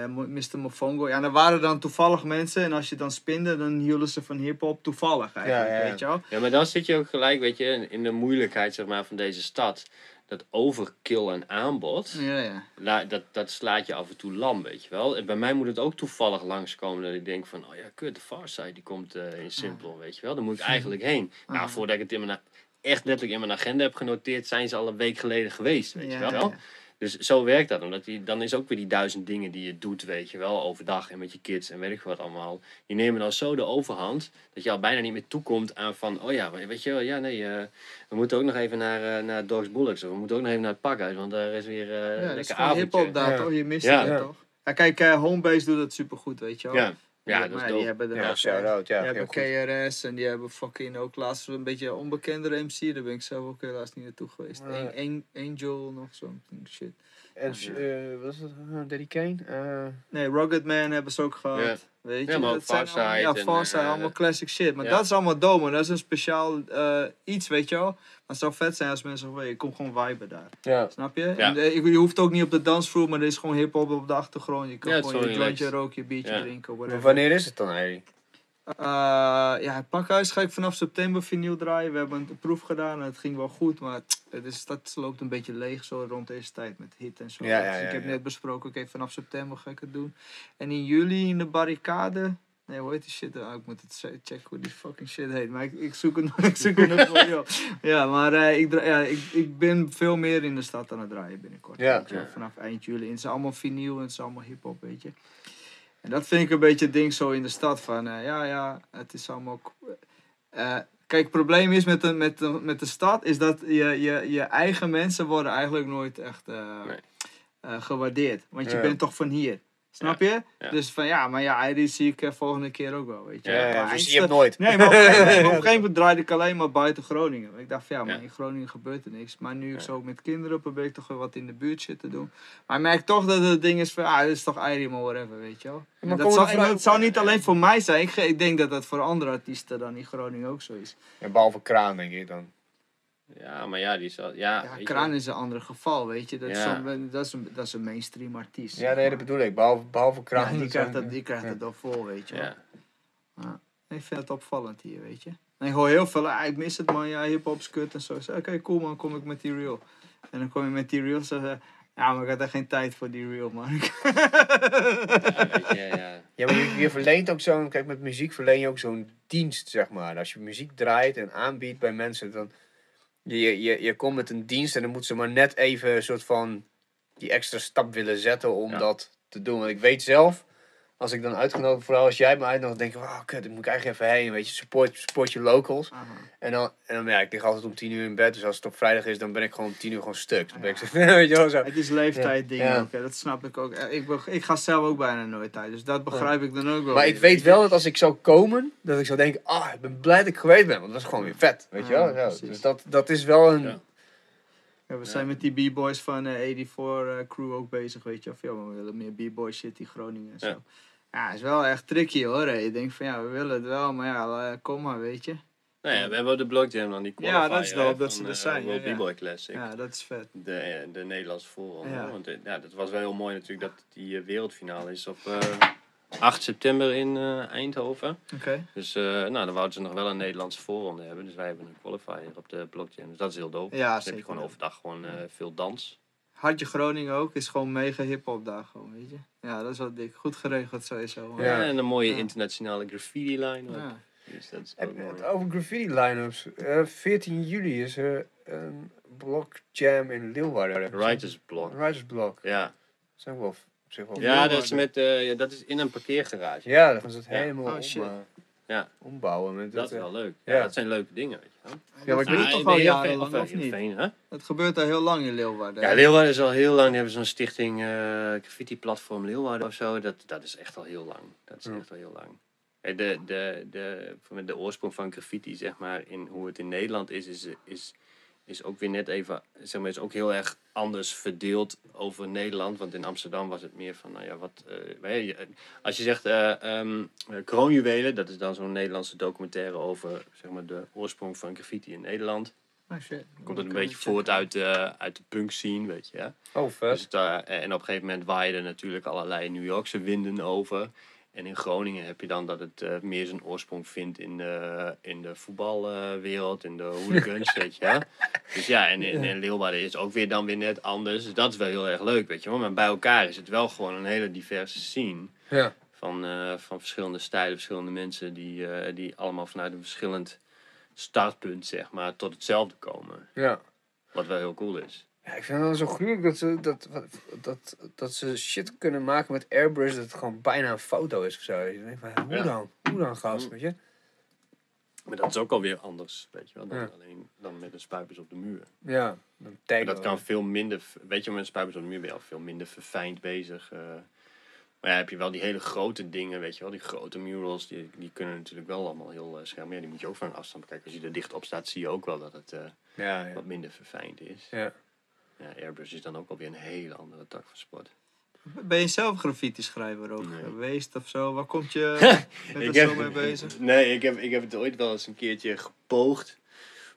Eh, Mr. Mofongo. Ja, er waren dan toevallig mensen. En als je dan spinde, dan hielden ze van hip-hop toevallig eigenlijk. Ja. Weet je wel? ja, maar dan zit je ook gelijk, weet je, in- de moeilijkheid zeg maar, van deze stad. Dat overkill en aanbod, Ja, ja. dat, dat slaat je af en toe lam, weet je wel. En bij mij moet het ook toevallig langskomen dat ik denk van, oh ja, kut, de Farside die komt eh, in Simplon, weet je wel. Daar moet ik eigenlijk heen. Nou, voordat ik het in mijn, echt letterlijk in mijn agenda heb genoteerd, zijn ze al een week geleden geweest, weet je wel. Ja. Dus zo werkt dat. Omdat die, dan is ook weer die duizend dingen die je doet, weet je wel, overdag en met je kids en weet ik wat allemaal. Die nemen dan zo de overhand dat je al bijna niet meer toekomt aan van, oh ja, weet je wel, ja nee, eh, we moeten ook nog even naar, eh, naar Dogs Bullocks of we moeten ook nog even naar het pakhuis, want daar is weer eh Ja, is lekker gewoon avondje. hip-hop daar, Ja. toch? Je mist Ja. het Ja. toch? Ja, kijk, eh, Homebase doet dat supergoed, weet je wel. Ja, ja, Die- dat maar is Die dope. hebben er Ja, shout-out. Ja, die hebben goed. KRS en die hebben fucking ook laatst een beetje een onbekendere MC. Daar ben ik zelf ook helaas niet naartoe geweest. An- Angel nog zo'n shit. En eh, wat is dat? Uh, Daddy Kane? Eh, Nee, Rugged Man hebben ze ook gehad. Ja. Weet je, Ja, maar dat zijn Farside allemaal- Ja, eh, allemaal classic shit. Maar ja. dat is allemaal dom, dat is een speciaal eh, iets, weet je wel. Maar het zou vet zijn als mensen zeggen, ik kom gewoon viben daar. ja. Snap je? En, eh, je hoeft ook niet op de dansvloer, maar er is gewoon hip-hop op de achtergrond. Je kan gewoon je jointje roken, je biertje drinken, Maar whatever. wanneer is het dan eigenlijk? Eh, ja, het pakhuis ga ik vanaf september vinyl draaien. We hebben een proef gedaan en het ging wel goed, maar is, dat loopt een beetje leeg zo rond deze tijd met hit en zo. Ja, ja, Dus ja, ik heb net besproken, oké, vanaf september ga ik het doen. En in juli in de barricade. Nee, hoe heet die shit? Ik moet het checken hoe die fucking shit heet. Maar ik, ik zoek het nog, ik zoek het nog voor jou. Ja, maar eh, ik, ja, ik, ik ben veel meer in de stad aan het draaien binnenkort. Ja. je. Vanaf eind juli. En het is allemaal vinyl en het is allemaal hip-hop, weet je. En dat vind ik een beetje het ding zo in de stad van, eh, ja, ja, het is allemaal... eh, kijk, het probleem is met de, met de, met de stad, is dat je, je, je eigen mensen worden eigenlijk nooit echt eh, Nee. eh, gewaardeerd. Want je Ja. bent toch van hier. Snap je? ja. Dus van ja, maar ja, die zie ik eh, volgende keer ook wel, weet je. Ja, Ja, ja, dus je hebt nooit. Nee, maar op een gegeven moment- op een gegeven moment draaide ik alleen maar buiten Groningen. Ik dacht van ja, maar Ja. in Groningen gebeurt er niks. Maar nu ik Ja. zo met kinderen probeer ik toch wel wat in de buurt shit te doen. Maar ik merk toch dat het ding is van, ah, dit is toch Eirim of whatever, weet je wel. maar En dat, zou, en dat zou niet alleen voor mij zijn. Ik, ik denk dat dat voor andere artiesten dan in Groningen ook zo is. Ja, behalve Kraan, denk ik dan. Ja, maar ja, die is wel, ja, Ja, je. Kraan is een ander geval, weet je. Dat, is, Ja. zo'n- dat, is, een, dat is een mainstream artiest. Ja, nee, dat bedoel ik. Behalve, behalve Kraan. Ja, die dat krijgt, dat, die krijgt Ja. het al vol, weet je wel. Ja. Ik vind het opvallend hier, weet je. En ik hoor heel veel, ah, ik mis het man, ja, hip-hop is kut en zo. Oké, cool man, kom ik met die reel. En dan kom je met die reel en zeg ja, maar ik had er geen tijd voor die reel, man. Ja, weet je, ja. Ja, maar je, je verleent ook zo'n... Kijk, met muziek verleen je ook zo'n dienst, zeg maar. Als je muziek draait en aanbiedt bij mensen, dan... Je, je, je, komt met een dienst en dan moeten ze maar net even een soort van... Die extra stap willen zetten om Ja. dat te doen. Want ik weet zelf, als ik dan uitgenodigd... Vooral als jij me uitnodigt, denk ik... Oh, kut, daar moet ik eigenlijk even heen. Weet je, support, support je locals. En dan, en dan ja, ik lig altijd om tien uur in bed. Dus als het op vrijdag is, dan ben ik gewoon om tien uur gewoon stuk. Dan ben ik zo, weet je wel zo. Het is leeftijd ding Ja. ook, hè, dat snap ik ook. Eh, Ik, ik ga zelf ook bijna nooit uit, dus dat begrijp ik dan ook wel. Maar weer, ik weet wel dat als ik zou komen, dat ik zou denken, ah, ik ben blij dat ik geweest ben. Want dat is gewoon weer vet, weet je Ja, wel. Dus dat, dat is wel een... Ja. We zijn met die b-boys van eh 84 eh, crew ook bezig, weet je. Of ja, we willen meer b-boy shit in Groningen en zo. Ja. Is wel echt tricky hoor. hè. Je denkt van ja, we willen het wel, maar ja, eh, kom maar, weet je. Nou ja, we hebben de Block Jam dan, die Ja, dat is dope dat ze er eh, zijn, World ja. B-Boy Classic. Ja, dat is vet. De, eh, de Nederlandse voorronde. Ja. Want eh, ja, dat was wel heel mooi natuurlijk dat die eh, wereldfinale is op eh, 8 september in eh, Eindhoven. Oké. Dus eh, nou, dan wouden ze nog wel een Nederlandse voorronde hebben. Dus wij hebben een qualifier op de blockchain. Dus dat is heel dope. Ja, dus dan heb je gewoon overdag gewoon eh, veel dans. Hartje Groningen ook is gewoon mega hip-hop daar gewoon, weet je. Ja, dat is wel dik. Goed geregeld sowieso. Ja. Ja. En een mooie Ja. internationale graffiti line. ook. Ja. Dus dat is ook mooi. over graffiti line-ups. Eh, 14 juli is er een block jam in Leeuwarden. Writers Block. Writers Block. Ja, ook wel, zich wel ja dat, is met, eh, ja, dat is in een parkeergarage. Ja, dan gaan ze het Ja. helemaal Oh, om, shit. eh, Ja. ombouwen. Met Dat is eh, wel leuk. ja. Ja, dat zijn leuke dingen, weet je wel. Ja, maar ik dat weet gebeurt Ah, toch al je jarenlang, of niet? Veen, hè? Het gebeurt al heel lang in Leeuwarden. Ja, Leeuwarden is al heel lang. Die hebben zo'n stichting eh Graffiti Platform Leeuwarden of zo. Dat, dat is echt al heel lang. Dat is Ja. echt al heel lang. Eh, De, de, de, van de oorsprong van graffiti, zeg maar, in hoe het in Nederland is, is, is, is ook weer net even, zeg maar, is ook heel erg anders verdeeld over Nederland. Want in Amsterdam was het meer van, nou ja, wat, eh, weet je, als je zegt eh ehm, eh, kroonjuwelen, dat is dan zo'n Nederlandse documentaire over, zeg maar, de oorsprong van graffiti in Nederland. Oh, shit. Komt het een beetje voort uit de, uit de punk scene, weet je. Oh, vet. Dus en op een gegeven moment waaiden natuurlijk allerlei New Yorkse winden over. En in Groningen heb je dan dat het eh, meer zijn oorsprong vindt in de, in de voetbalwereld, in de hooligans, weet je. Dus ja, en in, in Leeuwarden is het ook weer dan weer net anders. Dus dat is wel heel erg leuk, weet je wel. Maar bij elkaar is het wel gewoon een hele diverse scene. Ja. Van, eh, van verschillende stijlen, verschillende mensen die, eh, die allemaal vanuit een verschillend startpunt, zeg maar, tot hetzelfde komen. ja. Wat wel heel cool is. Ja, ik vind het wel zo gruwelijk dat ze, dat, dat, dat ze shit kunnen maken met airbrush dat het gewoon bijna een foto is of zo. Je denkt van, hoe dan? Hoe dan, gast? Mm. Weet je? Maar dat is ook alweer anders, weet je wel, dan Ja. alleen dan met een spuipers op de muur. Ja, dan dat kan veel minder, weet je, met een spuipers op de muur ben je al veel minder verfijnd bezig. eh. maar ja, heb je wel die hele grote dingen, weet je wel, die grote murals, die, die kunnen natuurlijk wel allemaal heel uh, scherp. Maar ja, die moet je ook van een afstand bekijken. Als je er dicht op staat, zie je ook wel dat het eh, Ja, ja. wat minder verfijnd is. ja. Ja, airbrush is dan ook alweer een hele andere tak van sport. Ben je zelf graffiti-schrijver ook Nee. geweest of zo? Waar komt je Ik er zo heb- mee bezig? Nee, ik heb, ik heb het ooit wel eens een keertje gepoogd.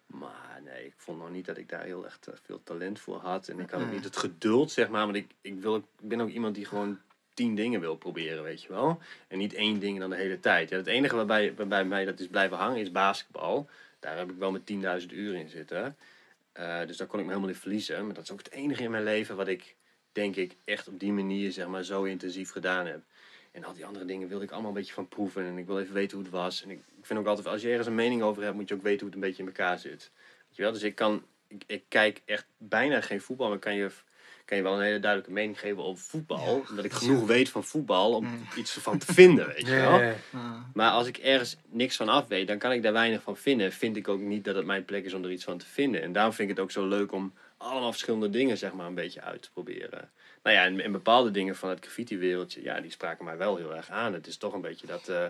Maar nee, ik vond nog niet dat ik daar heel echt eh, veel talent voor had. En ik had ook niet het geduld, zeg maar. Want ik, ik, wil, ik ben ook iemand die gewoon tien dingen wil proberen, weet je wel. En niet één ding dan de hele tijd. Ja, het enige waarbij, waarbij mij dat is blijven hangen is basketbal. Daar heb ik wel met 10.000 uur in zitten. Eh, dus daar kon ik me helemaal in verliezen. Maar dat is ook het enige in mijn leven wat ik, denk ik, echt op die manier zeg maar, zo intensief gedaan heb. En al die andere dingen wilde ik allemaal een beetje van proeven. En ik wil even weten hoe het was. En ik, ik vind ook altijd, als je ergens een mening over hebt, moet je ook weten hoe het een beetje in elkaar zit. Weet je wel? Dus ik kan, ik, ik kijk echt bijna geen voetbal, maar kan je, kan je wel een hele duidelijke mening geven over voetbal. omdat ik genoeg weet van voetbal om Mm. iets ervan te vinden, weet je wel. Maar als ik ergens niks van af weet, dan kan ik daar weinig van vinden. Vind ik ook niet dat het mijn plek is om er iets van te vinden. En daarom vind ik het ook zo leuk om allemaal verschillende dingen zeg maar een beetje uit te proberen. Nou ja, en, en bepaalde dingen van het graffiti-wereldje, ja, die spraken mij wel heel erg aan. Het is toch een beetje dat, eh,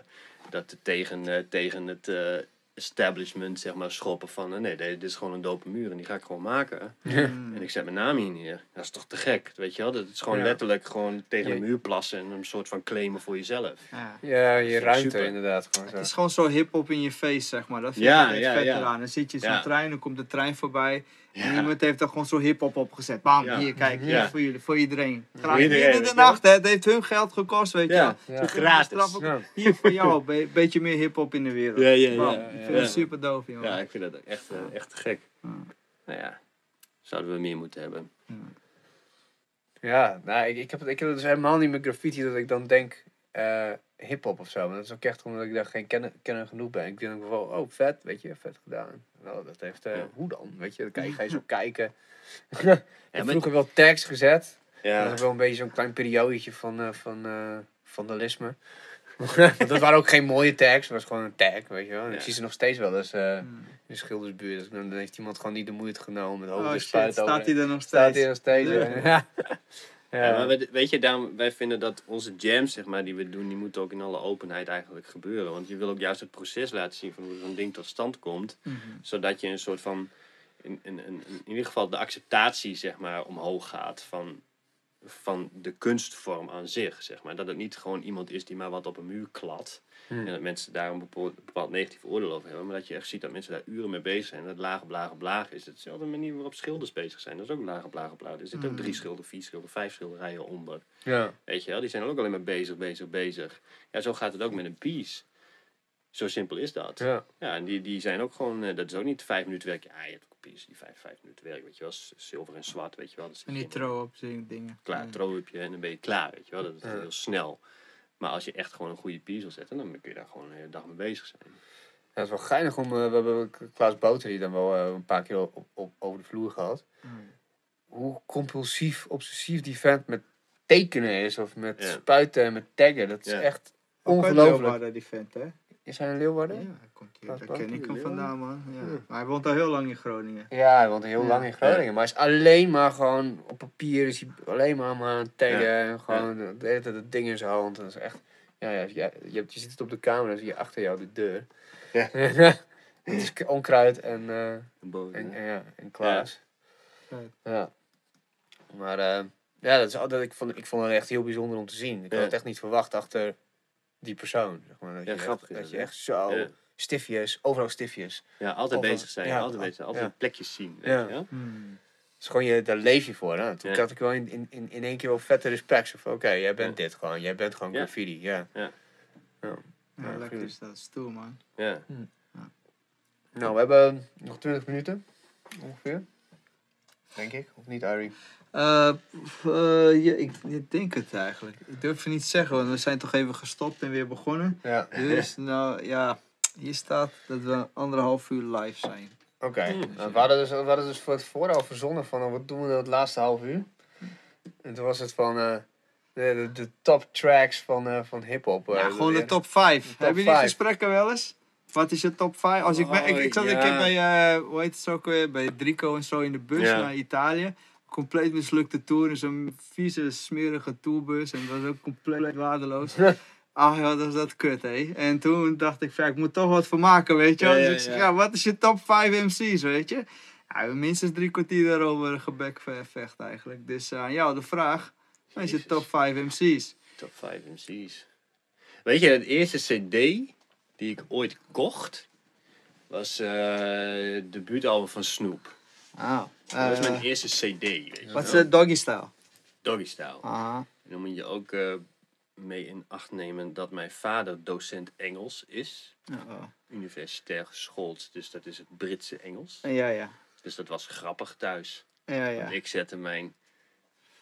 dat tegen, eh, tegen het eh, establishment, zeg maar, schoppen van... eh, nee, dit is gewoon een dope muur en die ga ik gewoon maken. En ik zet mijn naam hier neer. Dat is toch te gek, weet je wel? Dat is gewoon Ja. letterlijk gewoon tegen de muur plassen en een soort van claimen voor jezelf. Ja. Ja, je ruimte super. inderdaad. Gewoon Het is zo. gewoon zo hip-hop in je face, zeg maar. Dat vind Ja, ik ja, vet ja. eraan. Dan zit je in zo'n Ja. trein, dan komt de trein voorbij. En Ja. iemand heeft er gewoon zo hip-hop opgezet. Bam, Ja. hier, kijk, hier Ja. voor jullie, voor iedereen. Graag Voor iedereen, de nacht, hè. Het heeft hun geld gekost, weet je Gratis. Hier voor jou, be beetje meer hip-hop in de wereld. Ja, ja, ja. Ik vind ja. het super doof, jongen. Ja, ik vind dat ook echt, eh, echt gek. Ja. Nou ja, zouden we meer moeten hebben. Ja, nou, ik, ik, heb, het- ik heb dus helemaal niet met graffiti dat ik dan denk eh hip-hop of zo. Maar dat is ook echt omdat ik daar geen kenner, kenner genoeg ben. Ik denk wel, oh vet, weet je, vet gedaan. Nou, dat heeft, eh, Ja. hoe dan? Weet je, dan kijk, ga je zo kijken. Ja, heb vroeger wel tags gezet. Dat Ja, was wel een beetje zo'n klein periodetje van, eh, van eh, vandalisme. Want dat waren ook geen mooie tags, het was gewoon een tag, weet je wel. En ik zie ze nog steeds wel eens eh, Mm. in de schildersbuurt. Dus dan heeft iemand gewoon niet de moeite genomen met Oh shit, staat hij er nog Staat steeds? hij nog steeds. Ja. Ja. Ja, maar we- weet je, daarom, wij vinden dat onze jams, zeg maar, die we doen, die moeten ook in alle openheid eigenlijk gebeuren. Want je wil ook juist het proces laten zien van hoe zo'n ding tot stand komt. Mhm. Zodat je een soort van, in, in, in, in ieder geval de acceptatie, zeg maar, omhoog gaat van, van de kunstvorm aan zich, zeg maar. Dat het niet gewoon iemand is die maar wat op een muur klad. Hmm. En dat mensen daar een bepaald, bepaald negatief oordeel over hebben. Maar dat je echt ziet dat mensen daar uren mee bezig zijn. Dat lage, blage, blaag is. Hetzelfde manier waarop schilders bezig zijn. Dat is ook lage, blage, blaag. Er zitten ook drie schilder, vier schilder, vijf schilderijen onder. Ja. Weet je wel, die zijn ook alleen maar bezig, bezig, bezig. Ja, zo gaat het ook met een piece. Zo simpel is dat. Ja, Ja. en die, die zijn ook gewoon, eh, dat is ook niet vijf minuten werk. Ja, je hebt ook een piece die vijf, vijf minuten werk, weet je wel. Zilver en zwart, weet je wel. Dat En niet trouw op dingen. Klaar, Ja. en dan ben je klaar, weet je wel. Dat is heel snel. Maar als je echt gewoon een goede piece wil zetten, dan kun je daar gewoon een hele dag mee bezig zijn. Ja, het is wel geinig om... eh, we hebben Klaas Boter hier dan wel eh, een paar keer op, op, over de vloer gehad. Hoe compulsief, obsessief die vent met tekenen is. Of met Ja. spuiten en met taggen. Dat is Ja. echt ongelooflijk. Die vent, hè? Is hij een Leeuwarden? Ja, hij komt hier. Klaas Daar ken ik hem vandaan, man. Ja. Ja. Maar hij woont al heel lang in Groningen. Ja, hij woont heel Ja. lang in Groningen. Maar hij is alleen maar gewoon op papier. Is hij alleen maar maar aan het. En gewoon de hele tijd dat ding in zijn hand. Dat is echt... Ja, ja, je, je, hebt- je ziet het op de camera, zie je achter jou de deur. Ja. het is onkruid en, eh, Boven, en, hè? en, ja, en Klaas. Ja. Ja. Maar eh, ja, dat is altijd, ik, vond, ik vond het echt heel bijzonder om te zien. Ik Ja. had het echt niet verwacht achter die persoon. Zeg maar. dat, Ja, je grappig echt, is dat je echt zo Ja. stiefjes, overal stiefjes. Ja, altijd bezig zijn. ja, altijd bezig zijn. Altijd ja. plekjes zien. Weet Ja. je wel? Hmm. Het is gewoon je, daar leef je voor. Hè? Toen Ja. had ik wel in, in, in, in één keer wel vette respect. Zo van, oké, jij bent Ja. dit gewoon. Jij bent gewoon Ja. graffiti. Ja. Ja, Ja, lekker is dat. Stoel, man. Ja. Nou, we hebben nog 20 minuten. Ongeveer. Denk ik. Of niet, Ari? Eh, f- eh, ja, ik, ik denk het eigenlijk. Ik durf het niet te zeggen, want we zijn toch even gestopt en weer begonnen. Ja. Dus, nou ja, hier staat dat we anderhalf uur live zijn. Oké. Nou, we, hadden dus, we hadden dus voor het vooral verzonnen van oh, wat doen we het laatste half uur. En toen was het van eh, de, de, de top tracks van, eh van hip-hop. Ja, eh, gewoon de top 5. top Hebben jullie gesprekken wel eens? Wat is je top 5? Als ik, ben, ik, ik zat een Oh, keer bij, eh hoe heet het ook weer, bij Drico en zo in de bus Ja. naar Italië. Compleet mislukte tour in zo'n vieze, smerige tourbus. En dat was ook compleet waardeloos. Ach ja, dat is dat kut, hé. En toen dacht ik, ik moet toch wat van maken, weet je. Ja, dus ik zeg, ja. wat is je top 5 MC's, weet je? Ja, minstens drie kwartier daarover gebekvecht eigenlijk. Dus aan jou de vraag, wat is je top 5 MC's? Top 5 MC's. Weet je, het eerste CD die ik ooit kocht was eh het debuutalbum van Snoop. Ah, dat was eh, mijn eerste CD. Weet je wat is de doggy style? Doggy Style. Ah, En dan moet je ook eh, mee in acht nemen dat mijn vader docent Engels is. oh. Universitair geschoold, dus dat is het Britse Engels. ja, ja. Dus dat was grappig thuis. Ja, ja. Want Ik zette mijn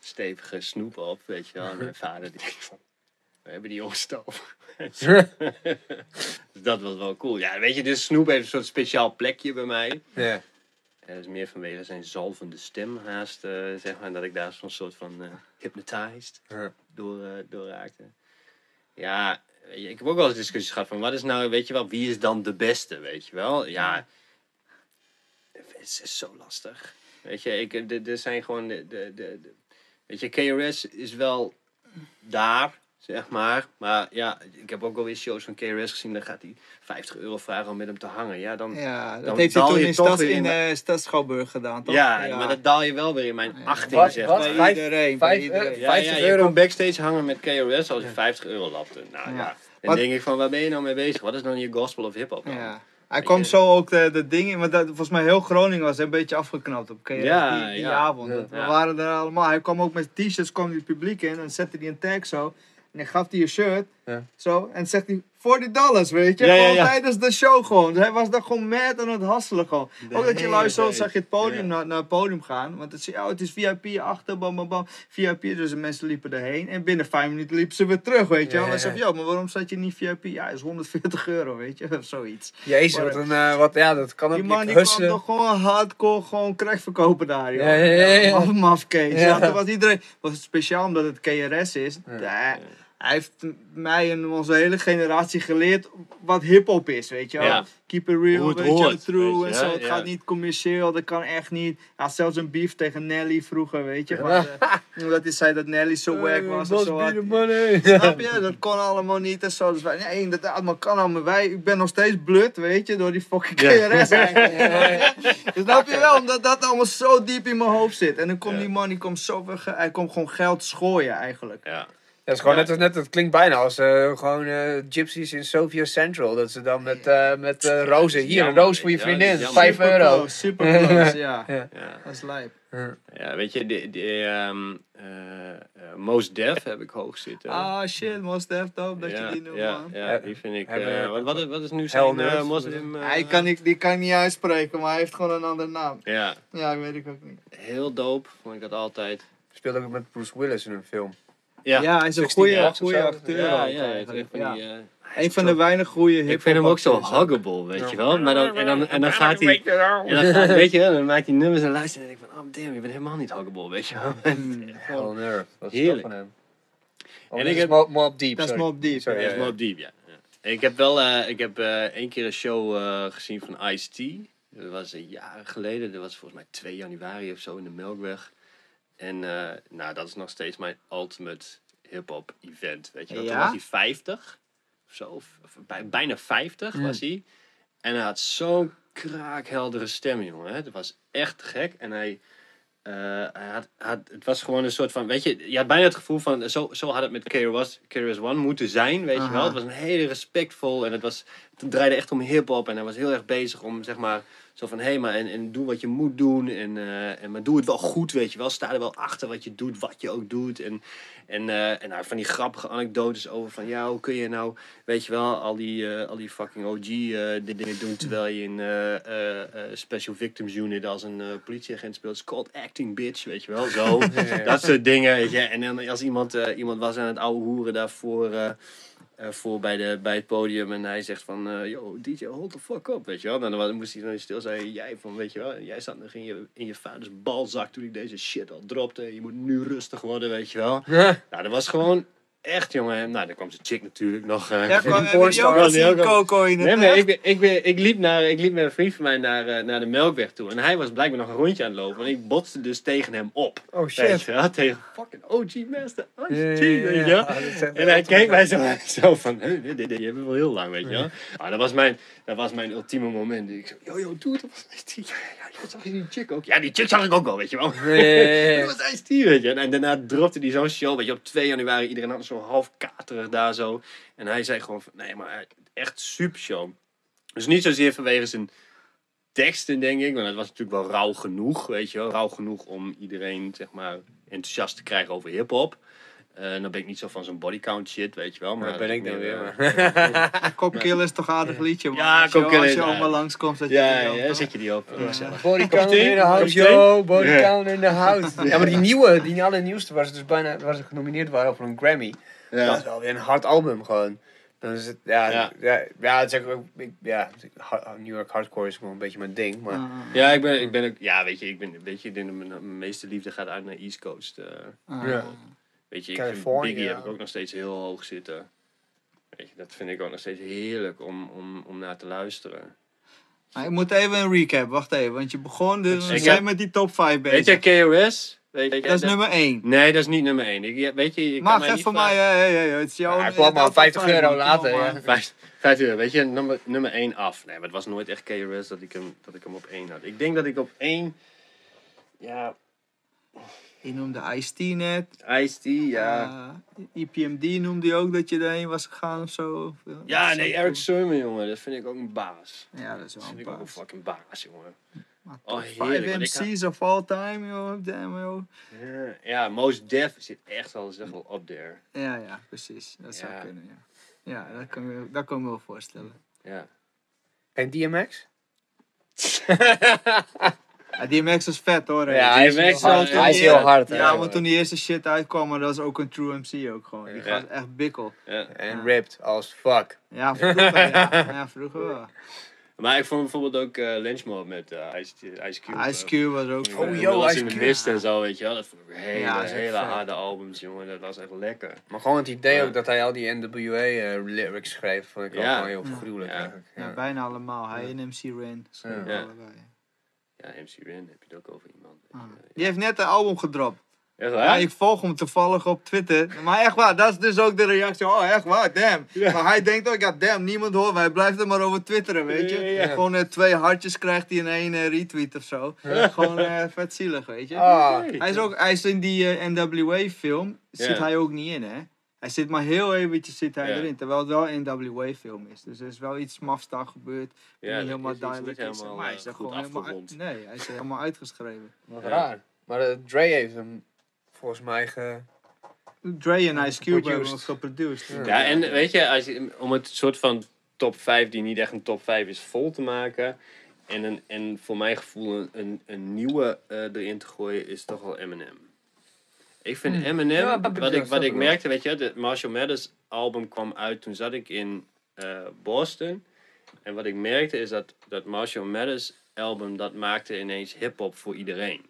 stevige snoep op, weet je wel. En mijn vader die van, we hebben die jongens dus dat was wel cool. Ja, weet je, dus Snoep heeft een soort speciaal plekje bij mij. Ja. Dat is meer vanwege zijn zalvende stem haast, eh, zeg maar. Dat ik daar zo'n soort van eh hypnotized door, eh, door raakte. Ja, ik heb ook wel eens discussies gehad van, wat is nou, weet je wel, wie is dan de beste, weet je wel? Ja, het is zo lastig. Weet je, ik, er- er zijn gewoon, de, de, de, de- weet je, KRS is wel daar, zeg maar. Maar ja, ik heb ook wel weer shows van KRS gezien, dan gaat hij 50 euro vragen om met hem te hangen. Ja, dan, Ja, dat Dan heeft hij daal toen je in, stads, weer in in eh gedaan, toch? ja, maar dat daal je wel weer in mijn Ja. 18, Wat? zeg maar. Bij iedereen, bij vijf, iedereen. eh, Ja, 50 ja, je euro. kon backstage hangen met KRS als je 50 euro lapte. Nou ja. Ja. Dan Wat- denk ik van, waar ben je nou mee bezig? Wat is dan je gospel of hip-hop? Ja. Hij kwam zo ook de, de dingen, want dat, volgens mij heel Groningen was een beetje afgeknapt op KRS Ja, die, die ja. avond. Ja. We waren er allemaal. Hij kwam ook met t-shirts, kwam hij het publiek in en zette hij een tag zo. En dan gaf hij een shirt, Ja. zo, en zegt hij 40 dollars, weet je. Ja, ja, gewoon ja. tijdens de show gewoon. Hij was daar gewoon mad aan het hasselen gewoon. De ook dat je luistert, zag je het podium, naar, naar het podium gaan. Want het, is- ja, het is VIP achter, bam, bam, bam. VIP, dus de mensen liepen erheen. En binnen vijf minuten liepen ze weer terug, weet je En zei, maar waarom zat je niet VIP? Ja, is 140 euro, weet je, of zoiets. Jezus, wat een, eh, wat, ja, dat kan ook Die man je die kwam toch gewoon hardcore gewoon crack verkopen daar, joh. Ja, ja, ja, ja. Maf. Ja. Was iedereen... Was het speciaal omdat het KRS is. Hij heeft mij en onze hele generatie geleerd wat hip-hop is, weet je wel. Ja. Keep it real, weet je true weet en zo. Het ja. gaat niet commercieel, dat kan echt niet. Hij had zelfs een beef tegen Nelly vroeger, weet je. Want, eh, omdat hij zei dat Nelly zo wack was en Must zo. had-. Snap je? Dat kon allemaal niet en zo. Dus wij, nee, inderdaad, maar kan allemaal. Wij, ik ben nog steeds blut, weet je, door die fucking KRS eigenlijk. Dus snap je wel, omdat dat allemaal zo diep in mijn hoofd zit. En dan komt Ja. die man, die komt ge- hij komt gewoon geld schooien eigenlijk. Ja. Dat is gewoon Ja. net, als- net, het klinkt bijna als eh, gewoon eh, gypsies in Sofia Central. Dat ze dan met, eh, met eh, rozen, hier een roos voor je vriendin, jammer. 5 Super euro. close, super close, ja. Ja. Ja. Dat is lijp. ja, weet je, de, de, ehm, eh, eh, Most Def heb ik hoog zitten. Ah shit, most def dope dat ja, je die noemt, ja, man. ja, die vind ik... Eh, wat, wat, is- wat is nu zijn eh, moslim... Hij kan niet, die kan ik niet uitspreken, maar hij heeft gewoon een andere naam. Ja, Ja, weet ik ook niet. heel dope, vond ik dat altijd. Speelde ook met Bruce Willis in een film. Ja, hij is een 16 goede, jaar acteur. Ja, ja, eigenlijk. van die, eh, Een van de weinig goede hip Ik vind hem ook zo huggable, weet je wel. Maar dan, en, dan, en dan gaat hij... En dan gaat, weet je, wel, dan maakt hij nummers en luistert en denk ik van, oh damn, je bent helemaal niet huggable, weet je wel. Hell Earth. Dat is Heerlijk. van hem. En ik heb- Mob, Mob Deep. Dat is. Mobb Deep, Sorry, Ja, is Deep. En Ik heb wel eh, ik heb, eh, één keer een show eh, gezien van Ice-T. Dat was een jaren geleden. Dat was volgens mij 2 januari of zo in de Melkweg. En eh, nou, dat is nog steeds mijn ultimate hip-hop event. Weet je wel? Toen Ja? was hij 50 of zo. Of, of bij- bijna 50 was hij. En hij had zo'n kraakheldere stem, jongen. Dat was echt gek. En hij, eh, hij had, had, het was gewoon een soort van, weet je, je had bijna het gevoel van, zo, zo had het met KRS, KRS One moeten zijn, weet je wel. Het was een hele respectvol en het, was, het draaide echt om hip-hop en hij was heel erg bezig om, zeg maar, zo van, hé, hey, maar en, en doe wat je moet doen en, eh, en maar doe het wel goed, weet je wel. Sta er wel achter wat je doet, wat je ook doet. En, en, eh, en nou, van die grappige anekdotes over van, ja, hoe kun je nou, weet je wel, al die, eh, al die fucking OG dingen doen terwijl je in Special Victims Unit als een politieagent speelt. It's called acting, bitch, weet je wel, zo. Dat soort dingen, weet je. En dan als iemand, iemand was aan het ouwe hoeren daarvoor... voor bij, de, bij het podium en hij zegt van, eh, yo, DJ, hold the fuck up, weet je wel. En dan moest hij dan stil zijn, jij van, weet je wel, jij zat nog in je, in je vaders balzak toen ik deze shit al dropte. Je moet nu rustig worden, weet je wel. Nou, dat was gewoon echt, jongen. Nou, dan kwam zijn chick natuurlijk nog. Ja, een je die ook- Coco in het Nee, maar ik, ben- ik, ben- ik, liep naar, ik liep met een vriend van mij naar, eh, naar de Melkweg toe. En hij was blijkbaar nog een rondje aan het lopen. En ik botste dus tegen hem op. Oh shit. je tegen fucking OG Master je. Ah, dat is echt En hij keek mij zo, zo van, "Huh, dit, dit, dit hebben we wel heel lang, weet je wel. Ah, dat, was mijn, dat was mijn ultieme moment. Ik zei, yo, yo, doe het. Dat was Ice-T. Ja, zag je die chick ook? Ja, die chick zag ik ook wel, weet je wel. Dat was Ice-T, weet je. En daarna dropte hij zo'n show, weet je, op 2 januari. Iedereen had half katerig daar zo. En hij zei gewoon van, nee, maar echt super show. Dus niet zozeer vanwege zijn teksten, denk ik. Want het was natuurlijk wel rauw genoeg, weet je wel. Rauw genoeg om iedereen, zeg maar, enthousiast te krijgen over hiphop. Eh dan ben ik niet zo van zo'n bodycount shit, weet je wel. Maar Maar ben ik dan weer. eh, maar- Copkill is toch een aardig liedje, man. Ja, als je, als allemaal langskomt, dat je Ja, die ja, zet je die op. Ja. Gezellig. Body Komt count ie? in de house, yo. Body Ja. count in the house. Ja, maar die nieuwe, die allernieuwste, waar ze dus bijna waar ze genomineerd waren voor een Grammy. Dat is wel weer een hard album gewoon. Dan is het, ja, Ja. ja. Ja, het is ook, ik- ja, New York hardcore is gewoon een beetje mijn ding. Maar Ah, Ja, ik ben, ik ben ook, ja, weet je, ik ben, weet je, ik denk dat mijn, mijn meeste liefde gaat uit naar East Coast. eh. ah. Ja. Weet je, ik California. vind Biggie heb ik ook nog steeds heel hoog zitten. Weet je, dat vind ik ook nog steeds heerlijk om, om, om naar te luisteren. Maar ik moet even een recap, wacht even. Want je begon dus, we Ik zijn heb- met die top 5 Weet bezig. je, KOS? Weet je, dat is nummer 1. Nee, dat is niet nummer 1. Ik, weet je, je kan Mag even niet voor mij, ja, ja, ja, het is jouw... Ja, kwam maar top 50 5, euro later, ja. maar. Vijf, vijf euro, weet je, nummer, nummer 1 af. Nee, maar het was nooit echt KRS dat ik hem, dat ik hem op 1 had. Ik denk dat ik op 1, ja, Je noemde Ice-T net. Ice-T, ja. Uh, EPMD noemde je ook dat je daarheen was gegaan of zo. ja, Dat nee, is Eric Sermon, jongen, dat vind ik ook een baas. Ja, dat is wel Dat vind een ik ook een baas. fucking baas, jongen. Maar Oh, top heerlijk, 5 want ik MC's of all time, joh. Damn, joh. Ja, ja, Most Def zit echt wel, zeg wel up there. Ja, ja, precies. Dat zou Ja. kunnen, ja. Ja, dat kan, ik- dat kan ik me wel voorstellen. Ja. En DMX? Ja, DMX is vet hoor. hè. Ja, hij is, DMX heel hard. wel- hij is heel hard. hè. Ja, want toen die eerste shit uitkwam, maar dat is ook een true MC ook gewoon. Die Ja. gaat echt bikkel. ja. En ripped als fuck. Ja, vroeger, ja. ja, vroeger wel. Maar ik vond bijvoorbeeld ook eh Lynch Mob met eh, Ice, Ice Cube. Ice Cube was ook eh, Oh, vet. yo, Ice in de Cube. mist en zo, weet je wel. Dat vond ik hele, Ja, dat is echt hele vet. harde albums, jongen. Dat was echt lekker. Maar gewoon het idee ook dat hij al die NWA-lyrics schreef, vond ik ook Ja. gewoon heel gruwelijk Ja. eigenlijk. Ja, Ja. bijna allemaal. Hij en MC Ren. schreven Ja. allebei. Ja, MC Ren heb je het ook over iemand. Ah. Die heeft net een album gedropt. Echt Ja, waar? ik volg hem toevallig op Twitter. Maar echt waar, dat is dus ook de reactie. Oh, echt waar, damn. Ja. Maar hij denkt ook, ja, damn, niemand hoort. Hij blijft er maar over twitteren, weet je. Ja. Gewoon eh, twee hartjes krijgt hij in één eh, retweet of zo. Gewoon eh, vet zielig, weet je. Ah, Hij is, ook, hij is in die NWA-film, zit hij ook niet in, hè. Hij zit maar heel eventjes zit hij Ja. erin, terwijl het wel een NWA-film is. Dus er is wel iets mafs daar gebeurd. Ja, niet dat helemaal duidelijk niet is. helemaal, Maar hij eh, is er gewoon helemaal, uit- nee, hij is er helemaal uitgeschreven. wat Ja. raar. Maar eh, Dre heeft hem volgens mij ge... Dre en Ice Cube hebben hem geproduced. Ja. En weet je, als je, om het soort van top 5 die niet echt een top 5 is vol te maken. En, een, en voor mijn gevoel een, een, een nieuwe eh, erin te gooien is toch wel Eminem. Ik vind Eminem, Ja, dat wat ik, wat ik merkte, weet je, de Marshall Mathers album kwam uit. Toen zat ik in eh, Boston. En wat ik merkte is dat, dat Marshall Mathers album, dat maakte ineens hip-hop voor iedereen.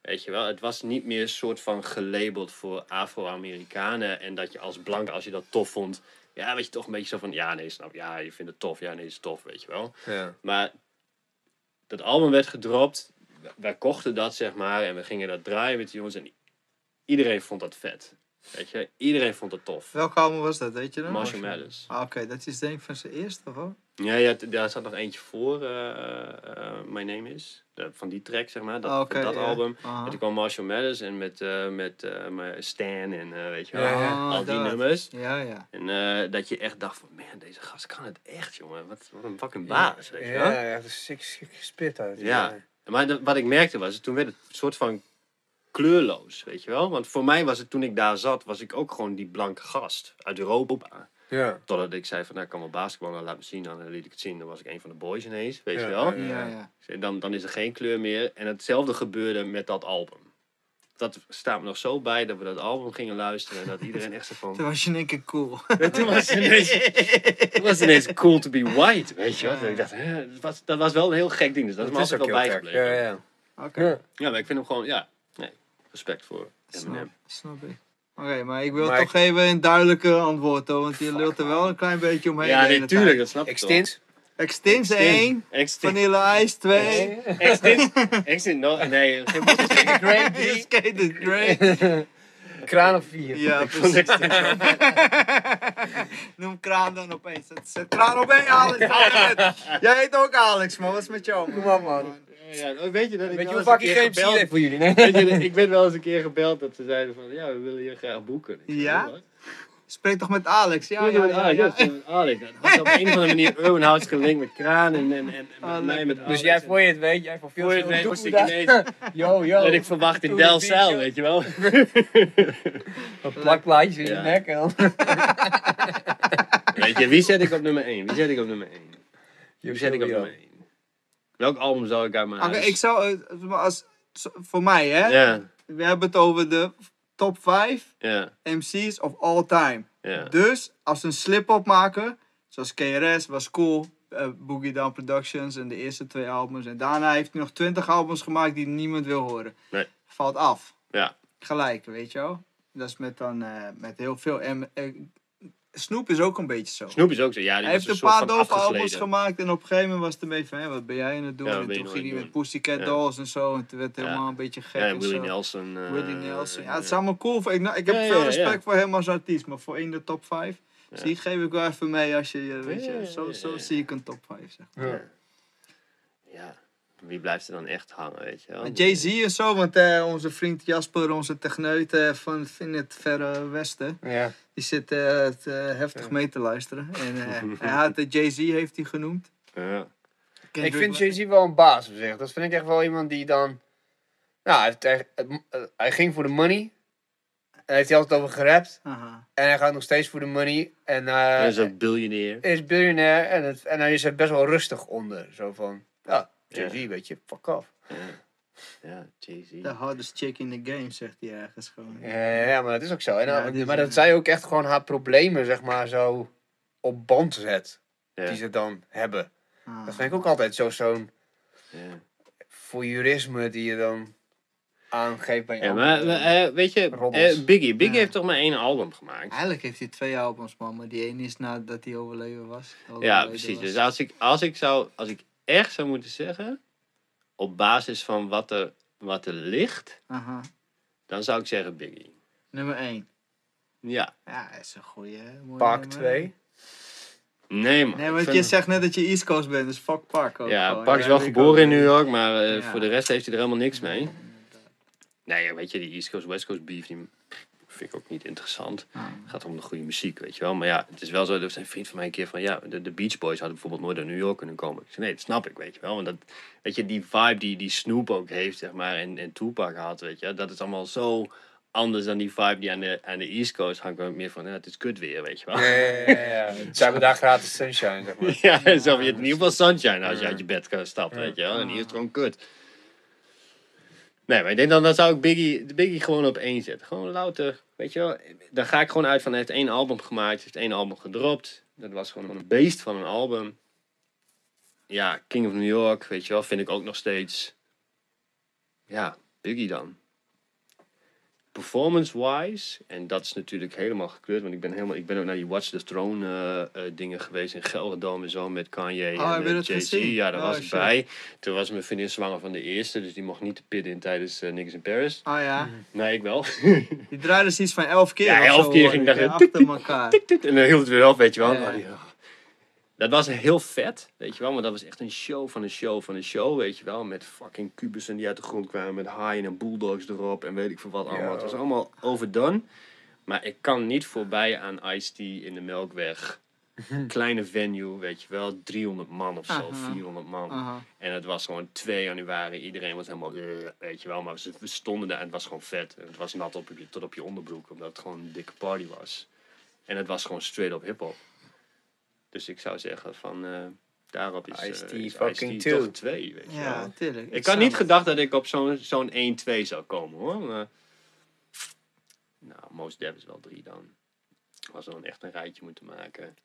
Weet je wel, het was niet meer een soort van gelabeld voor Afro-Amerikanen. En dat je als blank, als je dat tof vond, ja, weet je toch een beetje zo van, ja, nee, snap, ja, je vindt het tof, ja, nee, is tof, weet je wel. Ja. Maar dat album werd gedropt. Wij kochten dat, zeg maar. En we gingen dat draaien met die jongens. En iedereen vond dat vet. Weet je, iedereen vond het tof. Welk album was dat, weet je nog? Marshall Mathers. Ah, Oké, dat is denk ik van zijn eerste, of? Ja, ja, daar zat nog eentje voor. eh, eh, My Name Is. De- van die track, zeg maar. Dat, Ah, dat ja. album. Aha. En toen kwam Marshall Mathers. En met, eh, met eh, mijn Stan en eh, weet je wel. Ja, ja. Al die dat. nummers. Ja, ja. En eh, dat je echt dacht van, man, deze gast kan het echt, jongen. Wat, wat een fucking baas, weet je wel. Ja, echt een sick, sick spit uit. Ja. Maar de- wat ik merkte was, toen werd het een soort van kleurloos, weet je wel. Want voor mij was het, toen ik daar zat, was ik ook gewoon die blanke gast uit Europa. Ja. Totdat ik zei van, nou, ik kan wel basketbal, nou, laat me zien. Dan liet ik het zien, dan was ik een van de boys ineens, weet Ja, je wel. ja, Ja, zei, Dan, dan is er geen kleur meer. En hetzelfde gebeurde met dat album. Dat staat me nog zo bij, dat we dat album gingen luisteren. En dat iedereen echt zo van... Toen was je in één keer cool. toen was het ineens, toen was ineens cool to be white, weet je wel. Dat ik dacht, hè, dat, was, dat was wel een heel gek ding. Dus dat, is me altijd wel bijgebleven. Ja, ja. Oké, Ja. Maar ik vind hem gewoon, ja, respect voor snap, Eminem. snap ik. Oké, maar ik wil Maar toch even een duidelijke antwoord, hoor, want je lult er wel een klein beetje omheen. Ja, nee, tuurlijk, tijd. dat snap ik Extint. Extins 1, Extint. Vanilla Ice 2, Extint. Extint, no, nee. geen bullshit. Great Skated Great. Kraan of vier. Ja, Ik vond precies. Extint Noem Kraan dan opeens. Zet, zet Kraan op één, Alex. Jij heet ook Alex, man. Wat is met jou, man? Kom maar, man. Ja, oh, weet je dat ik Weet je wel hoe eens een fucking keer geen gebeld- psy voor jullie? Nee? Weet je, ik ben wel eens een keer gebeld dat ze zeiden van, ja, we willen je graag boeken. Ik Ja? "Wat?" Spreek toch met Alex? Ja, Ja, ja, ja. Alex, dat was op een of andere manier Urban House gelinkt met Kraan en, en, en Ah, met mij met Dus Alex. jij, voor je het weet, jij voor veel Voor je te het veel weet, doekoe ik daar. ineens, Yo, yo. werd ik verwacht in Doe Del de Cel, beat, weet je wel. Een plakplaatjes in je nek. Weet je, wie zet ik op nummer 1? Wie zet ik op nummer 1? Wie zet ik op nummer 1? Welk album zou ik uit mijn huis... ik zou, eh, als, voor mij hè, Ja, we hebben het over de top 5 ja, MC's of all time. ja. Dus als ze een slip-up maken, zoals KRS was cool, eh, Boogie Down Productions en de eerste twee albums. En daarna heeft hij nog 20 albums gemaakt die niemand wil horen. Nee. Valt af. Ja. Gelijk, weet je wel. Dat is met, dan, eh, met heel veel. En, eh, Snoop is ook een beetje zo. Snoop is ook zo, ja, die Hij heeft een paar dope albums gemaakt en op een gegeven moment was het een beetje van, hé, wat ben jij aan het doen? Ja, en toen ging hij met Pussycat Ja. Dolls en zo. En toen werd het Ja. helemaal een beetje gek Ja, en Willie. Nelson. eh, Willie Nelson. Ja, het is allemaal cool. Ik, nou, ik heb Ja, veel ja, respect ja. voor hem als artiest, maar voor in de top 5. Ja. Zie, geef ik wel even mee als je, eh, weet Ja, je, ja, zo, ja, zo zie ik een top 5. Zeg. Ja. Ja, wie blijft er dan echt hangen, weet je wel? Jay-Z en zo, want eh, onze vriend Jasper, onze techneut eh, van in het verre westen, Ja. die zit eh, het, heftig mee te luisteren. En eh, hij had de Jay-Z heeft hij genoemd. Ja. Ik vind Jay-Z wel een baas op zich. Dat vind ik echt wel iemand die dan... Nou, hij, ging voor de money. Daar heeft hij altijd over gerapt. Aha. En hij gaat nog steeds voor de money. En Hij hij is een biljonair. is biljonair. En, het, en hij is er best wel rustig onder. Zo van, ja, Jay-Z, weet je, fuck off. Ja, ja Jay-Z. The hardest chick in the game, zegt hij ergens gewoon. Ja, ja, maar dat is ook zo. En Ja, is maar dat zij ook echt gewoon haar problemen, zeg maar, zo op band zet. Ja, Die ze dan hebben. Ah. Dat vind ik ook altijd zo, zo'n ja. voyeurisme die je dan aangeeft bij Ja, maar maar, eh, weet je, eh, Biggie, Biggie Ja. heeft toch maar één album gemaakt? Eigenlijk heeft hij twee albums, man, maar die ene is nadat hij overleden was. Ja, precies. was. Dus als ik, als ik zou, als ik echt zou moeten zeggen, op basis van wat er, wat er ligt, Aha. dan zou ik zeggen Biggie. Nummer 1. Ja. Ja, dat is een goeie. hè, mooie Park nummer. 2. Nee, man. Nee, want vind- je zegt net dat je East Coast bent, dus fuck Park ook. Ja, gewoon. Park is wel geboren in New York, maar eh, Ja. voor de rest heeft hij er helemaal niks mee. Nee, weet je, die East Coast, West Coast beef, die vind ik ook niet interessant. Ah. Het gaat om de goede muziek, weet je wel. Maar ja, het is wel zo, er zijn een vriend van mij een keer van, ja, de, de Beach Boys hadden bijvoorbeeld nooit naar New York kunnen komen. Ik zei, nee, dat snap ik, weet je wel. Want dat, weet je, die vibe die, die Snoop ook heeft, zeg maar, en, en Tupac had, weet je, dat is allemaal zo anders dan die vibe die aan de, aan de East Coast hangt. maar Meer van, ja, het is kut weer, weet je wel. Ja, ja, ja, ja. Hebben daar gratis sunshine, zeg maar. Ja, zo, je in ieder geval sunshine als je uit je bed kan stappen, weet je wel. En hier is het gewoon kut. Nee, maar ik denk dan, dan zou ik Biggie, Biggie gewoon op één zetten. Gewoon louter, weet je wel. Dan ga ik gewoon uit van, hij heeft één album gemaakt, heeft één album gedropt. Dat was gewoon een beest van een album. Ja, King of New York, weet je wel, vind ik ook nog steeds. Ja, Biggie dan. Performance-wise, en dat is natuurlijk helemaal gekleurd, want ik ben, helemaal, ik ben ook naar die Watch the Throne eh, eh, dingen geweest in Gelredome en zo met Kanye Oh, en eh, dat Jay-Z. Ja, daar Oh, was ik bij. Toen was mijn vriendin zwanger van de eerste, dus die mocht niet de pit in tijdens uh, Niggas in Paris. Ah ja, Nee, ik wel. die draaide ze iets van elf keer Ja, elf zo, keer ging ik, heel- achter elkaar. Tik, tik, en dan hield het weer op, weet je wel. Dat was heel vet, weet je wel. Maar dat was echt een show van een show van een show, weet je wel. Met fucking kubussen die uit de grond kwamen. Met haaien en bulldogs erop en weet ik veel wat allemaal. Ja. Het was allemaal overdone. Maar ik kan niet voorbij aan Ice-T in de Melkweg. Kleine venue, weet je wel. 300 man of zo, Aha. 400 man. Aha. En het was gewoon 2 januari. Iedereen was helemaal, weet je wel. Maar ze- we stonden daar en het was gewoon vet. En het was nat op je, tot op je onderbroek, omdat het gewoon een dikke party was. En het was gewoon straight up hip-hop. Dus ik zou zeggen van, eh, daarop is, eh, is fucking Ice-T toch 2, weet je Ja, wel. tuurlijk. Ik had niet gedacht dat ik op zo'n zo'n 1-2 zou komen hoor. Maar, nou, Most Def is wel 3 dan. Als we dan echt een rijtje moeten maken.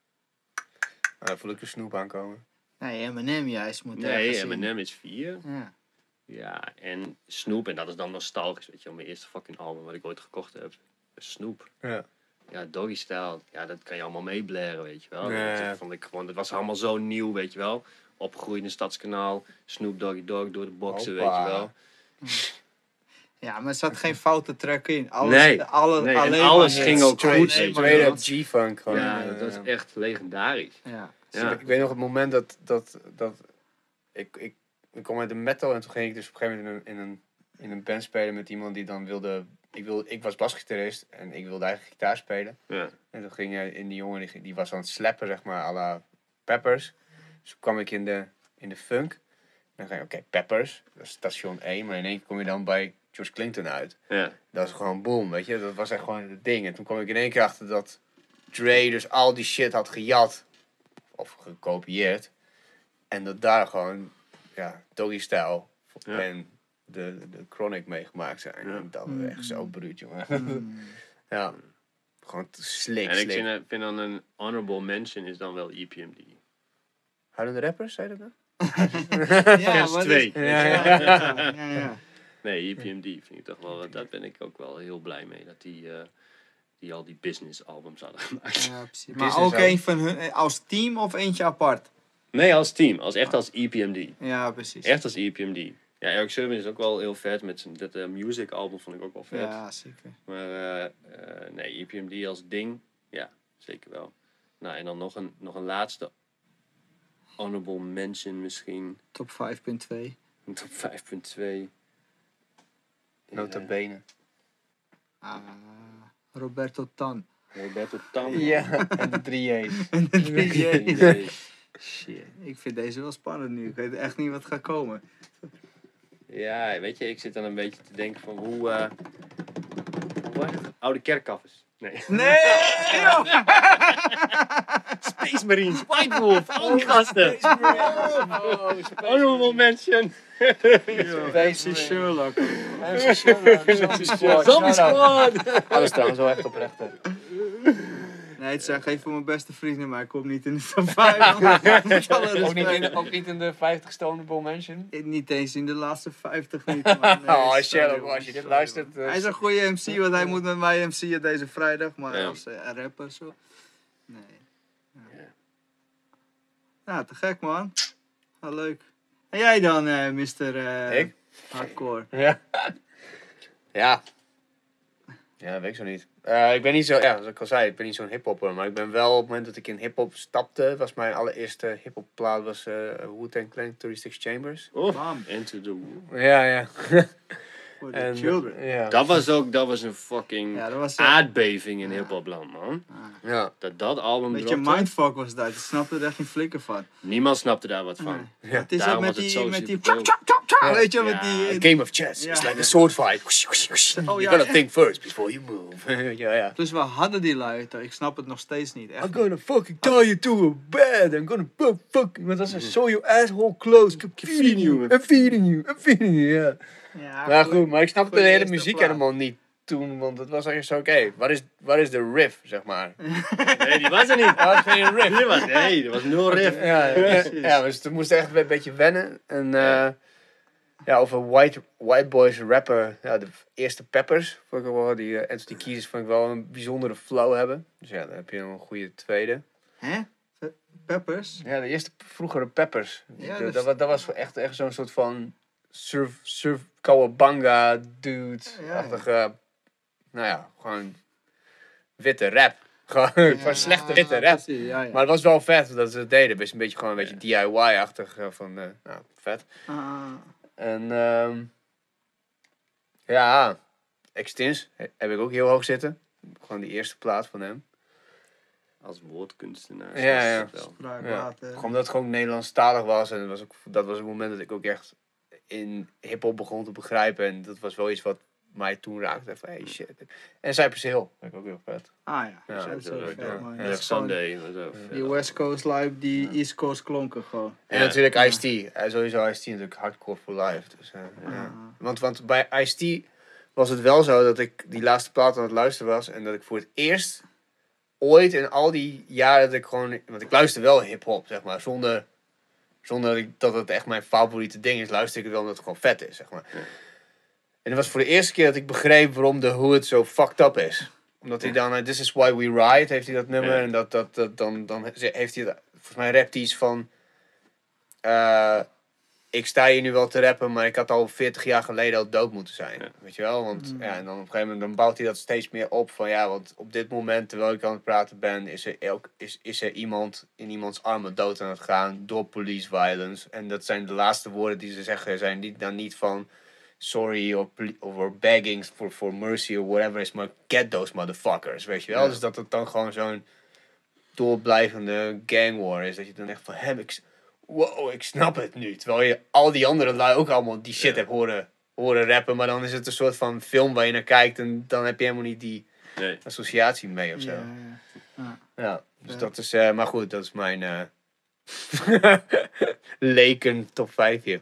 Ah, dan voel ik de snoep aankomen. Nee, Eminem juist moet Nee. Eminem is 4. Ja. Ja, en Snoop, en dat is dan nostalgisch, weet je wel. Mijn eerste fucking album wat ik ooit gekocht heb. Snoop. Ja. Ja, Doggy Style. Ja, dat kan je allemaal meeblaren, weet je wel. Dat vond ik gewoon, dat was allemaal zo nieuw, weet je wel. Opgegroeid in het Stadskanaal. Snoop Doggy Dogg door de boksen, weet je wel. ja, maar er zat geen foute track in. Alles, Nee, alle, nee, en alleen alles ging ook goed, Straight up. G-funk gewoon. Ja, dat was echt legendarisch. Ja. Dus Ja. ik, ik weet nog het moment dat, dat, dat ik, ik, ik kwam uit de metal en toen ging ik dus op een gegeven moment in een, in een, in een band spelen met iemand die dan wilde, ik, wilde, ik was basgitarist en ik wilde eigenlijk gitaar spelen. Ja. En toen ging je in die jongen, die, die was aan het slappen zeg maar, à la Peppers. Dus toen kwam ik in de, in de funk. En dan ga je, oké, Peppers, dat is station 1, maar in één keer kom je dan bij George Clinton uit. Ja. Dat is gewoon boom, weet je. Dat was echt gewoon het ding. En toen kwam ik in één keer achter dat Dre dus al die shit had gejat. Of gekopieerd. En dat daar gewoon, ja, Doggy Style Ja. en de, de Chronic meegemaakt zijn. Ja. En dat was echt zo bruut, jongen. Mm. ja. Gewoon slik, En ik slik. vind, eh, vind dan een honorable mention is dan wel E EPMD. Houden de rappers, zei dat nou? Ja, Vers wat 2. is- Ja, Ja, ja, ja, ja. Nee, EPMD vind ik toch wel, daar ben ik ook wel heel blij mee. Dat die, eh, die al die business albums hadden gemaakt. Ja, precies. Maar ook een van hun, eh, als team of eentje apart? Nee, als team. Als, echt als EPMD. Ja, precies. Echt als EPMD. Ja, Eric Sermon is ook wel heel vet. Met zijn dat, eh, music album vond ik ook wel vet. Ja, zeker. Maar eh, eh, nee, EPMD als ding, ja, zeker wel. Nou, en dan nog een, nog een laatste honorable mention misschien. Top 5.2. Top 5.2. Nota bene. Ah, Roberto Tan. Roberto Tan. Ja, en de 3J's. Nee. Shit, ik vind deze wel spannend nu. Ik weet echt niet wat gaat komen. Ja, weet je, ik zit dan een beetje te denken van hoe... eh het? Oude kerkkaffers. Nee. Nee! Space Marines, White Wolf, al die gasten. Honorable mention. MC Sherlock. Zombie Squad. Alles trouwens wel echt oprecht. hè. Nee, het zijn geen voor mijn beste vrienden, maar ik kom niet in de top 5. Met alle Ook niet, in, respect. ook niet in de 50 Honorable Mention. Niet eens in de laatste 50 niet. man. Nee, oh, Sherlock, als je dit luistert. eh, Hij is een goede MC, want hij moet met mij MC'en deze vrijdag. Maar Ja. als eh, rapper zo. Nee. Ja. Ja. Nou, te gek man. Ah, leuk. En jij dan, eh Mr. eh, Ik? Hardcore? Ja. Ja. Ja, weet ik zo niet. Eh, ik ben niet zo, ja, zoals ik al zei, ik ben niet zo'n hiphopper. Maar ik ben wel op het moment dat ik in hiphop stapte, was mijn allereerste hiphop plaat was eh Wu-Tang Clan 36 Chambers. Bam. Into the Woo. Ja, ja. For the En, children. Ja. Dat was ook, dat was een fucking Ja, dat was eh, aardbeving in Ja. hiphopland, man. ah, ja. Dat dat album een beetje dropte, mindfuck was dat. Ik snapte er geen flikker van. niemand snapte daar wat van. Nee. Ja, Het is ook met was het die, zo met die weet je, met die... A game of chess. Ja. It's like a sword fight. Oh, you gotta think first before you move. ja, ja. Dus we hadden die lui, toch? ik snap het nog steeds niet. Echt. I'm gonna fucking tie you to a bed. I'm gonna fu- fucking... Wat was het? Sew your asshole close. Keep feeding you. I'm feeding you. I'm feeding you, ja. Ja, Maar goed, maar ik snap Voor de hele muziek plaat. helemaal niet toen, want het was eigenlijk zo, oké, wat, is, wat is de riff, zeg maar? Nee, die was er niet. Er was geen riff. Die was, nee, er was nul riff. Ja, ja, ja, dus toen moest echt een beetje wennen. En eh, ja, over White, white Boys rapper, ja, de eerste Peppers, vond ik wel, die uh, Entity Keys vond ik wel een bijzondere flow hebben. Dus ja, dan heb je een goede tweede. Hè? Pe- Peppers? Ja, de eerste vroegere Peppers. Ja, dat, dat dat, dat was echt, echt zo'n soort van surf, surf Kawabanga dude-achtige, nou ja, gewoon witte rap. Gewoon van slechte witte rap. precies, Ja, ja. Maar het was wel vet dat ze het deden. Best een beetje gewoon een beetje DIY-achtig eh, van, eh, nou, vet. Ah, En ehm ja, Extins he- heb ik ook heel hoog zitten. Gewoon die eerste plaat van hem. Als woordkunstenaar. Ja, ja. dat wel. spraakwater. Gewoon omdat het gewoon Nederlandstalig was. En dat was, ook, dat was het moment dat ik ook echt in hip-hop begon te begrijpen. En dat was wel iets wat mij toen raakte. Van, hey shit. En Cypress Hill. Vind ik ook heel vet. Ah ja, Ja, dat is dat ook ja. Dat Sunday. Die West Coast live, die East Coast klonken gewoon. En Ja. natuurlijk Ice-T. Sowieso Ice-T natuurlijk hardcore for life. Dus, ja. Ah. Want, want bij Ice-T was het wel zo dat ik die laatste plaat aan het luisteren was. En dat ik voor het eerst ooit in al die jaren dat ik gewoon... Want ik luister wel hip-hop, zeg maar. Zonder, zonder dat dat het echt mijn favoriete ding is, luister ik het wel omdat het gewoon vet is, zeg maar. Ja. En het was voor de eerste keer dat ik begreep waarom de Hood zo fucked up is. Omdat hij dan, eh, This is why we ride, heeft hij dat nummer. En dat, dat, dat, dan, dan heeft hij, dat- volgens mij rapt hij iets van... eh, ik sta hier nu wel te rappen, maar ik had al 40 jaar geleden al dood moeten zijn. Ja. Weet je wel? Want Mm. ja, en dan op een gegeven moment dan bouwt hij dat steeds meer op. Van ja, want op dit moment, terwijl ik aan het praten ben, is er, elk, is, is er iemand in iemands armen dood aan het gaan door police violence. En dat zijn de laatste woorden die ze zeggen, zijn niet, dan niet van sorry or, ple- or begging for, for mercy or whatever is, maar get those motherfuckers. Weet je wel? Ja. Dus dat het dan gewoon zo'n doorblijvende gang war is. Dat je dan echt van hem, ik, wow, ik snap het nu. Terwijl je al die andere lui ook allemaal die shit Ja. hebt horen, horen rappen. Maar dan is het een soort van film waar je naar kijkt en dan heb je helemaal niet die Nee. associatie mee of zo. Ja, Ja, ja. Ja. dus Ja. dat is, eh, maar goed, dat is mijn eh leken top 5 hier.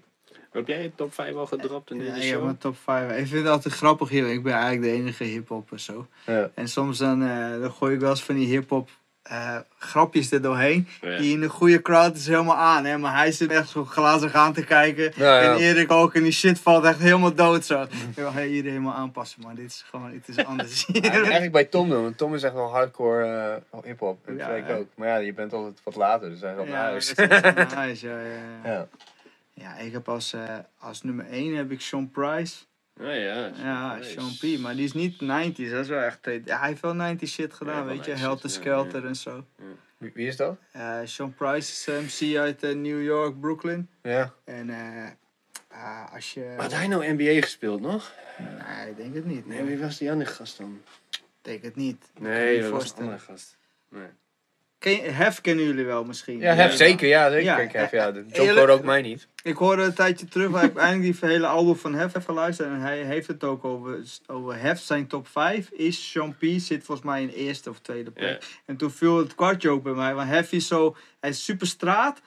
Heb jij je top 5 al gedropt in Ja, deze heb show? top 5. Ik vind het altijd grappig hier. Ik ben eigenlijk de enige hip-hopper zo. Ja. En soms dan, eh, dan gooi ik wel eens van die hip-hop eh, grapjes er doorheen. Ja. Die in de goede crowd is helemaal aan. Hè? Maar hij zit echt zo glazig aan te kijken. Ja, ja. En Erik ook. En die shit valt echt helemaal dood zo. Ik wil hey, iedereen helemaal aanpassen. Maar dit is gewoon, het is anders eigenlijk bij Tom doen, want Tom is echt wel hardcore eh hip-hop. En Ja, ja. ook. Maar ja, je bent altijd wat later, dus hij is al naar Ja, huis. dat is echt nice. Ja, ja, ja. Ja. ja, ik heb als, eh, als nummer 1 heb ik Sean Price. Ah, ja. Ja. Sean P. Maar die is niet 90s. Dat is wel echt... eh, Ja, hij heeft wel 90s shit gedaan, weet je. 90s, Helter Skelter ja. en zo. Wie, wie is dat? Eh, Sean Price is MC uit eh, New York, Brooklyn. Ja. En eh, ah, als je... Had hij nou NBA gespeeld nog? Nee, ik denk het niet. Nee, Nee, wie was die andere gast dan? ik denk het niet. Nee, dat was een andere gast. Nee. Ken Hef kennen jullie wel misschien. Ja, Hef, zeker. Ja, zeker. Ja, Hef, ja. De eerlijk- Joke hoorde ook mij niet. Ik hoorde een tijdje terug, waar ik eindelijk die hele album van Hef heb geluisterd. En hij heeft het ook over, over Hef. Zijn top 5 is Sean P. Zit volgens mij in eerste of tweede plek. En toen viel het kwartje ook bij mij. Want Hef is zo, hij is super straat.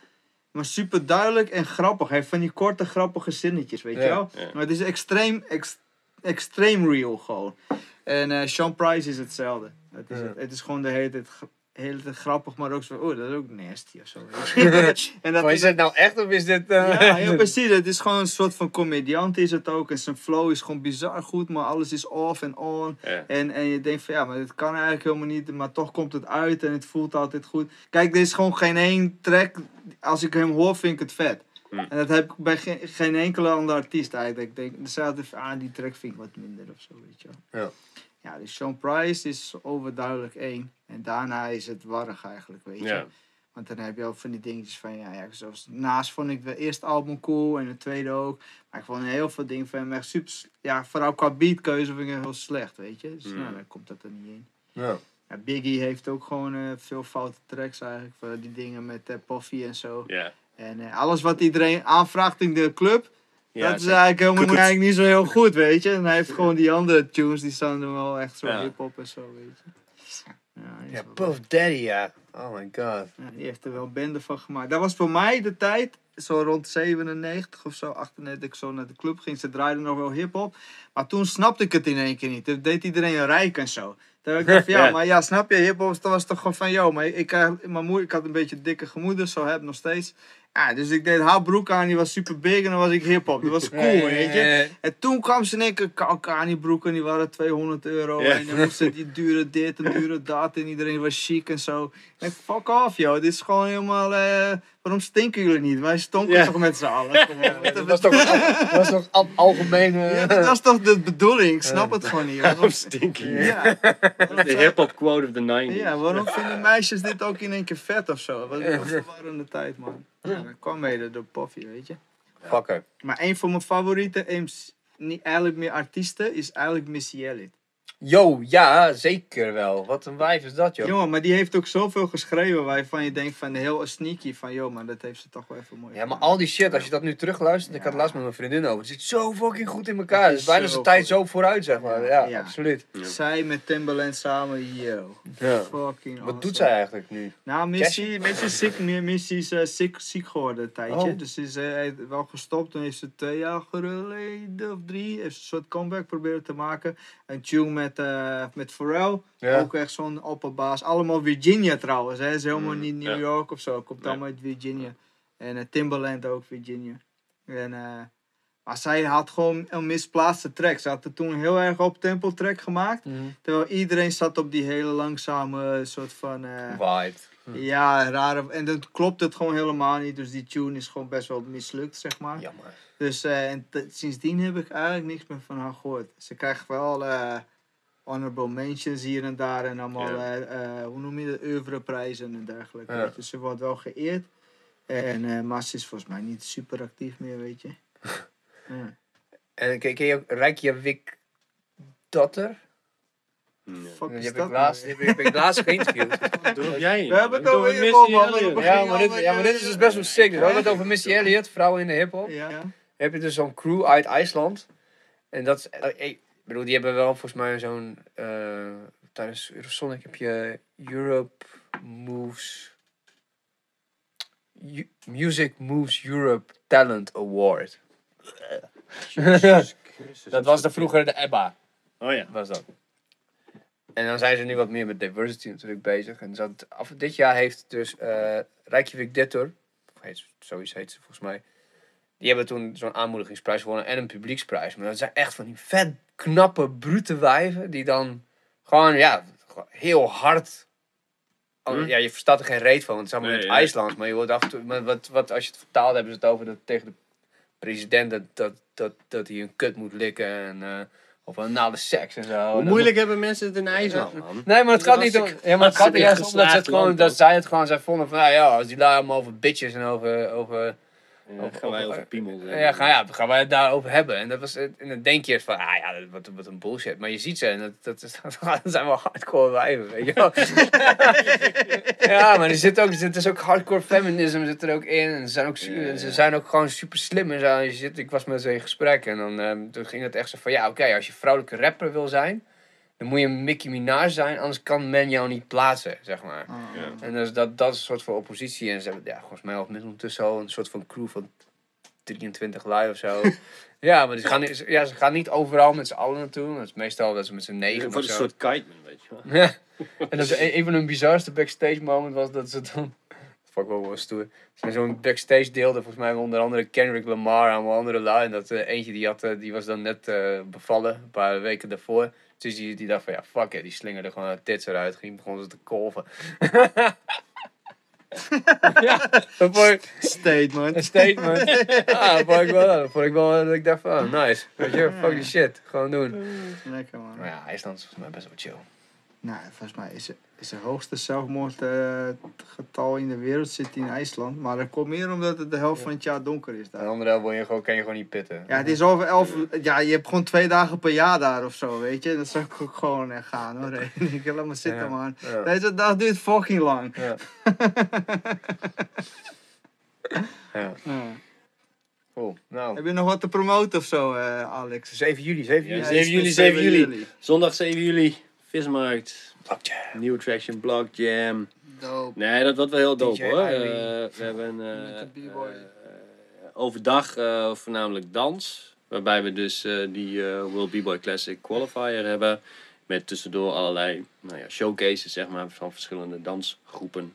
Maar super duidelijk en grappig. Hij heeft van die korte grappige zinnetjes, weet je wel. Maar het is extreem, ex, extreem real gewoon. En eh Sean Price is hetzelfde. Het is, Ja. het is gewoon de hele tijd, tijd grappig, maar ook zo oeh, dat is ook nasty of zo. en dat is het nou echt of is dit... eh, ja, ja, precies. Het is gewoon een soort van comediant is het ook. En zijn flow is gewoon bizar goed, maar alles is off en on. Ja. En, en je denkt van ja, maar dit kan eigenlijk helemaal niet. Maar toch komt het uit en het voelt altijd goed. Kijk, er is gewoon geen één track. Als ik hem hoor, vind ik het vet. Hm. En dat heb ik bij geen, geen enkele andere artiest eigenlijk. Ik denk, er staat even aan, die track vind ik wat minder of zo, weet je wel. Ja. Ja, dus Sean Price is overduidelijk één. En daarna is het warrig eigenlijk, weet je. Ja. Want dan heb je ook van die dingetjes van, ja, ja zoals naast vond ik de eerste album cool en de tweede ook. Maar ik vond heel veel dingen van hem echt super, ja, vooral qua beatkeuze vind ik heel slecht, weet je. Dus Mm. nou, dan komt dat er niet in. Ja. Ja, Biggie heeft ook gewoon eh, veel foute tracks eigenlijk, voor die dingen met uh, Puffy en zo. Ja. En eh, alles wat iedereen aanvraagt in de club, Ja, dat is eigenlijk helemaal eigenlijk niet zo heel goed, weet je. En hij heeft gewoon die andere tunes, die staan er wel echt zo Ja. hip-hop en zo, weet je. Ja, Ja, Puff Daddy, ja. Oh my god. Ja, die heeft er wel bende van gemaakt. Dat was voor mij de tijd, zo rond 97 of zo, 98, dat ik zo naar de club ging. Ze draaiden nog wel hip-hop. Maar toen snapte ik het in één keer niet. Dat deed iedereen rijk en zo. Toen dacht ik van, ja, Ja. maar ja, snap je, hip-hop dat was toch gewoon van, joh, maar ik, eh, mijn moeder, ik had een beetje dikke gemoeder, zo heb ik nog steeds. Ja, dus ik deed haar broek aan, die was super big en dan was ik hip-hop. Dat was cool, weet je. En toen kwam ze in één keer Kalkani broeken, die waren 200 euro. Ja. En dan moesten die dure dit en dure dat. En iedereen was chic en zo. En ik, fuck off joh, dit is gewoon helemaal... eh, waarom stinken jullie niet? Wij stonken Ja. toch met z'n allen. Dat was toch, dat was toch al- algemeen... Ja, dat is toch de bedoeling? Ik snap het gewoon niet. Waarom, Stinky. ja. De hip-hop quote of the 90s. ja, waarom vinden meisjes dit ook in één keer vet of zo? Wat een verwarrende tijd man. Ja, dat kwam mede door Poffy, weet je. Fucker. Maar een van mijn favoriete, niet eigenlijk meer artiesten, is eigenlijk Missy Elliott. Yo, ja, zeker wel. Wat een wijf is dat, joh. Jongen, maar die heeft ook zoveel geschreven waarvan je denkt van heel sneaky van joh, maar dat heeft ze toch wel even mooi. Ja, maar al die shit, als je dat nu terugluistert, ik had laatst met mijn vriendin over. Het zit zo fucking goed in elkaar. Het Het is bijna zo zijn tijd zo vooruit, zeg maar. Ja, Ja, ja. absoluut. Zij met Timbaland samen, yo. Ja. Fucking Wat doet zij eigenlijk nu? Nou, Missy, Missy is ziek, meer- Missy is eh, ziek, ziek geworden een tijdje. Oh. Dus ze is eh, wel gestopt. Toen heeft ze twee jaar geleden of drie heeft ze een soort comeback proberen te maken. Een tune met, eh met Pharrell. Ja. Ook echt zo'n opperbaas. Allemaal Virginia trouwens. Hè. Ze is helemaal Mm, niet New ja. York of zo. Komt Nee. allemaal uit Virginia. En eh, Timbaland ook Virginia. En, eh, maar zij had gewoon een misplaatste track. Ze had er toen heel erg op tempo track gemaakt. Mhm. Terwijl iedereen zat op die hele langzame soort van... Vibe. ja, rare. En dan klopt het gewoon helemaal niet. Dus die tune is gewoon best wel mislukt, zeg maar. Jammer. Dus en sindsdien heb ik eigenlijk niks meer van haar gehoord. Ze krijgt wel honorable mentions hier en daar. En allemaal, Ja. eh, eh, hoe noem je dat, oeuvreprijzen en dergelijke. Ja. Dus ze wordt wel geëerd. En, eh, maar ze is volgens mij niet super actief meer, weet je. Ja. En ken, ken je ook Reykjavik Dotter? Nee. Fuck Die is heb dat ik laatst, nou die heb ik laatst geïnterviewd. Doe jij. We hebben het over hip-hop, Missy man, Ja, maar dit, ja, maar dit is dus best wel sick. Dus we hebben het over Missy Elliott, vrouwen in de hiphop. Ja, ja. heb je dus zo'n crew uit IJsland. En dat is, eh, bedoel, die hebben wel volgens mij zo'n, eh, tijdens Eurosonic heb je Europe Moves, U- Music Moves Europe Talent Award. dat was de vroeger de EBBA, Oh ja. was dat. En dan zijn ze nu wat meer met diversity natuurlijk bezig. En dat, af, dit jaar heeft dus eh Reykjavik Dittor, of heet, zoiets heet ze volgens mij, die hebben toen zo'n aanmoedigingsprijs gewonnen en een publieksprijs. Maar dat zijn echt van die vet knappe, brute wijven die dan gewoon, ja, heel hard. Oh, Hm? Ja, je verstaat er geen reet van, want het is allemaal in het. IJslands. Maar je wordt af en toe, maar wat, wat, als je het vertaalt, hebben ze het over dat tegen de president dat, dat, dat, dat hij een kut moet likken. En, eh, of een nale seks en zo. Hoe moeilijk hebben mensen het in IJsland, man? Nee, maar het Dat gaat niet om. Ja, maar het gaat hartstikke juist om dat, ze het gewoon, dat zij het gewoon. Zij vonden van, nou ja, als die daar allemaal over bitches en over. over Ja, gaan wij over piemels. hebben. ja, gaan, ja, gaan wij het daarover hebben. En, dat was, het- en dan denk je van, ah ja, dat- wat, wat een bullshit. Maar je ziet ze en dat, dat, is, dat zijn wel hardcore wijven, weet je wel. ja, maar er zit ook, er zit dus ook hardcore feminism zit er ook in. En ze zijn ook, Ja, ze zijn ook gewoon super slim en zo. En Je zit, ik was met ze in gesprek en dan ehm, toen ging het echt zo van, ja oké, als je vrouwelijke rapper wil zijn, dan moet je een Mickey Minaj zijn, anders kan men jou niet plaatsen, zeg maar. Ah, Ja. En dus dat, dat is een soort van oppositie. En ze hebben ja, volgens mij al ondertussen al een soort van crew van 23 lui of zo. ja, maar ze gaan, niet- ja, ze gaan niet overal met z'n allen naartoe. Dat is meestal dat ze met z'n negen Voor of een soort kiteman, weet je wel. Ja. En dat is een, een van hun bizarste backstage moment was dat ze dan... Fuck wel wel stoer. Ze zijn zo'n backstage deelden volgens mij onder andere Kendrick Lamar en andere lui. En dat eh, eentje die, had, eh, die was dan net eh, bevallen, een paar weken daarvoor. Dus die, die dacht van ja, fuck it. Die slingerde gewoon haar tits eruit. Ging begon ze te kolven. ja, dat vond ik Statement. een statement. Ah, dat vond ik wel. Dat vond ik wel dat ik dacht van, oh, nice. Weet je, fuck die shit. Gewoon doen. Lekker man. Maar ja, IJsland is volgens mij best wel chill. Nou, volgens mij is, is het hoogste zelfmoordgetal in de wereld zit in IJsland. Maar dat komt meer omdat het de helft van het jaar donker is En daar. andere helft wil je gewoon, kan je gewoon niet pitten. Ja, het is over elf... Ja, je hebt gewoon twee dagen per jaar daar of zo, weet je. Dat zou ik ook gewoon echt gaan hoor. Ik laat maar zitten Ja. man. Ja. Deze dag duurt fucking lang. Ja. ja. Ja. Cool. Nou, Heb je nog wat te promoten of zo, eh, Alex? 7 juli, 7 Ja, juli. 7 juli, 7 juli. Zondag 7 juli, Vismarkt. Fuck yeah. Nieuwe Traction, Block Jam. Dope. Nee, dat wordt wel heel dope DJ hoor. Eh, we hebben eh, eh, overdag eh, voornamelijk dans. Waarbij we dus eh, die World B-Boy Classic Qualifier hebben. Met tussendoor allerlei nou ja, showcases zeg maar, van verschillende dansgroepen,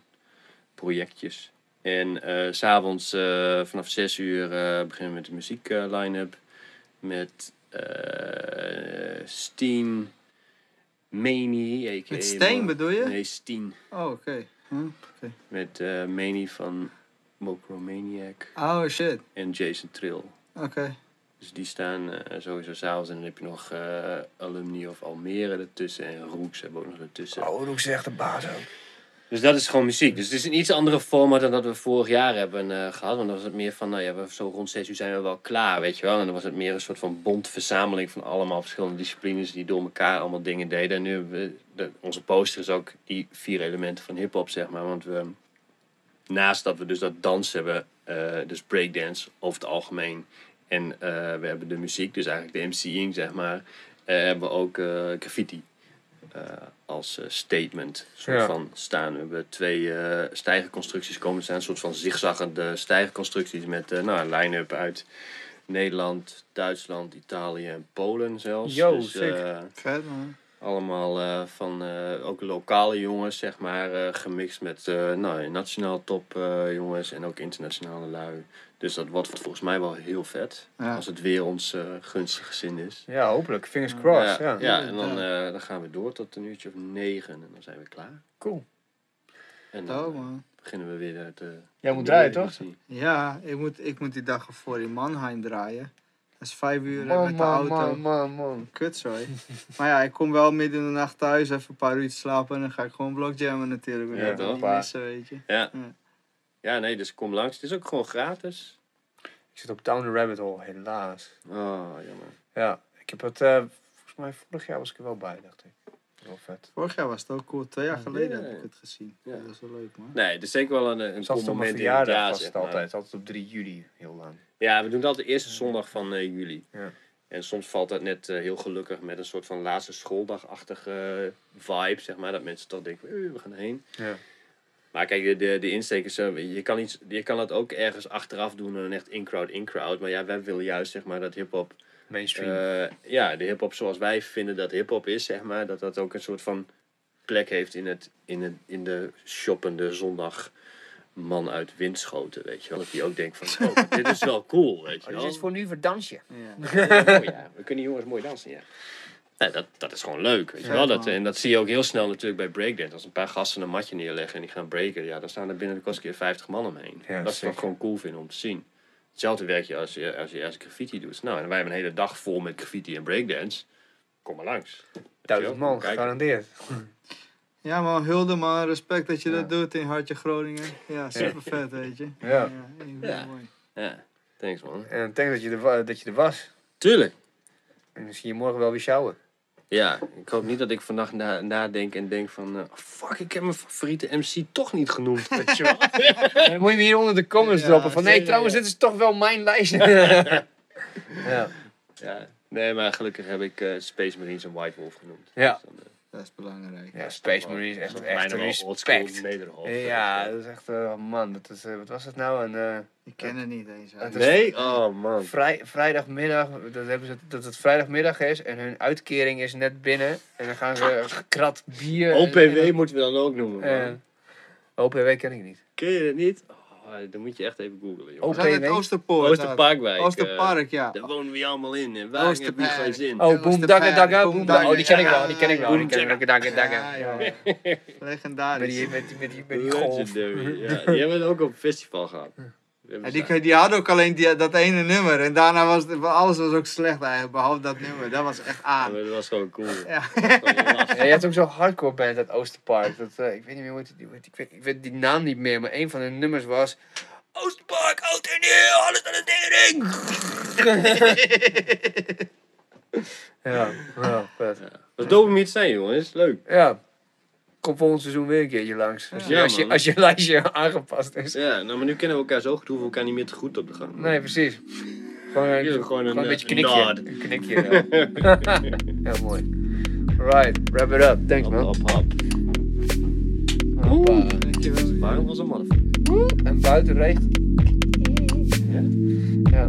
projectjes. En eh, s s'avonds eh, vanaf 6 uur eh, beginnen we met de muziek line-up. Met eh Steen Aka Met Steen bedoel je? Nee, Steen. Oh, oké. Hm? Met eh Manie van Mokromaniac Oh, shit. en Jason Trill. Oké. Dus die staan eh, sowieso s'avonds. En dan heb je nog eh, Alumni of Almere ertussen. En Roeks hebben we ook nog ertussen. Oh, doe ik zeg de baas ook. Dus dat is gewoon muziek. Dus het is een iets andere format dan dat we vorig jaar hebben eh, gehad. Want dan was het meer van, nou ja, we, zo rond 6 uur zijn we wel klaar, weet je wel. En dan was het meer een soort van bond verzameling van allemaal verschillende disciplines die door elkaar allemaal dingen deden. En nu we, de, onze poster is ook die vier elementen van hip-hop, zeg maar. Want we, naast dat we dus dat dans hebben, eh, dus breakdance over het algemeen. En eh, we hebben de muziek, dus eigenlijk de MC'ing, zeg maar. hebben we ook graffiti als eh, statement soort Ja. van staan. We hebben twee eh stijgerconstructies komen te staan. Een soort van zigzaggende stijgerconstructies met eh, nou, een line-up uit Nederland, Duitsland, Italië en Polen zelfs. Yo, dus, eh, Vet, man. allemaal eh, van eh, ook lokale jongens, zeg maar, eh, gemixt met eh, nou, nationaal top eh, jongens en ook internationale lui. Dus dat wordt volgens mij wel heel vet. Ja. Als het weer ons eh, gunstige zin is. Ja, hopelijk. Fingers crossed. ja, Ja, ja, en dan, eh, dan gaan we door tot een uurtje of negen en dan zijn we klaar. Cool. En dan eh, man. beginnen we weer de, de Jij moet draaien, toch? Ja, ik moet, ik moet die dag ervoor in Mannheim draaien. Dat is vijf uur Man, met de man, auto. man, man, man. Kut zo, hè. maar ja, ik kom wel midden in de nacht thuis, even een paar uur slapen en dan ga ik gewoon blockjammen natuurlijk. Ja, Ja, toch? Niet missen, weet je. Ja. Ja. Ja, nee, dus kom langs. Het is ook gewoon gratis. Ik zit op Down the Rabbit Hole, helaas. Oh, jammer. Ja, ik heb het, eh, volgens mij vorig jaar was ik er wel bij, dacht ik. Wel vet. Vorig jaar was het ook cool. Twee jaar geleden Ja. heb ik het gezien. Ja. Dat is wel leuk, man. Nee, het is zeker wel een, een cool moment in het jaar, het altijd. Altijd op 3 juli, heel lang. Ja, we doen het altijd de eerste zondag van eh, juli. Ja. En soms valt dat net eh, heel gelukkig met een soort van laatste schooldagachtige vibe, zeg maar. Dat mensen toch denken, "Eh, we gaan heen. Ja. Maar kijk, de, de, de insteek is zo, je kan, iets, je kan het ook ergens achteraf doen en echt in-crowd, in-crowd. Maar ja, wij willen juist, zeg maar, dat hip-hop, Mainstream. eh, ja, de hip-hop zoals wij vinden dat hip-hop is, zeg maar. Dat dat ook een soort van plek heeft in, het, in, het, in de shoppende zondag man uit Winschoten, weet je wel. Dat die ook denkt van, oh, dit is wel cool, weet je oh, wel. dit is voor nu voor dansje. Ja. Ja, mooi, ja. We kunnen jongens mooi dansen, ja. Nee, dat, dat is gewoon leuk, weet je wel. Dat, en dat zie je ook heel snel natuurlijk bij breakdance. Als een paar gasten een matje neerleggen en die gaan breken, ja, dan staan er binnen de kost keer 50 man omheen. Ja, dat is sick. gewoon cool vinden om te zien. Hetzelfde werk je als je als je als graffiti doet. Nou, en wij hebben een hele dag vol met graffiti en breakdance. Kom maar langs. Duizend man, gegarandeerd. ja, man, hulde man. Respect dat je Ja. dat doet in Hartje Groningen. Ja, super vet, weet je. Ja. ik vind Ja. mooi. Ja, thanks man. En ik denk dat je er, dat je er was. Tuurlijk. En dan zie je morgen wel weer sjouwen. Ja, ik hoop niet dat ik vannacht na, nadenk en denk van... eh, fuck, ik heb mijn favoriete MC toch niet genoemd, weet je wel. Dan moet je me hier onder de comments Ja, droppen. Van nee, trouwens, dit is toch wel mijn lijst. ja. Ja, nee, maar gelukkig heb ik eh, Space Marines en White Wolf genoemd. Ja. Dus dan, eh, Dat is belangrijk. ja, Space Marine is echt, echt respect. Ja, dat is echt, eh, man, dat is, eh, wat was dat nou? Een, eh, Ik ken het niet eens. Het is- Nee? Oh man. vrij, vrijdagmiddag, dat, hebben ze, dat het vrijdagmiddag is en hun uitkering is net binnen. En dan gaan ze gekrat bier. en- OPW en- moeten we dan ook noemen. eh, man. OPW ken ik niet. Ken je het niet? Oh, dan moet je echt even googlen, jongen. zijn het Oosterpoort. Oosterparkwijk. nou. Oosterpark, ja. eh, daar wonen we allemaal in. En waar heb je Oosterpark. geen zin? Oh, de Dagga Dagga, Boom Dagga. Oh, die ken ik wel, die ken ik wel. Die Boom ken ik wel, Dagga Ja, Dagga. ja. Met Legendarisch. die, met die, met die, met die golf. Legendary. Ja, die hebben we ook op een festival gehad. Ze- die, die had ook alleen die, dat ene nummer. En daarna was het, alles was ook slecht eigenlijk, behalve dat nummer. Dat was echt aan. dat was gewoon cool. Ja. Ja, je had ook zo'n hardcore band uit Oosterpark. Dat, eh, ik weet niet meer hoe het, het- ik, weet, ik weet die naam niet meer, maar een van hun nummers was... Oosterpark, oud en nieuw, alles aan de tering! ja, ja, vet. Wat dope om hier te zijn, jongens. Leuk. Ja, kom volgend seizoen weer een keertje langs. Als je, Ja, als je, man. als je lijstje aangepast is. Ja, nou, maar nu kennen we elkaar zo goed, hoeven we elkaar niet meer te goed op te gaan. Nee, precies. Gewoon, een- gewoon gewoon een, een, eh, beetje een knikje. nod. Een knikje, ja. Heel mooi. Alright, wrap it up. Thanks, Hop, man. hop, hop. Hoppa. Dankjewel. Waarom was een motherfucker? En buiten regent. Ja? Ja.